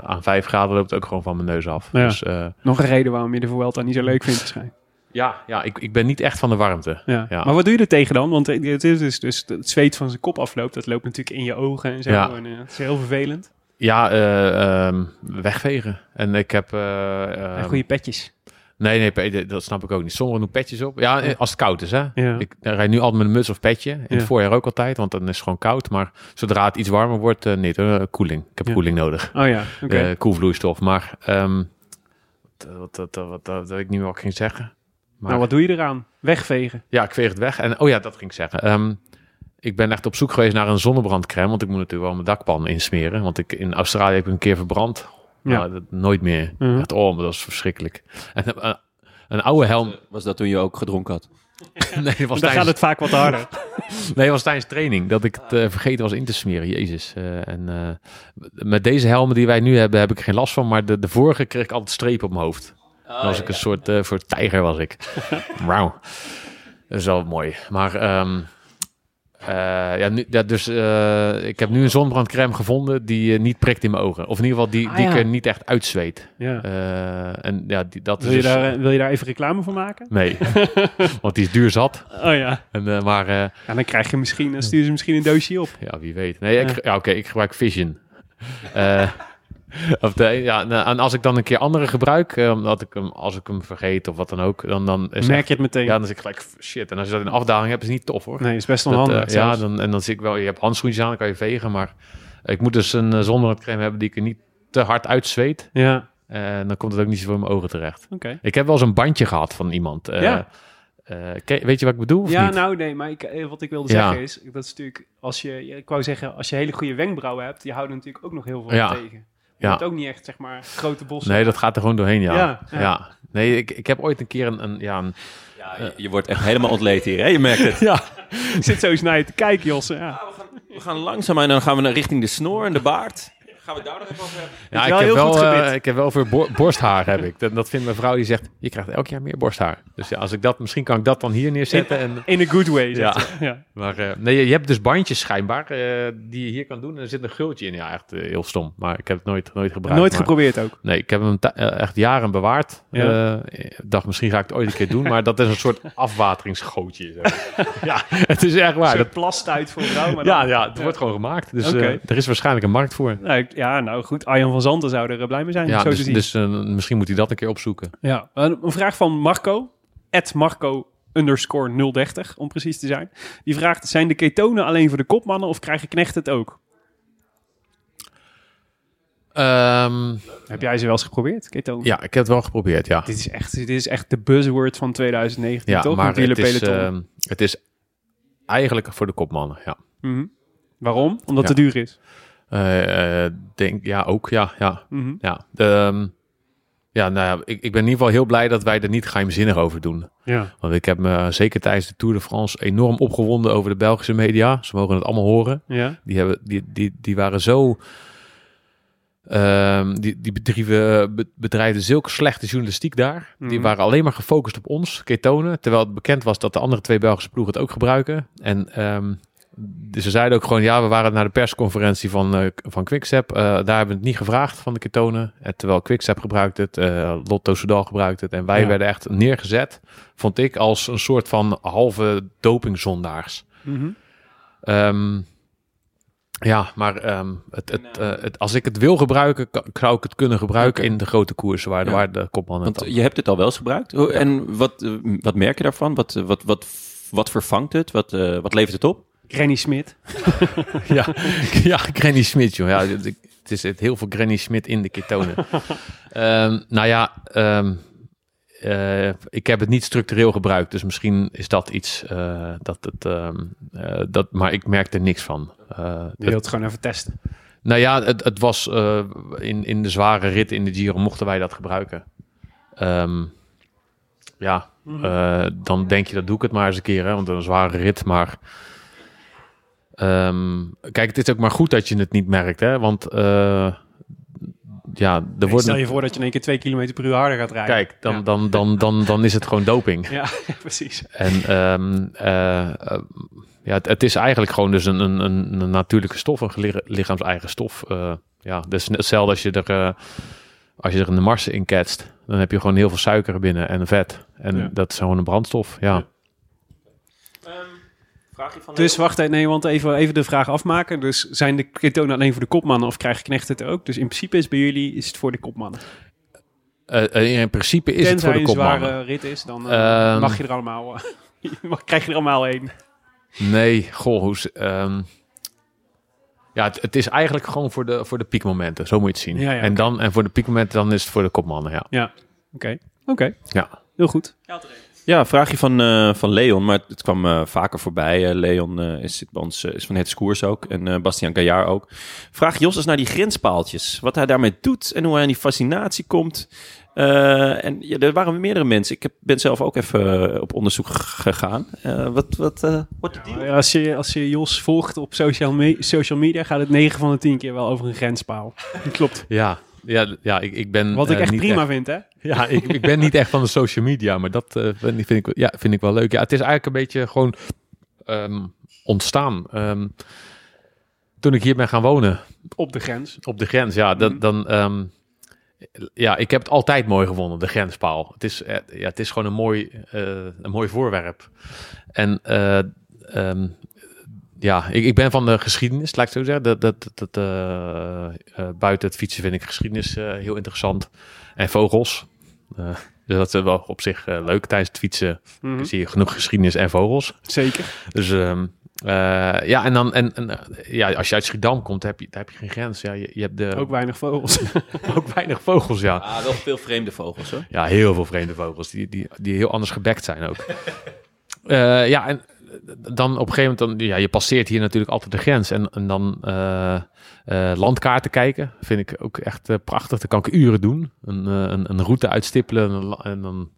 aan 5 graden loopt het ook gewoon van mijn neus af. Ja. Dus eh, Nog een reden waarom je de Vuelta niet zo leuk vindt waarschijnlijk. ja, ja ik, ik ben niet echt van de warmte. Ja. Ja. Maar wat doe je er tegen dan? Want het is dus, dus het zweet van zijn kop afloopt. Dat loopt natuurlijk in je ogen en zo. Ja. En, het is heel vervelend. Ja, eh, ehm, wegvegen. En ik heb... eh, En ehm, goede petjes. Nee, nee, dat snap ik ook niet. Sommigen doen petjes op. Ja, als het koud is, hè. Ja. Ik rijd nu altijd met een muts of petje. In Ja. het voorjaar ook altijd, want dan is het gewoon koud. Maar zodra het iets warmer wordt, eh niet. koeling. Ik heb Ja. koeling nodig. Oh ja, oké. Koelvloeistof. Maar ehm, wat, wat, wat, wat, wat, wat weet ik niet meer wat ik ging zeggen. Maar, nou, wat doe je eraan? Wegvegen. Ja, ik veeg het weg. En oh ja, dat ging ik zeggen. Ik ben echt op zoek geweest naar een zonnebrandcrème. Want ik moet natuurlijk wel mijn dakpan insmeren. Want ik, in Australië heb ik een keer verbrand. Ja. Nou, dat, nooit meer. Mhm. Echt, oh, maar dat was verschrikkelijk. En eh, een oude helm. Was dat toen je ook gedronken had? Nee, was Dan gaat het vaak wat harder. nee, was tijdens training. Dat ik het eh, vergeten was in te smeren. Jezus. Eh, en eh, met deze helmen die wij nu hebben, heb ik geen last van. Maar de, de vorige kreeg ik altijd strepen op mijn hoofd. Dan was ik een soort, eh soort tijger was ik. Wauw. Dat is wel mooi. Maar ehm, eh, ja, nu, ja, dus eh, ik heb nu een zonnebrandcrème gevonden die eh, niet prikt in mijn ogen. Of in ieder geval die, Ah, die ja. ik er niet echt. Ja. Eh, en ja, die, dat Wil, is je dus- daar, wil je daar even reclame voor maken? Nee, want die is duur zat. Oh ja. En, maar Ja, dan krijg je misschien, dan stuur ze misschien een doosje op. ja, wie weet. Nee, ik, ja, oké, ik gebruik Vision. Eh, of de, ja, nou, en als ik dan een keer andere gebruik, eh, omdat ik hem, als ik hem vergeet of wat dan ook, dan, dan Merk echt- je het meteen? Ja, dan zit ik gelijk, shit. En als je dat in afdaling hebt, is het niet tof hoor. nee, is best Dat, onhandig. eh, ja, dan, en dan zie ik wel, je hebt handschoentjes aan, dan kan je vegen, maar ik moet dus een uh, zonnebrandcreme hebben die ik er niet te hard uitzweet. ja, En dan komt het ook niet zo voor mijn ogen terecht. oké. Ik heb wel eens een bandje gehad van iemand. eh, Ja. eh, weet je wat ik bedoel? Of Ja, niet? nou nee, maar ik, eh, wat ik wilde Ja. zeggen is, dat is natuurlijk, als je, ik wou zeggen, als je hele goede wenkbrauwen hebt, die houden natuurlijk ook nog heel veel Ja. tegen. Je Ja. hebt ook niet echt, zeg maar, grote bossen. Nee, dat gaat er gewoon doorheen, ja. Ja, Ja, ja. Nee, ik, ik heb ooit een keer een... een ja, een, Ja, je, je wordt echt helemaal ontleed hier, hè? Je merkt het. ja. Ik zit zo eens naar je te kijken, Josse. Ja. We gaan langzaam en dan gaan we naar richting de snor en de baard. Gaan we het daar nog even over hebben? Ja, ik wel heb wel, goed gebit. ik heb wel voor bo- borsthaar heb ik. Dat, dat vindt mijn vrouw die zegt, je krijgt elk jaar meer borsthaar. Dus ja, als ik dat, misschien kan ik dat dan hier neerzetten. En, In a good way, Ja. ja. maar eh, nee, je hebt dus bandjes schijnbaar eh, die je hier kan doen. En er zit een gultje in. Ja, echt heel stom. Maar ik heb het nooit, nooit gebruikt. Nooit maar- geprobeerd ook. Nee, ik heb hem echt jaren bewaard. Ja. Eh, ik dacht, misschien ga ik het ooit een keer doen. Maar dat is een soort afwateringsgootje. zo. ja, het is echt waar. Een Dat, plastuit voor vrouw. Maar dan- ja, ja, het wordt gewoon gemaakt. Dus eh, er is waarschijnlijk een markt voor. Nou, ik- ja, nou goed. Arjan van Zanten zou er eh, blij mee zijn. Ja, zo te dus, dus eh, misschien moet hij dat een keer opzoeken. Ja, een vraag van Marco. At Marco underscore 030, om precies te zijn. Die vraagt, zijn de ketonen alleen voor de kopmannen of krijgen knechten het ook? Ehm, Heb jij ze wel eens geprobeerd, ketonen? ja, ik heb het wel geprobeerd, ja. Dit is echt, dit is echt de buzzword van 2019, Ja, toch? maar het is, ehm, het is eigenlijk voor de kopmannen, ja. Mhm. Waarom? Omdat Ja. het te duur is. Eh, eh, denk, ja, ook, ja, ja. Mhm. ja. De, ehm, ja, nou ja, ik, ik ben in ieder geval heel blij dat wij er niet geheimzinnig over doen. Ja. Want ik heb me zeker tijdens de Tour de France enorm opgewonden over de Belgische media. Ze mogen het allemaal horen. Ja. Die, hebben, die, die, die waren zo. ehm, die, die bedrijven be- bedrijfden zulke slechte journalistiek daar. Die Mhm. waren alleen maar gefocust op ons, ketonen. Terwijl het bekend was dat de andere twee Belgische ploegen het ook gebruiken. En dus ze zeiden ook gewoon: ja, we waren naar de persconferentie van, eh van Quickstep. Eh, daar hebben we het niet gevraagd van de ketonen. En terwijl Quickstep gebruikt het, eh, Lotto Soudal gebruikt het. En wij Ja. werden echt neergezet, vond ik, als een soort van halve dopingzondaars. Mhm. Ehm, ja, maar ehm, het, het, eh, het, als ik het wil gebruiken, zou ik het kunnen gebruiken in de grote koersen waar, de- Ja. waar de kopman het Want je hebt het al wel eens gebruikt. En wat, eh, wat merk je daarvan? Wat, eh, wat, wat, wat vervangt het? Wat, eh, wat levert het op? Granny Smit. ja, ja, Granny Smit, joh. Ja, het, is het heel veel Granny Smit in de ketonen. Ehm, nou ja, ehm, eh, ik heb het niet structureel gebruikt, dus misschien is dat iets eh, dat het. ehm, eh, dat, maar ik merk er niks van. Je wilt het gewoon even testen. Nou ja, het, het was in, in de zware rit in de Giro mochten wij dat gebruiken. Ja, eh, dan denk je dat doe ik het maar eens een keer, hè, want een zware rit. Maar ehm, kijk, het is ook maar goed dat je het niet merkt, hè, want eh, ja, er Nee, wordt. stel je voor dat je in één keer twee kilometer per uur harder gaat rijden. Kijk, dan, Ja. dan, dan, dan, dan is het gewoon doping. Ja, precies. En eh, ja, het, het is eigenlijk gewoon dus een, een, een, natuurlijke stof, een lichaams-eigen stof. Ja, dus hetzelfde als je er, als je er een Mars in ketst, dan heb je gewoon heel veel suiker binnen en vet. En Ja. dat is gewoon een brandstof. Ja. Vraagje van Dus wacht even, nee, want even, even de vraag afmaken. Dus zijn de ketonen alleen voor de kopmannen of krijgen knechten het ook? Dus in principe is bij jullie is het voor de kopmannen. Eh, eh, in principe is het Tenzij voor de een kopmannen. zware rit is, dan eh, Ehm. mag je er allemaal, eh, mag, krijg je er allemaal één. Nee, goh, hoe, ehm, ja, het, het is eigenlijk gewoon voor de, voor de piekmomenten. Zo moet je het zien. Ja, ja, en, dan, en voor de piekmomenten dan is het voor de kopmannen, ja. Ja, oké. Oké, ja. heel goed. Ja, een vraagje van, eh, van Leon, maar het kwam eh, vaker voorbij. Eh, Leon eh, is, zit bij ons, is van het Koers ook en eh Bastiaan Gaillard ook. Vraag Jos eens naar die grenspaaltjes. Wat hij daarmee doet en hoe hij aan die fascinatie komt. Eh, en ja, er waren meerdere mensen. Ik heb, ben zelf ook even op onderzoek gegaan. Eh, wat wat eh wordt de deal? Ja, Als je, als je Jos volgt op social, me- social media, gaat het 9 van de 10 keer wel over een grenspaal. Klopt. Ja, ja, ja ik, ik ben... Wat ik eh, echt prima vind, hè? Ja, ik, ik ben niet echt van de social media, maar dat eh, vind, ik- vind, ik, ja, vind ik wel leuk. Ja, het is eigenlijk een beetje gewoon ehm, ontstaan. Ehm, toen ik hier ben gaan wonen, Op de grens. op de grens, ja, dan... Mhm. dan ehm, ja, ik heb het altijd mooi gevonden, de grenspaal. Het is, eh, ja, het is gewoon een mooi, een mooi voorwerp. En ehm, ja, ik, ik ben van de geschiedenis, laat ik het zo zeggen. Dat, dat, dat, eh, eh, buiten het fietsen vind ik geschiedenis eh, heel interessant. En vogels. Eh, dus dat is wel op zich eh, leuk. Tijdens het fietsen Mhm. zie je genoeg geschiedenis en vogels. Zeker. Dus ehm, eh, ja, en dan en, en, ja, als je uit Schiedam komt, heb je, daar heb je geen grens. Ja, je, je hebt de, Ook weinig vogels. ook weinig vogels, ja. Ah, wel veel vreemde vogels hoor. Ja, heel veel vreemde vogels die, die, die heel anders gebekt zijn ook. Eh, ja, en dan op een gegeven moment, dan, ja, je passeert hier natuurlijk altijd de grens. En, en dan eh, eh, landkaarten kijken, vind ik ook echt eh, prachtig. Dat kan ik uren doen. Een, een, een route uitstippelen en, dan- en dan...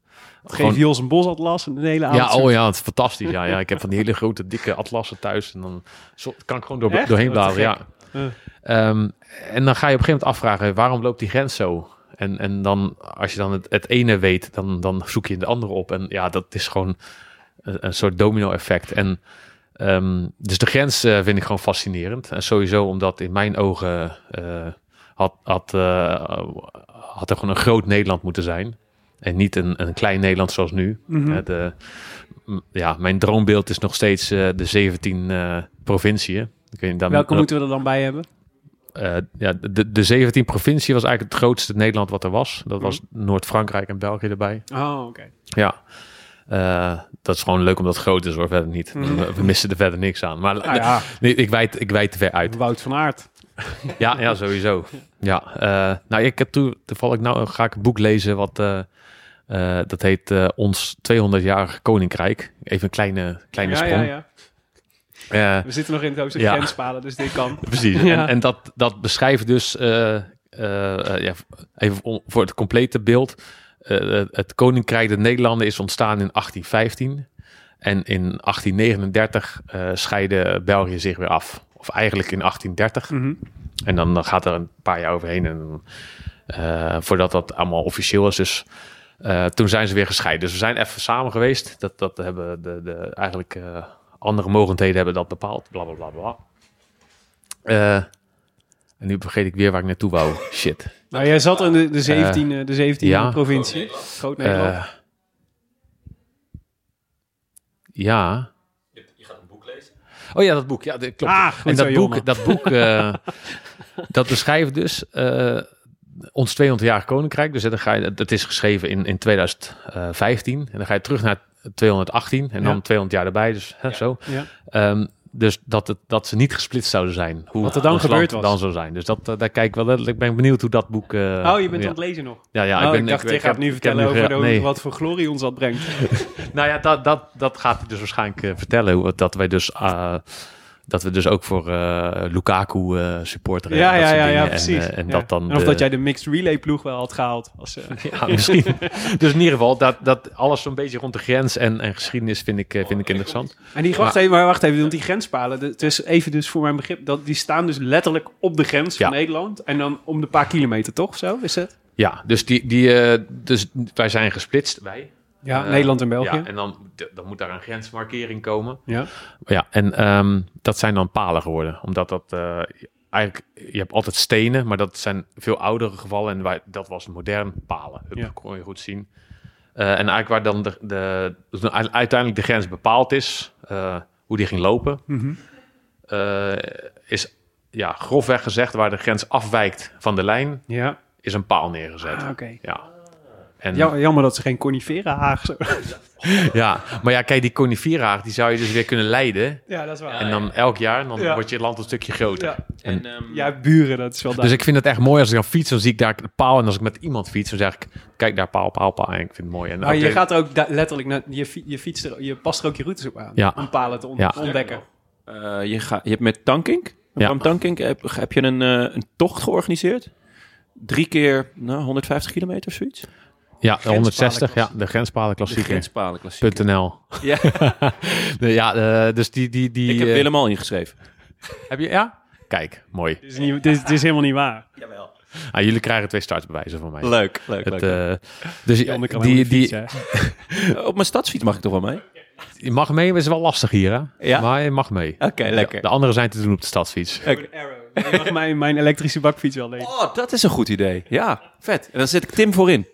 Geef Jos een bosatlas en een hele ja, avond. oh ja, het is fantastisch. Ja, ja, ik heb van die hele grote, dikke atlassen thuis. En dan zo- kan ik gewoon door, Echt? doorheen bladeren. Ja. Ehm, en dan ga je op een gegeven moment afvragen, waarom loopt die grens zo? En, en dan, als je dan het, het ene weet, dan, dan zoek je de andere op. En ja, dat is gewoon een, soort domino-effect. En ehm, dus de grens eh, vind ik gewoon fascinerend. En sowieso omdat in mijn ogen eh, had, had, eh, had er gewoon een groot Nederland moeten zijn. En niet een, een klein Nederland zoals nu. Mhm. De, ja, mijn droombeeld is nog steeds de 17 eh provinciën. Ik weet niet, dan- Welke moeten we er dan bij hebben? ja, de, de 17 provincie was eigenlijk het grootste Nederland wat er was. Dat was Noord-Frankrijk en België erbij. Oh, oké. Ja. Eh, dat is gewoon leuk omdat het groot is hoor, verder niet. We, we missen er verder niks aan. Maar Nou ja, nee, ik, wijd, ik wijd te ver uit. Wout van Aert. Ja, ja sowieso. Ja, eh, nou, ik heb toe, toevallig nou ga ik een boek lezen wat eh, dat heet Ons 200-jarig Koninkrijk. Even een kleine, kleine Ja, ja, sprong. ja. Eh, We zitten nog in het hoofdstuk Ja. grenspalen, dus dit kan. Precies. Ja. En, en dat, dat beschrijft dus, ja, even om- voor het complete beeld. Eh, het Koninkrijk der Nederlanden is ontstaan in 1815. En in 1839 eh scheidde België zich weer af. Of eigenlijk in 1830. Mhm. En dan, gaat er een paar jaar overheen. En, eh, voordat dat allemaal officieel is. Dus eh, toen zijn ze weer gescheiden. Dus we zijn even samen geweest. Dat, dat hebben de, de, eigenlijk eh, andere mogendheden hebben dat bepaald. Bla bla bla bla. Eh, en nu vergeet ik weer waar ik naartoe wou. Shit. Nou, jij zat in de, de 17, e de 17 ja. provincie. Groot Nederland. Eh, ja. Je gaat een boek lezen. Oh ja, dat boek. Ja, dat klopt. Ah, en dat boek, dat boek eh, dat beschrijft dus eh, ons 200-jarig koninkrijk. Dus dan ga je, dat is geschreven in, in 2015. En dan ga je terug naar 218 en dan Ja. 200 jaar erbij. Dus hè, zo. ja. Dus dat, het, dat ze niet gesplitst zouden zijn. Hoe Wat er dan gebeurd was. dan zou zijn. Dus dat, eh, daar kijk ik wel letterlijk. Ik ben benieuwd hoe dat boek... eh, oh, je bent ja. aan het lezen nog. Ja, ja, oh, ik, ben, dacht, je ik gaat heb- nu ik vertellen over gera- de- nee. wat voor glorie ons dat brengt. Nou ja, dat, dat, dat gaat hij dus waarschijnlijk eh, vertellen. Dat wij dus... eh, dat we dus ook voor eh, Lukaku eh supporteren. ja, en dat ja, soort ja, ja, precies. En, eh, en Ja. dat dan En of de- dat jij de mixed relay ploeg wel had gehaald. Als, eh, Ja, misschien. dus in ieder geval, dat, dat alles zo'n beetje rond de grens en, en geschiedenis vind ik, eh, vind ik interessant. En die, wacht even, maar wacht even, want die grenspalen, het is even dus voor mijn begrip, dat, die staan dus letterlijk op de grens van Nederland. En dan om de paar kilometer, toch? Zo is het? Ja, dus, die, die, eh, dus wij zijn gesplitst, wij. Ja, Eh, Nederland en België. Ja, en dan, dan moet daar een grensmarkering komen. Ja. Ja, en ehm, dat zijn dan palen geworden. Omdat dat eh, eigenlijk, je hebt altijd stenen, maar dat zijn veel oudere gevallen. En wij, dat was modern palen. Dat Ja. kon je goed zien. Eh, en eigenlijk waar dan de, de, dus uiteindelijk de grens bepaald is, hoe die ging lopen, Mhm. is ja, grofweg gezegd waar de grens afwijkt van de lijn, Ja, is een paal neergezet. ah, oké. Ja. En, Ja, jammer dat ze geen conifera haag zo. ja, maar ja, kijk, die coniferaag, die zou je dus weer kunnen leiden. Ja, dat is waar. En dan elk jaar, dan Ja. wordt je land een stukje groter. Ja. En, ehm, Ja, buren, dat is wel Dus daar. ik vind het echt mooi als ik dan fiets, dan zie ik daar de paal. En als ik met iemand fiets, dan zeg ik, kijk daar paal, paal, paal. En ik vind het mooi. En maar je gaat er ook letterlijk, naar, je, fi- je, fietst er, je past er ook je routes op aan. Ja. Om palen te on- Ja. ontdekken. eh, je, ga, je hebt met Tankink, met Ja. Bram Tankink, heb, heb je een, eh, een tocht georganiseerd. Drie keer nou, 150 kilometer of zoiets. Ja, de 160, ja, Grenspalenklassieker. de grenspaden De. Ja, De- ja, eh, dus die, die, die. ik heb eh, Willem al ingeschreven. Heb je, ja? Kijk, mooi. Het is, niet, het, is, het is helemaal niet waar. Ah, jullie krijgen twee startbewijzen van mij. Leuk, leuk, Het, leuk. eh, dus Die, die. Op mijn stadsfiets mag ik toch wel mee? je mag mee, maar het is wel lastig hier, hè? Ja? Maar je mag mee. Oké, lekker. De andere zijn te doen op de stadsfiets. Je mag mijn, mijn elektrische bakfiets wel lenen. Oh, dat is een goed idee. Ja, vet. En dan zet ik Tim voorin.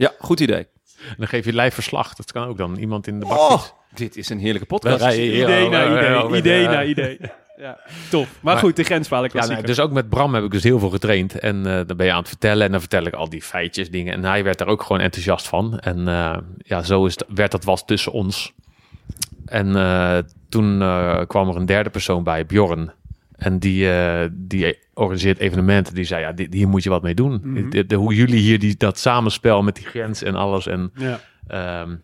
Ja, goed idee. En dan geef je live verslag. Dat kan ook dan. Iemand in de Oh, bakfiets. dit is een heerlijke podcast. rijden Idee oh, na oh, idee, oh, idee oh, na oh. idee. Ja, tof. Maar, Maar- goed, de grenspalen Ja, klassieker. nee, dus ook met Bram heb ik dus heel veel getraind. En eh, dan ben je aan het vertellen en dan vertel ik al die feitjes, dingen. En hij werd daar ook gewoon enthousiast van. En eh, ja, zo is het, werd dat wat tussen ons. En eh, toen eh, kwam er een derde persoon bij, Bjorn. En die, eh, die organiseert evenementen. Die zei, ja, dit, hier moet je wat mee doen. Mhm. De- de- hoe jullie hier die, dat samenspel met die grens en alles. En ja. Ehm,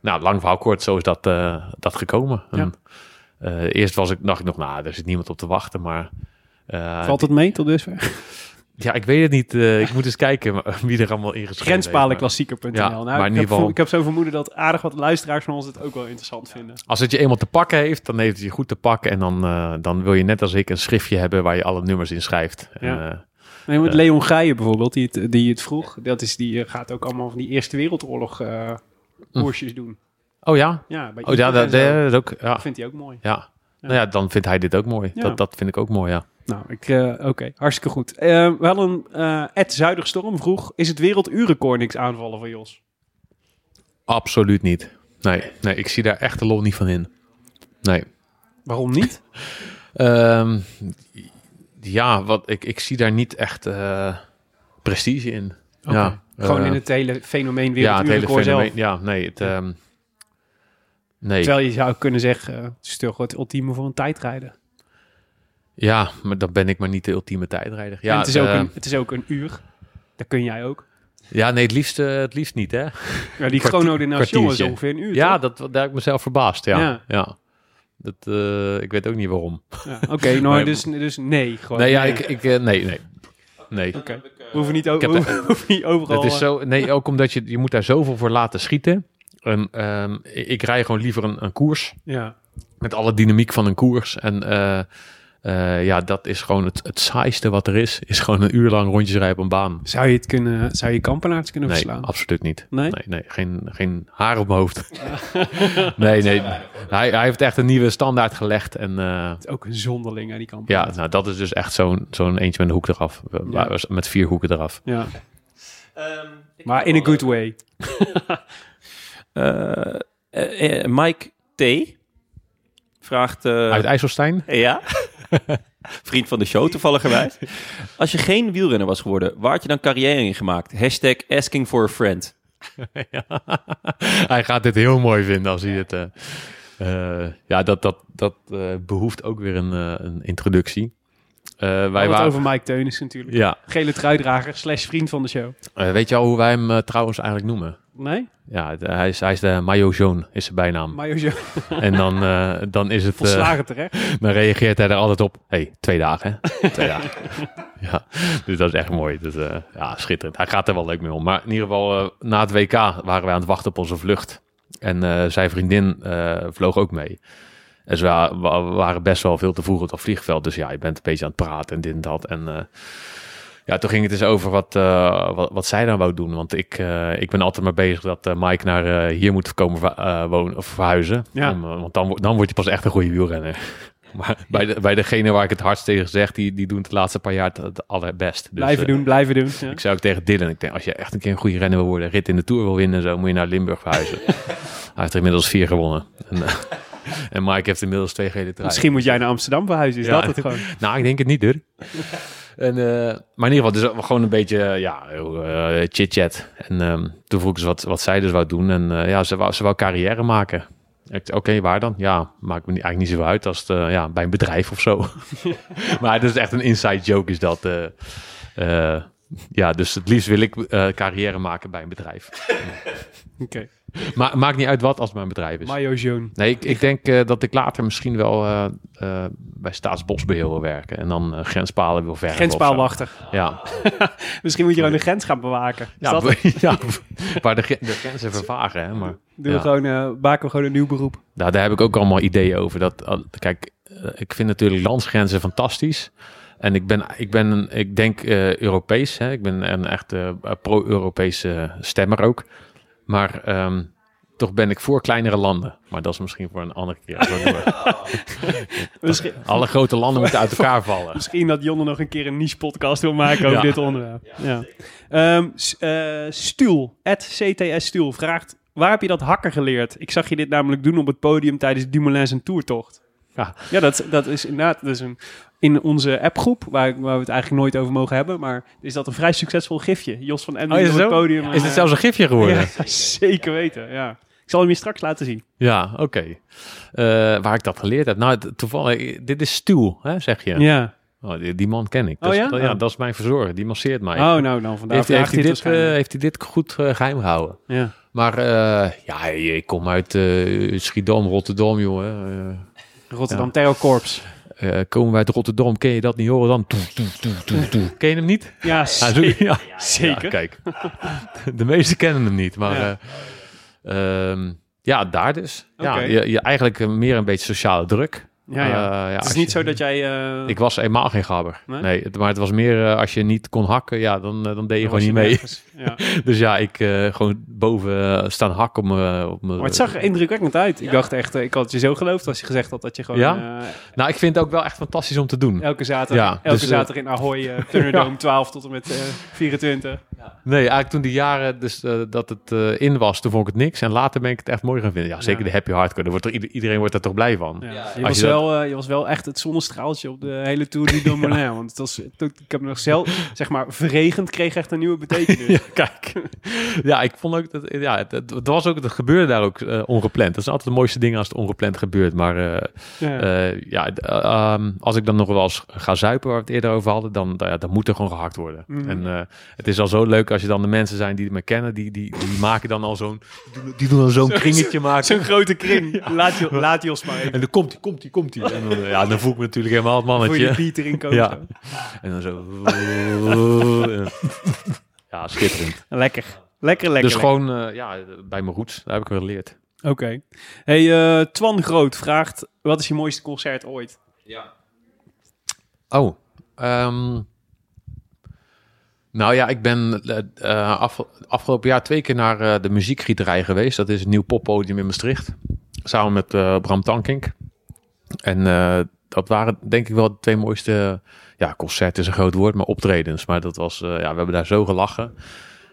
nou, lang verhaal kort, zo is dat, eh, dat gekomen. En, eh, eerst was ik, dacht ik nog, nou, er zit niemand op te wachten, maar... eh, Valt het mee tot dusver? Ja, ik weet het niet. Eh, ik moet eens kijken wie er allemaal ingeschreven Grenspalenklassieker.nl. Ja, nou, maar in ik, ieder heb, geval- ik heb zo vermoeden dat aardig wat luisteraars van ons het ook wel interessant vinden. Als het je eenmaal te pakken heeft, dan heeft het je goed te pakken. En dan, eh, dan wil je net als ik een schriftje hebben waar je alle nummers in schrijft. En, Ja. eh, Nee, met. Leon Geijen bijvoorbeeld, die het, die het vroeg, dat is, die gaat ook allemaal van die Eerste Wereldoorlog koersjes doen. oh ja? Ja, bij Oh ja, dat, dat ook. Ja. Vindt hij ook mooi. ja. Nou ja, dan vindt hij dit ook mooi. Ja. Dat, dat vind ik ook mooi, ja. Nou, ik, eh, oké, hartstikke goed. Eh, we hadden eh Ed Zuiderstorm vroeg, is het werelduurrecord niks aanvallen van Jos? Absoluut niet. Nee, nee, ik zie daar echt de lol niet van in. Nee. Waarom niet? Ehm, ja, wat, ik, ik zie daar niet echt prestige in. Ja, Gewoon in het hele fenomeen ja, het hele werelduurrecord zelf. fenomeen. Ja, nee, het, ehm, nee. Terwijl je zou kunnen zeggen, het is toch het ultieme voor een tijdrijden. Ja, maar dan ben ik maar niet de ultieme tijdrijder. Ja, en het is, ook eh, een, het is ook een uur. Dat kun jij ook. ja nee, het liefst, het liefst niet, hè? Ja, die Chrono de Nation is ongeveer een uur, Ja, toch? dat, daar heb ik mezelf verbaasd, ja. Ja. ja. Dat, eh, ik weet ook niet waarom. Ja, Oké, nou, dus, dus nee. Gewoon, nee, ja, nee. ik, ik, eh, nee, nee. Nee. Oké. We hoeven niet, o- heb we de- hoeven niet overal... Het is zo, nee, ook omdat je, je moet daar zoveel voor laten schieten. En, ehm, ik, ik rij gewoon liever een, een koers. Ja. Met alle dynamiek van een koers. En eh, ja, dat is gewoon het, het saaiste wat er is. Is gewoon een uur lang rondjes rijden op een baan. Zou je het kunnen... Zou je kampenaarts kunnen Nee, verslaan? absoluut niet. Nee? Nee, nee geen, geen haar op mijn hoofd. nee, nee. Hij, hij heeft echt een nieuwe standaard gelegd. En eh, Het is ook een zonderling, hè, die kampenaars. ja, nou, dat is dus echt zo'n zo'n eentje met een hoek eraf. Ja. Met vier hoeken eraf. Ja. Maar in a good way. Eh, Mike T. vraagt... eh, Uit IJsselstein? Ja. Vriend van de show, toevalligerwijs. Als je geen wielrenner was geworden, waar had je dan carrière in gemaakt? Hashtag asking for a friend. Ja. hij gaat dit heel mooi vinden als hij het. eh, eh, ja, dat, dat, dat eh, behoeft ook weer een, een introductie. Eh, wij waren. over Mike Teunis natuurlijk. Ja, Gele truidrager slash vriend van de show. eh, weet je al hoe wij hem eh, trouwens eigenlijk noemen? Nee? Ja, de- hij, is, hij is de Mayo Jaune, is zijn bijnaam. Mayo Joe. En dan, dan is het. Volslagen terecht. dan reageert hij er altijd op. hey, twee dagen, hè? Twee dagen. Ja, dus dat is echt mooi. Dus, ja, schitterend. Hij gaat er wel leuk mee om. Maar in ieder geval, na het WK waren wij aan het wachten op onze vlucht. En zijn vriendin vloog ook mee. En ze wa- waren best wel veel te vroeg op het vliegveld. Dus ja, je bent een beetje aan het praten en dit en dat. En eh, ja, toen ging het dus over wat, eh, wat, wat zij dan wou doen. Want ik, eh, ik ben altijd maar bezig dat Mike naar hier moet komen wonen of verhuizen. Ja. Om, want dan, dan word je pas echt een goede wielrenner. Maar bij, de, bij degene waar ik het hardst tegen zeg, die, die doen het de laatste paar jaar het, het allerbest. Dus, blijven doen, blijven doen. Ja. Ik zei ook tegen Dylan, ik denk, als je echt een keer een goede renner wil worden, rit in de Tour wil winnen en zo, moet je naar Limburg verhuizen. Hij heeft er inmiddels vier gewonnen. En, en Mike heeft inmiddels twee gele. Misschien moet jij naar Amsterdam verhuizen. Is Ja. dat het gewoon? Nou, ik denk het niet, hoor. En, eh, maar in ieder geval, dus gewoon een beetje, eh, ja, eh, chit-chat. En ehm, toen vroeg ik ze wat, wat zij dus wou doen. En eh, ja, ze wou, ze wou carrière maken. Oké, waar dan? Ja, maakt me eigenlijk niet zoveel uit als het, eh, ja, bij een bedrijf of zo. maar het is echt een inside joke is dat. eh, eh, ja, dus het liefst wil ik eh, carrière maken bij een bedrijf. Oké. Maar maakt niet uit wat als het een bedrijf is. Mayo Joan. Nee, ik, ik denk eh, dat ik later misschien wel eh, eh, bij Staatsbosbeheer wil werken. En dan grenspalen wil verven. zo. Grenspaalwachter. Ja, Misschien moet je gewoon de grens gaan bewaken. Is ja, dat ja waar de, de grenzen vervagen. Hè? Maar ja. gewoon, maken we gewoon een nieuw beroep. nou, daar heb ik ook allemaal ideeën over. Dat, kijk, ik vind natuurlijk landsgrenzen fantastisch. En ik ben, ik ben ik denk Europees. Hè? Ik ben een echte pro-Europese stemmer ook. Maar ehm, toch ben ik voor kleinere landen. Maar dat is misschien voor een andere keer. Misschien, Alle grote landen moeten uit elkaar vallen. misschien dat Jonne nog een keer een niche podcast wil maken over Ja. dit onderwerp. Ja. Ehm, S- eh, Stuul, CTS Stuul, vraagt... Waar heb je dat hakken geleerd? Ik zag je dit namelijk doen op het podium tijdens Dumoulin zijn toertocht. Ja. Ja, dat, dat is inderdaad dat is een, in onze appgroep, waar, waar we het eigenlijk nooit over mogen hebben, maar is dat een vrij succesvol gifje. Jos van Emden Oh, is op het podium. Is het eh, zelfs een gifje geworden? Ja, Ja, zeker weten, ja. Ik zal hem je straks laten zien. oké. Eh, waar ik dat geleerd heb? Nou, toevallig, dit is Stuul, hè, zeg je. Ja. Oh, die, die man ken ik. Oh, Dat is- ja? dat, ja, Oh. dat is mijn verzorger. Die masseert mij. Oh, nou, nou, vandaar heeft, hij dit, eh, heeft hij dit goed eh, geheim gehouden? Ja. Maar eh, ja, ik kom uit eh, Schiedam, Rotterdam, jongen. Rotterdam Terror Corps. eh, komen wij uit Rotterdam, ken je dat niet horen dan? Toe, toe, toe, toe, toe. Ken je hem niet? Ja, Ja, zeker. ja. zeker. Ja, kijk, de meesten kennen hem niet, maar Ja. eh, ehm, ja, daar dus. Ja, je, je eigenlijk meer een beetje sociale druk. Ja, ja. Eh, ja, het is niet je- zo dat jij... eh, Ik was eenmaal geen gabber. Nee? Nee, het, maar het was meer eh, als je niet kon hakken, ja, dan, dan deed je dan gewoon niet mee. nergens. Ja. Dus ja, ik gewoon boven staan hakken op mijn... op mijn- Maar het zag er indrukwekkend uit. Ik dacht echt, ik had je zo geloofd als je gezegd had dat je gewoon Ja? Nou, ik vind het ook wel echt fantastisch om te doen. elke zaterdag, elke dus, zaterdag in Ahoy, Thunderdome 12 tot en met eh 24. Nee, eigenlijk toen die jaren dus, eh, dat het eh, in was, toen vond ik het niks. En later ben ik het echt mooi gaan vinden. Ja, zeker Ja. de happy hardcore. Daar wordt er, ieder- iedereen wordt er toch blij van. Ja. je, was je dat- wel, eh, je was wel echt het zonnestraaltje op de hele Tour du Domaine. Want het was, het- ik heb nog zelf, zeg maar, verregend kreeg echt een nieuwe betekenis. Ja, kijk. Ja, ik vond ook dat. Ja, het, het, het was ook, het gebeurde daar ook eh, ongepland. Dat is altijd de mooiste dingen als het ongepland gebeurt. Maar eh, Ja. eh, ja, eh, ehm, als ik dan nog wel eens ga zuipen, waar we het eerder over hadden, dan, dan, ja, dan moet er gewoon gehakt worden. Mhm. En eh, het is al zo leuk als je dan de mensen zijn die me kennen, die, die, die maken dan al zo'n. Die doen, die doen dan zo'n kringetje maken. Zo'n grote kring. Laat, je, laat Jos maar even. En dan komt hij, komt hij, komt hij. En dan, ja, dan voel ik me natuurlijk helemaal het Voor je mannetje. erin komen. Ja. En dan zo. ja, schitterend. Lekker. Lekker, lekker. dus gewoon eh, ja, bij mijn roots, daar heb ik wel geleerd. Oké. Hey, eh, Twan Groot vraagt, wat is je mooiste concert ooit? Oh, ehm, nou ja, ik ben eh, af- afgelopen jaar twee keer naar eh, de muziekgieterij geweest. Dat is een nieuw poppodium in Maastricht. Samen met eh, Bram Tankink. En dat waren denk ik wel de twee mooiste... Ja, concert is een groot woord, maar optredens. Maar dat was... ja, we hebben daar zo gelachen.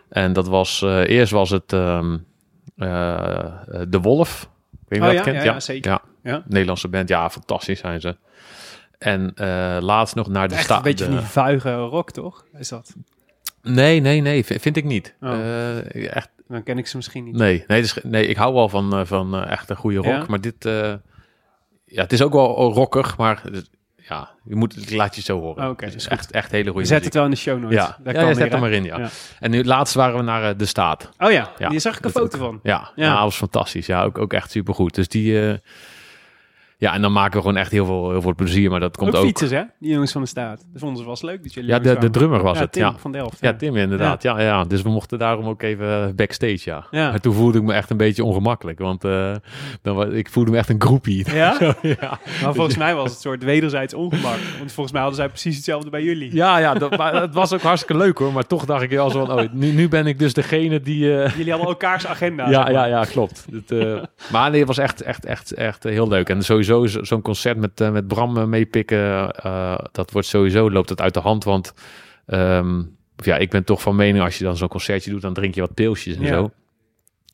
En dat was... eerst was het ehm, eh, eh, De Wolf. Weet je Oh ja, kent? ja, ja, zeker. Ja. Nederlandse band. Ja, fantastisch zijn ze. En laatst nog naar de Echt sta- een beetje de- van die vuige rock, toch? Is dat? Nee, nee, nee, vind ik niet. Oh. Eh, echt, Dan ken ik ze misschien niet. nee, nee, dus, nee, ik hou wel van, eh, van eh, echt een goede rock. Ja? Maar dit, ja, het is ook wel rockig, maar het- ja, je moet, ik laat je zo horen. Oh, oké, Het goed. echt, echt hele goede Zet muziek. het wel in de show notes. Ja, Dat ja, kan ja, zet hem maar in, ja. Ja. En nu laatst waren we naar De Staat. Oh ja, Ja, die zag ik een foto van. Ja, Ja. dat was fantastisch. Ja, ook, ook echt supergoed. Dus die, ja, en dan maken we gewoon echt heel veel, heel veel plezier. Maar dat komt ook ook... fietsers, hè? Die jongens van de staat. Dat vonden ze wel eens leuk dat jullie Ja, de, de drummer was ja, het. Tim Ja. van Delft. Ja, Tim inderdaad. Ja. Ja, Dus we mochten daarom ook even backstage, ja. Ja. Toen voelde ik me echt een beetje ongemakkelijk. Want eh, dan, ik voelde me echt een groepie. Ja? ja. Maar volgens mij was het een soort wederzijds ongemak. Want volgens mij hadden zij precies hetzelfde bij jullie. Ja, ja dat, maar het was ook hartstikke leuk hoor. Maar toch dacht ik wel zo van, oh, nu, nu ben ik dus degene die... eh, Jullie hadden elkaars agenda. ja, ja, ja, klopt. Het, eh, maar nee, het was echt, echt, echt, echt eh, heel leuk. En sowieso zo- zo'n concert met, eh, met Bram eh, meepikken, eh, dat wordt sowieso, loopt het uit de hand. Want ehm, of ja, ik ben toch van mening, als je dan zo'n concertje doet, dan drink je wat pilsjes en Ja. zo.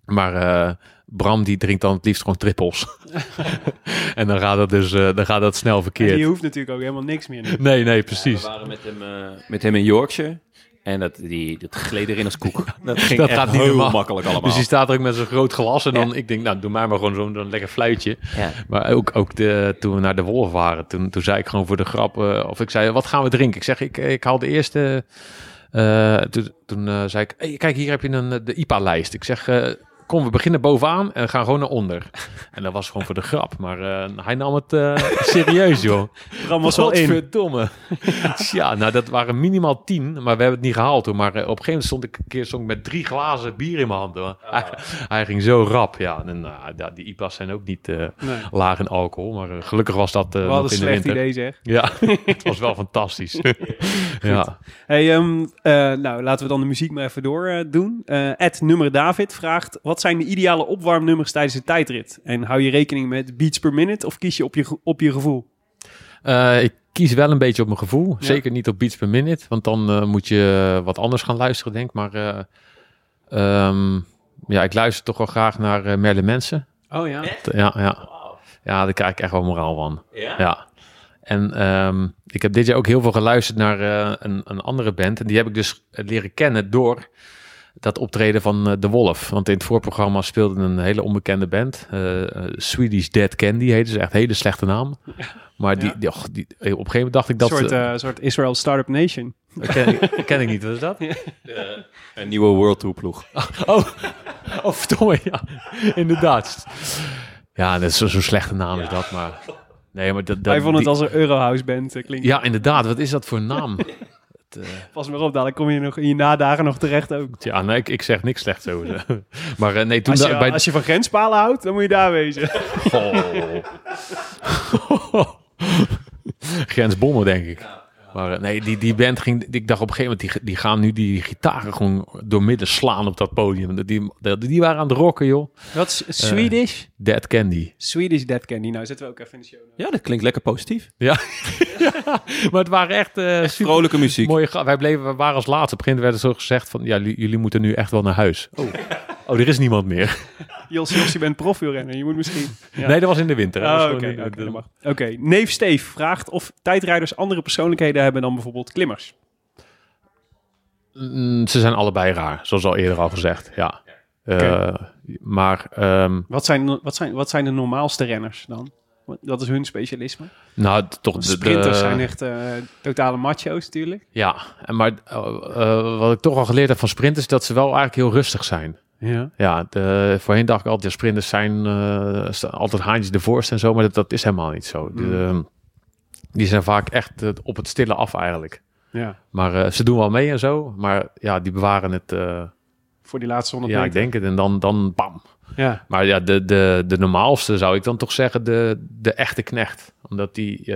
Maar eh, Bram die drinkt dan het liefst gewoon trippels. en dan gaat dat dus eh, dan gaat dat snel En verkeerd. je hoeft natuurlijk ook helemaal niks meer. nu. Nee, nee, We precies. waren met hem, eh, met hem in Yorkshire. En dat, die, dat gleed erin als koek. Dat ging Dat echt gaat niet heel normaal. makkelijk allemaal. Dus die staat er ook met zo'n groot glas. En dan, Ja. ik denk, nou, doe mij maar gewoon zo'n lekker fluitje. ja. Maar ook, ook de, toen we naar de Wolf waren, toen, toen zei ik gewoon voor de grap, eh, of ik zei, wat gaan we drinken? Ik zeg, ik, ik haal de eerste, eh, toen, toen eh, zei ik, hey, kijk, hier heb je een, de IPA-lijst. Ik zeg, kom, we beginnen bovenaan en gaan gewoon naar onder. En dat was gewoon voor de grap, maar eh, hij nam het eh, serieus, joh. Bram was wel in. Godverdomme. ja, nou, dat waren minimaal tien, maar we hebben het niet gehaald hoor. Maar eh, op een gegeven moment stond ik een keer stond ik met drie glazen bier in mijn handen. hoor. Hij, hij ging zo rap, ja. En nou, die IPA's zijn ook niet... Nee. laag in alcohol. Maar gelukkig was dat nog in een de slecht winter. idee, zeg. Ja, het was wel fantastisch. ja. Hey, ehm, eh, nou, laten we dan de muziek maar even door doen. Ed Nummer David vraagt: Wat zijn de ideale opwarmnummers tijdens de tijdrit? En hou je rekening met beats per minute of kies je op je, op je gevoel? Eh, ik kies wel een beetje op mijn gevoel. Ja. Zeker niet op beats per minute. Want dan eh, moet je wat anders gaan luisteren, denk ik. Maar eh, ehm, ja, ik luister toch wel graag naar eh Merle Mensen. Oh ja. Ja, ja. ja, daar krijg ik echt wel moraal van. Ja? Ja. En ehm, ik heb dit jaar ook heel veel geluisterd naar eh, een, een andere band. En die heb ik dus leren kennen door dat optreden van eh, De Wolf. Want in het voorprogramma speelde een hele onbekende band. eh, eh, Swedish Dead Candy heette ze. Echt een hele slechte naam. Maar die, Ja. die, och, die, op een gegeven moment dacht ik Een dat... soort, eh, eh, soort Israel Startup Nation. ken, ik- ken ik niet, wat is dat? Een nieuwe World Tour ploeg. Oh, oh verdomme, ja. Inderdaad. Ja, dat is zo- zo'n slechte naam is dat, maar... Nee, maar dat, dat, Hij vond het die- als een Eurohouse band. klinkt. Ja, inderdaad. Wat is dat voor naam? Het, eh, Pas maar op, dadelijk kom je nog in je nadagen nog terecht ook. ja, nee, ik, ik zeg niks slechts over. ze. maar eh, nee, toen Als je, bij... als je van grenspalen houdt, dan moet je daar wezen. Oh. Grensbommen, denk ik. Maar eh, nee, die, die band ging... Ik dacht op een gegeven moment, die, die gaan nu die gitaren gewoon doormidden slaan op dat podium. Die, die, die waren aan het rocken, joh. Wat is Swedish? Dead Candy. Swedish Dead Candy. Nou, zetten we ook even in de show. Ja, dat klinkt lekker positief. Ja. maar het waren echt, eh super Vrolijke muziek. mooie... ga- Wij bleven, we waren als laatste. Op het begin werd er zo gezegd van... Ja, jullie jullie moeten nu echt wel naar huis. Oh, oh er is niemand meer. Jos, Jos, je bent profielrenner. Je moet misschien... Ja. Nee, dat was in de winter. Oh, was Oké, gewoon in de- oké, dat mag. Oké, neef Steef vraagt of tijdrijders andere persoonlijkheden hebben dan bijvoorbeeld klimmers. Mm, Ze zijn allebei raar, zoals al eerder al gezegd. Ja. Eh, maar ehm, Wat zijn, wat, zijn, wat zijn de normaalste renners dan? Wat- Dat is hun specialisme. nou, toch de, Sprinters de- zijn echt eh, totale macho's natuurlijk. Ja, en maar eh, wat ik toch al geleerd heb van sprinters, is dat ze wel eigenlijk heel rustig zijn. Ja. Ja, de, voorheen dacht ik altijd, ja, sprinters zijn eh, altijd haantjes de voorste en zo, maar dat, dat is helemaal niet zo. Mm. De, die zijn vaak echt eh, op het stille af eigenlijk. ja, Maar eh, ze doen wel mee en zo, maar ja, die bewaren het. voor die laatste 100 ja, ik meter. denk het. En dan, dan bam. Ja, Maar ja, de, de, de normaalste zou ik dan toch zeggen de, de echte knecht. Omdat die...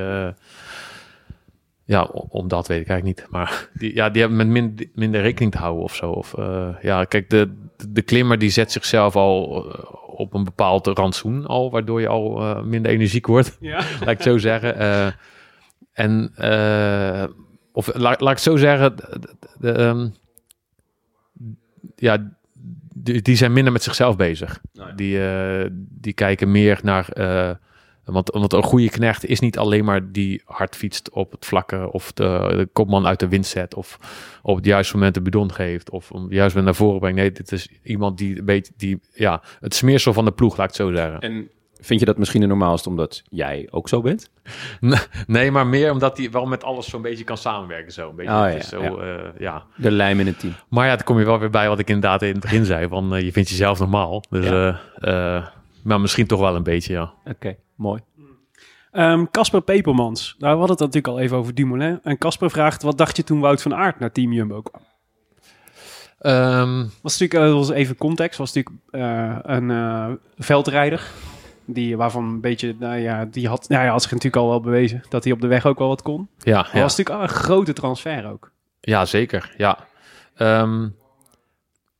ja, om dat weet ik eigenlijk niet. Maar die, ja, die hebben met min, minder rekening te houden of zo. Of, eh, ja, kijk, de, de klimmer die zet zichzelf al eh, op een bepaald rantsoen al. Waardoor je al eh, minder energiek wordt, ja. laat ik het zo zeggen. En... of laat, laat ik het zo zeggen... De, ehm, ja, die, die zijn minder met zichzelf bezig. Die, eh, die kijken meer naar. Want, want een goede knecht is niet alleen maar die hard fietst op het vlakke. of de, de kopman uit de wind zet. of op het juiste moment de bidon geeft. of het juiste moment naar voren brengt. Nee, dit is iemand die een beetje. Die, ja, het smeersel van de ploeg, laat ik het zo zeggen. En vind je dat misschien de normaalste omdat jij ook zo bent? Nee, maar meer omdat hij wel met alles zo'n beetje kan samenwerken. Zo. Een beetje, Oh, het ja, zo, ja. eh, ja. De lijm in het team. Maar ja, dan kom je wel weer bij wat ik inderdaad in het begin zei. Van, eh, je vindt jezelf normaal. Dus, Ja. eh, maar misschien toch wel een beetje, ja. Oké, mooi. Ehm, Casper Pepermans. Nou, we hadden het natuurlijk al even over Dumoulin. En Casper vraagt, wat dacht je toen Wout van Aert naar Team Jumbo kwam? Ehm, Was natuurlijk, eh, was even context, was natuurlijk eh, een eh, veldrijder. Die, waarvan een beetje, nou ja, die had, nou ja, had zich natuurlijk al wel bewezen dat hij op de weg ook wel wat kon. ja, ja. was natuurlijk een grote transfer ook. ja, zeker. Ja, Ehm,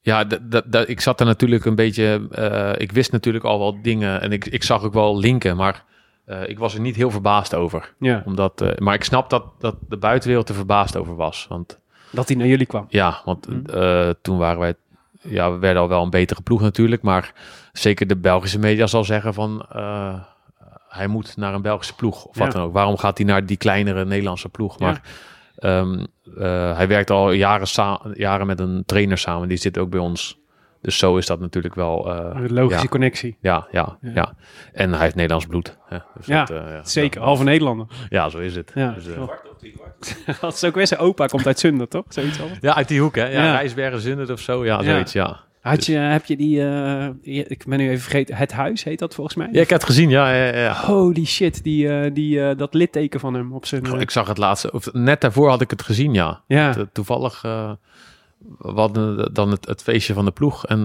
ja d- d- d- ik zat er natuurlijk een beetje... eh, ik wist natuurlijk al wel dingen en ik, ik zag ook wel linken, maar eh, ik was er niet heel verbaasd over. Ja, Omdat, eh, maar ik snap dat, dat de buitenwereld er verbaasd over was. Want dat hij naar jullie kwam. Ja, want Hm. toen waren wij, ja, we werden al wel een betere ploeg natuurlijk, maar zeker de Belgische media zal zeggen van, hij moet naar een Belgische ploeg of wat Ja. dan ook. Waarom gaat hij naar die kleinere Nederlandse ploeg? Ja. Ehm, eh, hij werkt al jaren, jaren met een trainer samen, die zit ook bij ons. Dus zo is dat natuurlijk wel, eh, Een logische ja. connectie. ja, ja, Ja. ja, En hij heeft Nederlands bloed. Hè. Dus Ja, dat, eh, ja. Zeker, halve Nederlander. Ja, zo is het. Ja, Dus, eh, Dat is ook weer zijn opa, komt uit Zunder, toch? Zoiets al. ja, uit die hoek, hè? Ja, Ja. Rijsbergen, Zundert of zo. Ja, Ja. zoiets, ja. Had je, heb je die, eh, ik ben nu even vergeten, Het Huis heet dat volgens mij? Ja, ik heb het gezien, ja. ja, ja. Holy shit, die, eh, die, eh, dat litteken van hem op zijn... Ik zag het laatste, of net daarvoor had ik het gezien, ja. ja, To- Toevallig, we hadden dan het, het feestje van de ploeg. En,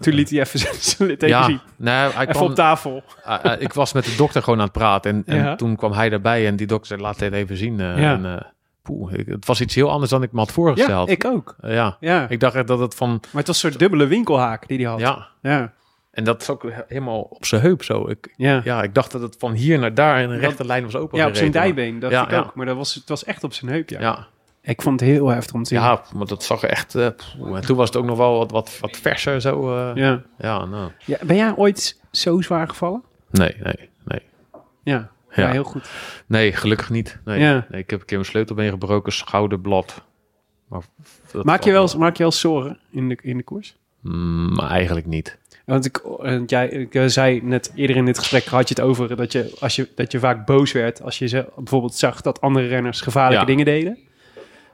toen liet hij even zijn- litteken ja, zien. nee, hij Even kwam, op tafel. eh, eh, ik was met de dokter gewoon aan het praten. En, en toen kwam hij erbij en die dokter zei, laat dit even zien. Ja. en, poeh, het was iets heel anders dan ik me had Ja, voorgesteld. ik ook. Eh, ja. Ja. Ik dacht echt dat het van, Maar het was een soort dubbele winkelhaak die hij had. ja. Ja. En dat is ook he- helemaal op zijn heup zo. Ik, Ja. ja, ik dacht dat het van hier naar daar in een rechte lijn was open. Ja, op zijn dijbeen, dat Ja, ik ja. ook. Maar dat was, het was echt op zijn heup, ja. Ja, Ik vond het heel heftig om te zien. ja, maar dat zag er echt... poeh. en toen was het ook nog wel wat, wat, wat verser zo. eh, ja. Ja. nou. Ja, Ben jij ooit zo zwaar gevallen? Nee, nee, nee. Ja. Ja, heel goed. Nee, gelukkig niet. Nee. Ja. nee ik heb een keer mijn sleutelbeen gebroken, schouderblad. Maar Maak je, wel, maak je wel zorgen in de, in de koers? Mm, maar eigenlijk niet. Want ik, want jij ik, eh, zei net eerder in dit gesprek, had je het over dat je, als je, dat je vaak boos werd als je ze, bijvoorbeeld zag dat andere renners gevaarlijke Ja. dingen deden.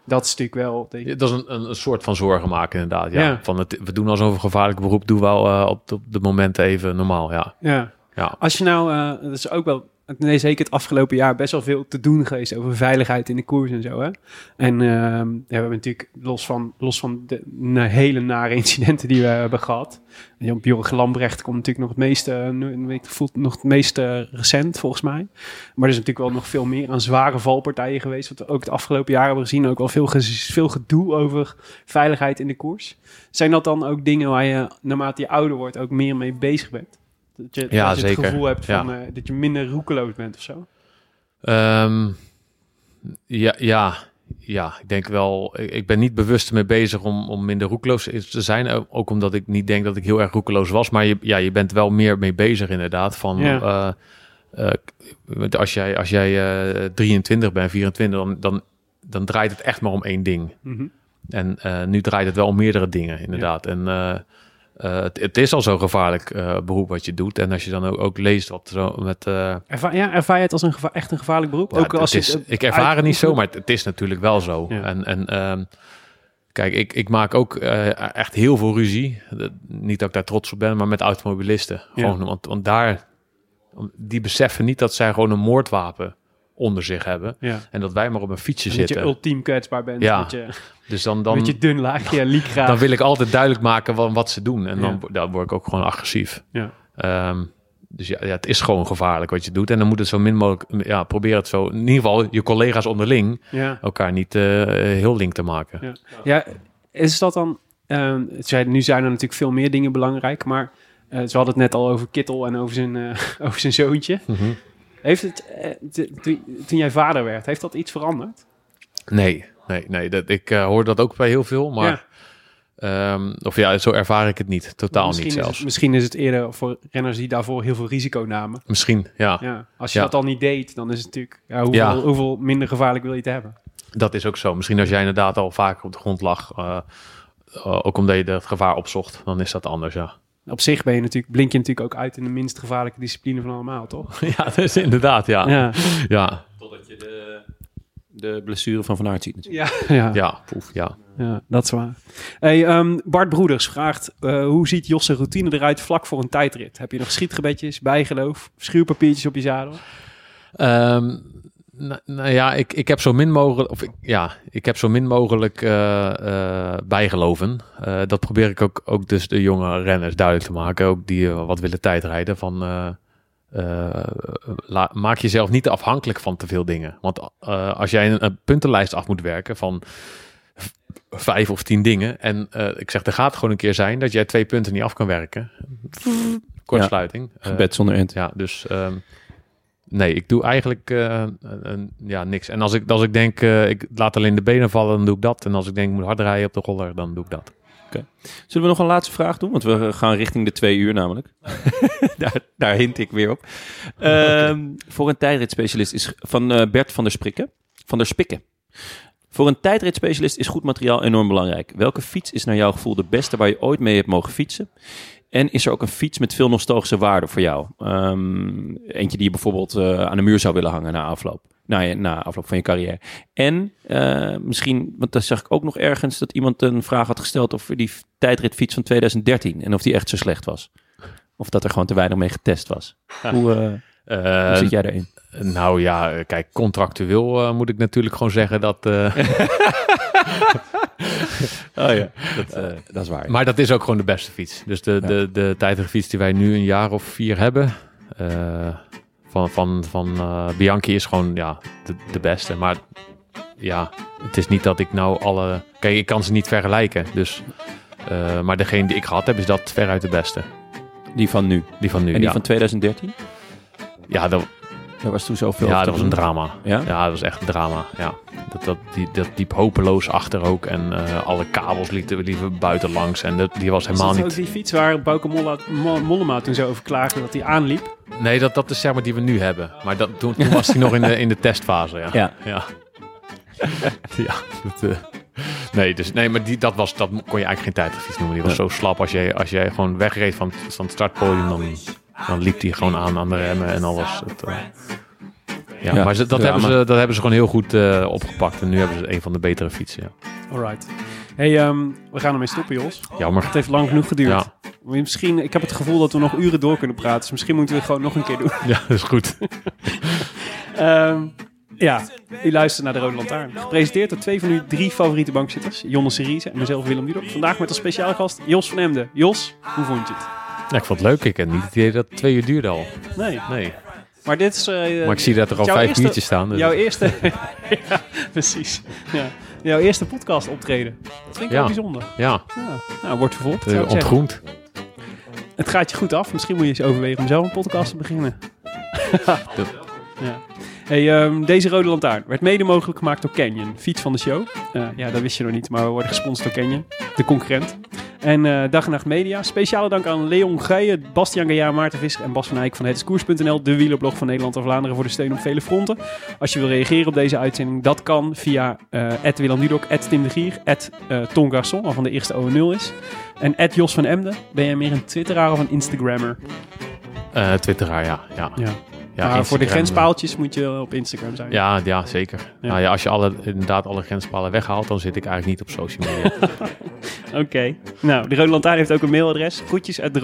Dat is natuurlijk wel... Dat is een, een, een soort van zorgen maken inderdaad. Ja. Ja. Van het, we doen al zo'n gevaarlijk beroep, doen we wel eh, op, de, op de momenten even normaal. Ja. ja. Ja. Als je nou, eh, dat is ook wel nee, zeker het afgelopen jaar best wel veel te doen geweest over veiligheid in de koers en zo. Hè? En ehm, ja, we hebben natuurlijk, los van, los van de hele nare incidenten die we hebben gehad. Jan Lambrecht komt natuurlijk nog het meeste, ik, nog het meest eh, recent volgens mij. Maar er is natuurlijk wel nog veel meer aan zware valpartijen geweest. Wat we ook het afgelopen jaar hebben gezien. Ook wel veel, veel gedoe over veiligheid in de koers. Zijn dat dan ook dingen waar je naarmate je ouder wordt ook meer mee bezig bent? Dat je, Ja, dat je het zeker. gevoel hebt van, Ja. eh, dat je minder roekeloos bent of zo? Ehm, ja, ja, ja, ik denk wel. Ik, ik ben niet bewust mee bezig om, om minder roekeloos te zijn. Ook- omdat ik niet denk dat ik heel erg roekeloos was. Maar je, ja, je bent wel meer mee bezig inderdaad. Van, Ja. want als jij, als jij eh, 23 bent, 24, dan, dan, dan draait het echt maar om één ding. Mhm. En nu draait het wel om meerdere dingen, inderdaad. En eh, het, het is al zo'n gevaarlijk eh, beroep wat je doet. En als je dan ook, ook leest wat zo met... eh, Ervaar, ja, ervaar je het als een geva- echt een gevaarlijk beroep? ja, ook het- als het je is, ik ervaar het niet zo, maar het, het is natuurlijk wel zo. Ja. En, en ehm, kijk, ik, ik maak ook echt heel veel ruzie. Niet dat ik daar trots op ben, maar met automobilisten. Gewoon, want, want daar, die beseffen niet dat zij gewoon een moordwapen onder zich hebben. Ja. En dat wij maar op een fietsje En dat je zitten. ultiem kwetsbaar bent. Ja. Je, Dus dan, dan, met je dun laagje liekgraaf. dan wil ik altijd duidelijk maken wat, wat ze doen. En dan, Ja. dan word ik ook gewoon agressief. Ja. Ehm, dus ja, ja, het is gewoon gevaarlijk wat je doet. En dan moet het zo min mogelijk, ja, probeer het zo, in ieder geval je collega's onderling, Ja. elkaar niet eh, heel link te maken. Ja. ja, is dat dan... ehm, het zijn- nu zijn er natuurlijk veel meer dingen belangrijk, maar eh ze hadden het net al over Kittel en over zijn, eh, over zijn zoontje. Mhm. Heeft het, eh, toen- jij vader werd, heeft dat iets veranderd? Nee, nee, nee. Dat, ik eh, hoor dat ook bij heel veel, maar... Ja. ehm, of ja, zo ervaar ik het niet. Totaal misschien niet is zelfs. het, misschien is het eerder voor renners die daarvoor heel veel risico namen. Misschien, ja. Ja, als je Ja. dat al niet deed, dan is het natuurlijk... Ja, hoeveel, hoeveel minder gevaarlijk wil je het hebben? Dat is ook zo. Misschien als jij inderdaad al vaker op de grond lag, eh, ook omdat je het gevaar opzocht, dan is dat anders, ja. Op zich ben je natuurlijk, blink je natuurlijk ook uit in de minst gevaarlijke discipline van allemaal, toch? ja, dat is inderdaad, ja. Ja, Ja, ja, Totdat je de, de blessure van Van Aert ziet natuurlijk. ja, ja. poef, ja. Ja, dat is waar. Hey, ehm, Bart Broeders vraagt, eh, hoe ziet Josse routine eruit vlak voor een tijdrit? Heb je nog schietgebedjes, bijgeloof, schuurpapiertjes op je zadel? Ehm, nou, nou ja, ik, ik heb zo min mogelijk, of ik, ja, ik heb zo min mogelijk eh, eh, bijgeloven. Eh, dat probeer ik ook, ook dus de jonge renners duidelijk te maken, ook die wat willen tijdrijden. Van, la- maak jezelf niet afhankelijk van te veel dingen. Want als jij een, een puntenlijst af moet werken van vijf of tien dingen, en ik zeg, er gaat gewoon een keer zijn dat jij twee punten niet af kan werken. Kortsluiting. Eh, Gebed zonder end. ja, dus ehm, nee, ik doe eigenlijk eh, een- een- ja, niks. En als ik, als ik denk, eh, ik laat alleen de benen vallen, dan doe ik dat. En als ik denk, ik moet hard rijden op de roller, dan doe ik dat. Zullen we nog een laatste vraag doen? Want we gaan richting de twee uur namelijk. daar, daar hint ik weer op. Ehm, Voor een tijdritspecialist is van eh, Bert van der Sprikken. Van der Spikken. Voor een tijdritspecialist is goed materiaal enorm belangrijk. Welke fiets is naar jouw gevoel de beste waar je ooit mee hebt mogen fietsen? En is er ook een fiets met veel nostalgische waarde voor jou? Ehm, eentje die je bijvoorbeeld eh, aan de muur zou willen hangen na afloop. Na, je, na afloop van je carrière. En eh, misschien, want daar zag ik ook nog ergens dat iemand een vraag had gesteld over die tijdritfiets van 2013 en of die echt zo slecht was. Of dat er gewoon te weinig mee getest was. Hoe, Eh, hoe zit jij daarin? Nou ja, kijk, contractueel eh, moet ik natuurlijk gewoon zeggen dat... eh, Oh ja, dat, eh, dat is waar. maar dat is ook gewoon de beste fiets. Dus de, Ja. de, de tijdritfiets die wij nu een jaar of vier hebben... eh, van, van, van eh, Bianchi is gewoon ja, de, de beste. Maar ja, het is niet dat ik nou alle... Kijk, ik kan ze niet vergelijken. Dus, eh, maar degene die ik gehad heb, is dat veruit de beste. die van nu. Die van nu, En die ja. van 2013? Ja, dat, Daar was toen zoveel ja, dat was een drama. Ja? Ja, dat was echt een drama. Ja. Dat, dat, die, dat liep hopeloos achter ook. En eh, alle kabels liepen, liepen buiten langs. En dat, die was helemaal dat ook niet... die fiets waar Mo- Mollema toen zo over klaagde dat hij aanliep? Nee, dat, dat is zeg maar die we nu hebben. Maar dat, toen, toen was hij nog in de, in de testfase. Ja. Ja. Ja. ja dat, eh, nee, dus, nee, maar die, dat, was, dat kon je eigenlijk geen tijdritfiets noemen. Die was zo slap. Als jij, als jij gewoon wegreed van, van het startpodium, dan, dan liep hij gewoon aan aan de remmen en alles. Het, eh, ja, Ja, maar ze, dat, hebben ze, dat hebben ze gewoon heel goed eh, opgepakt. En nu hebben ze een van de betere fietsen. Ja. Alright. Hey, ehm, we gaan ermee stoppen, Jos. Jammer. Het heeft lang genoeg geduurd. Ja. Misschien, ik heb het gevoel dat we nog uren door kunnen praten. Dus misschien moeten we het gewoon nog een keer doen. Ja, dat is goed. Ehm, ja, u luistert naar de Rode Lantaarn. Gepresenteerd door twee van uw drie favoriete bankzitters. Jonne Seriese en mezelf Willem Dudok. Vandaag met als speciale gast Jos van Emden. Jos, hoe vond je het? Ja, ik vond het leuk. Ik heb niet het idee dat het twee uur duurde al. Nee, Nee. maar dit is... eh, Maar ik zie dat er al vijf eerste- minuutjes staan. dus- Jouw eerste... ja, precies. Ja. Jouw eerste podcast optreden. Dat vind ik Ja. wel bijzonder. Ja, Ja. Nou, wordt vervolgd. ontgroend. Het gaat je goed af. Misschien moet je eens overwegen om zelf een podcast te beginnen. ja. Hey, ehm, deze rode lantaarn werd mede mogelijk gemaakt door Canyon, fiets van de show. Eh, ja, dat wist je nog niet, maar we worden gesponsord door Canyon, de concurrent. En eh, Dag en Nacht Media. Speciale dank aan Leon Geijen, Bastiaan Gaillard, Maarten Visser en Bas van Eyck van hetskoers.nl, de wielerblog van Nederland en Vlaanderen voor de steun op vele fronten. Als je wil reageren op deze uitzending, dat kan via eh Willem Dudok, Tim de Gier, uh, Ton Garçon, waarvan de eerste O0 is. En Jos van Emden. Ben jij meer een Twitteraar of een Instagrammer? Eh Twitteraar, ja. ja. Ja. Ja maar voor de grenspaaltjes moet je op Instagram zijn. Ja, ja zeker. Ja. Nou ja, als je alle, inderdaad alle grenspalen weghaalt, dan zit ik eigenlijk niet op social media. Oké. Nou, de Rode Lantaarn heeft ook een mailadres. Groetjes at de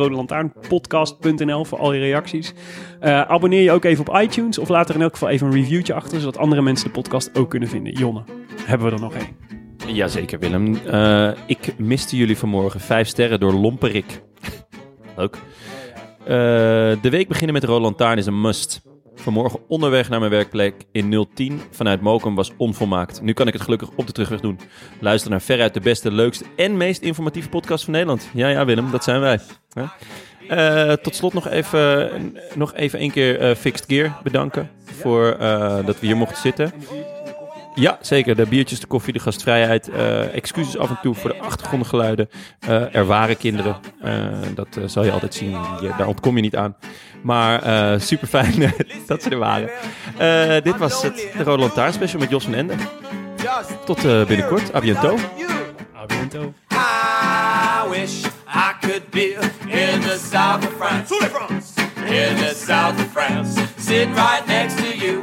voor al je reacties. Eh, abonneer je ook even op iTunes of laat er in elk geval even een reviewtje achter, zodat andere mensen de podcast ook kunnen vinden. Jonne, hebben we er nog één? Jazeker, Willem. Eh, ik miste jullie vanmorgen vijf sterren door Lomperik. Leuk. Eh, de week beginnen met Roland Taarn is een must. Vanmorgen onderweg naar mijn werkplek in 010 vanuit Mokum was onvolmaakt. Nu kan ik het gelukkig op de terugweg doen. Luister naar veruit de beste, leukste en meest informatieve podcast van Nederland. Ja, ja, Willem, dat zijn wij. Eh, tot slot nog even, nog even een keer eh, Fixed Gear bedanken voor dat we hier mochten zitten. Ja, zeker. De biertjes, de koffie, de gastvrijheid. eh, excuses af en toe voor de achtergrondgeluiden. Eh, er waren kinderen. Eh, dat eh, zal je altijd zien. Je, daar ontkom je niet aan. Maar eh super fijn dat ze er waren. Eh, dit was het de Rode Lantaarn special met Jos van Ende. Tot eh, binnenkort. A bientôt. I wish I could be in the south of France. In the south of France. Sitting right next to you.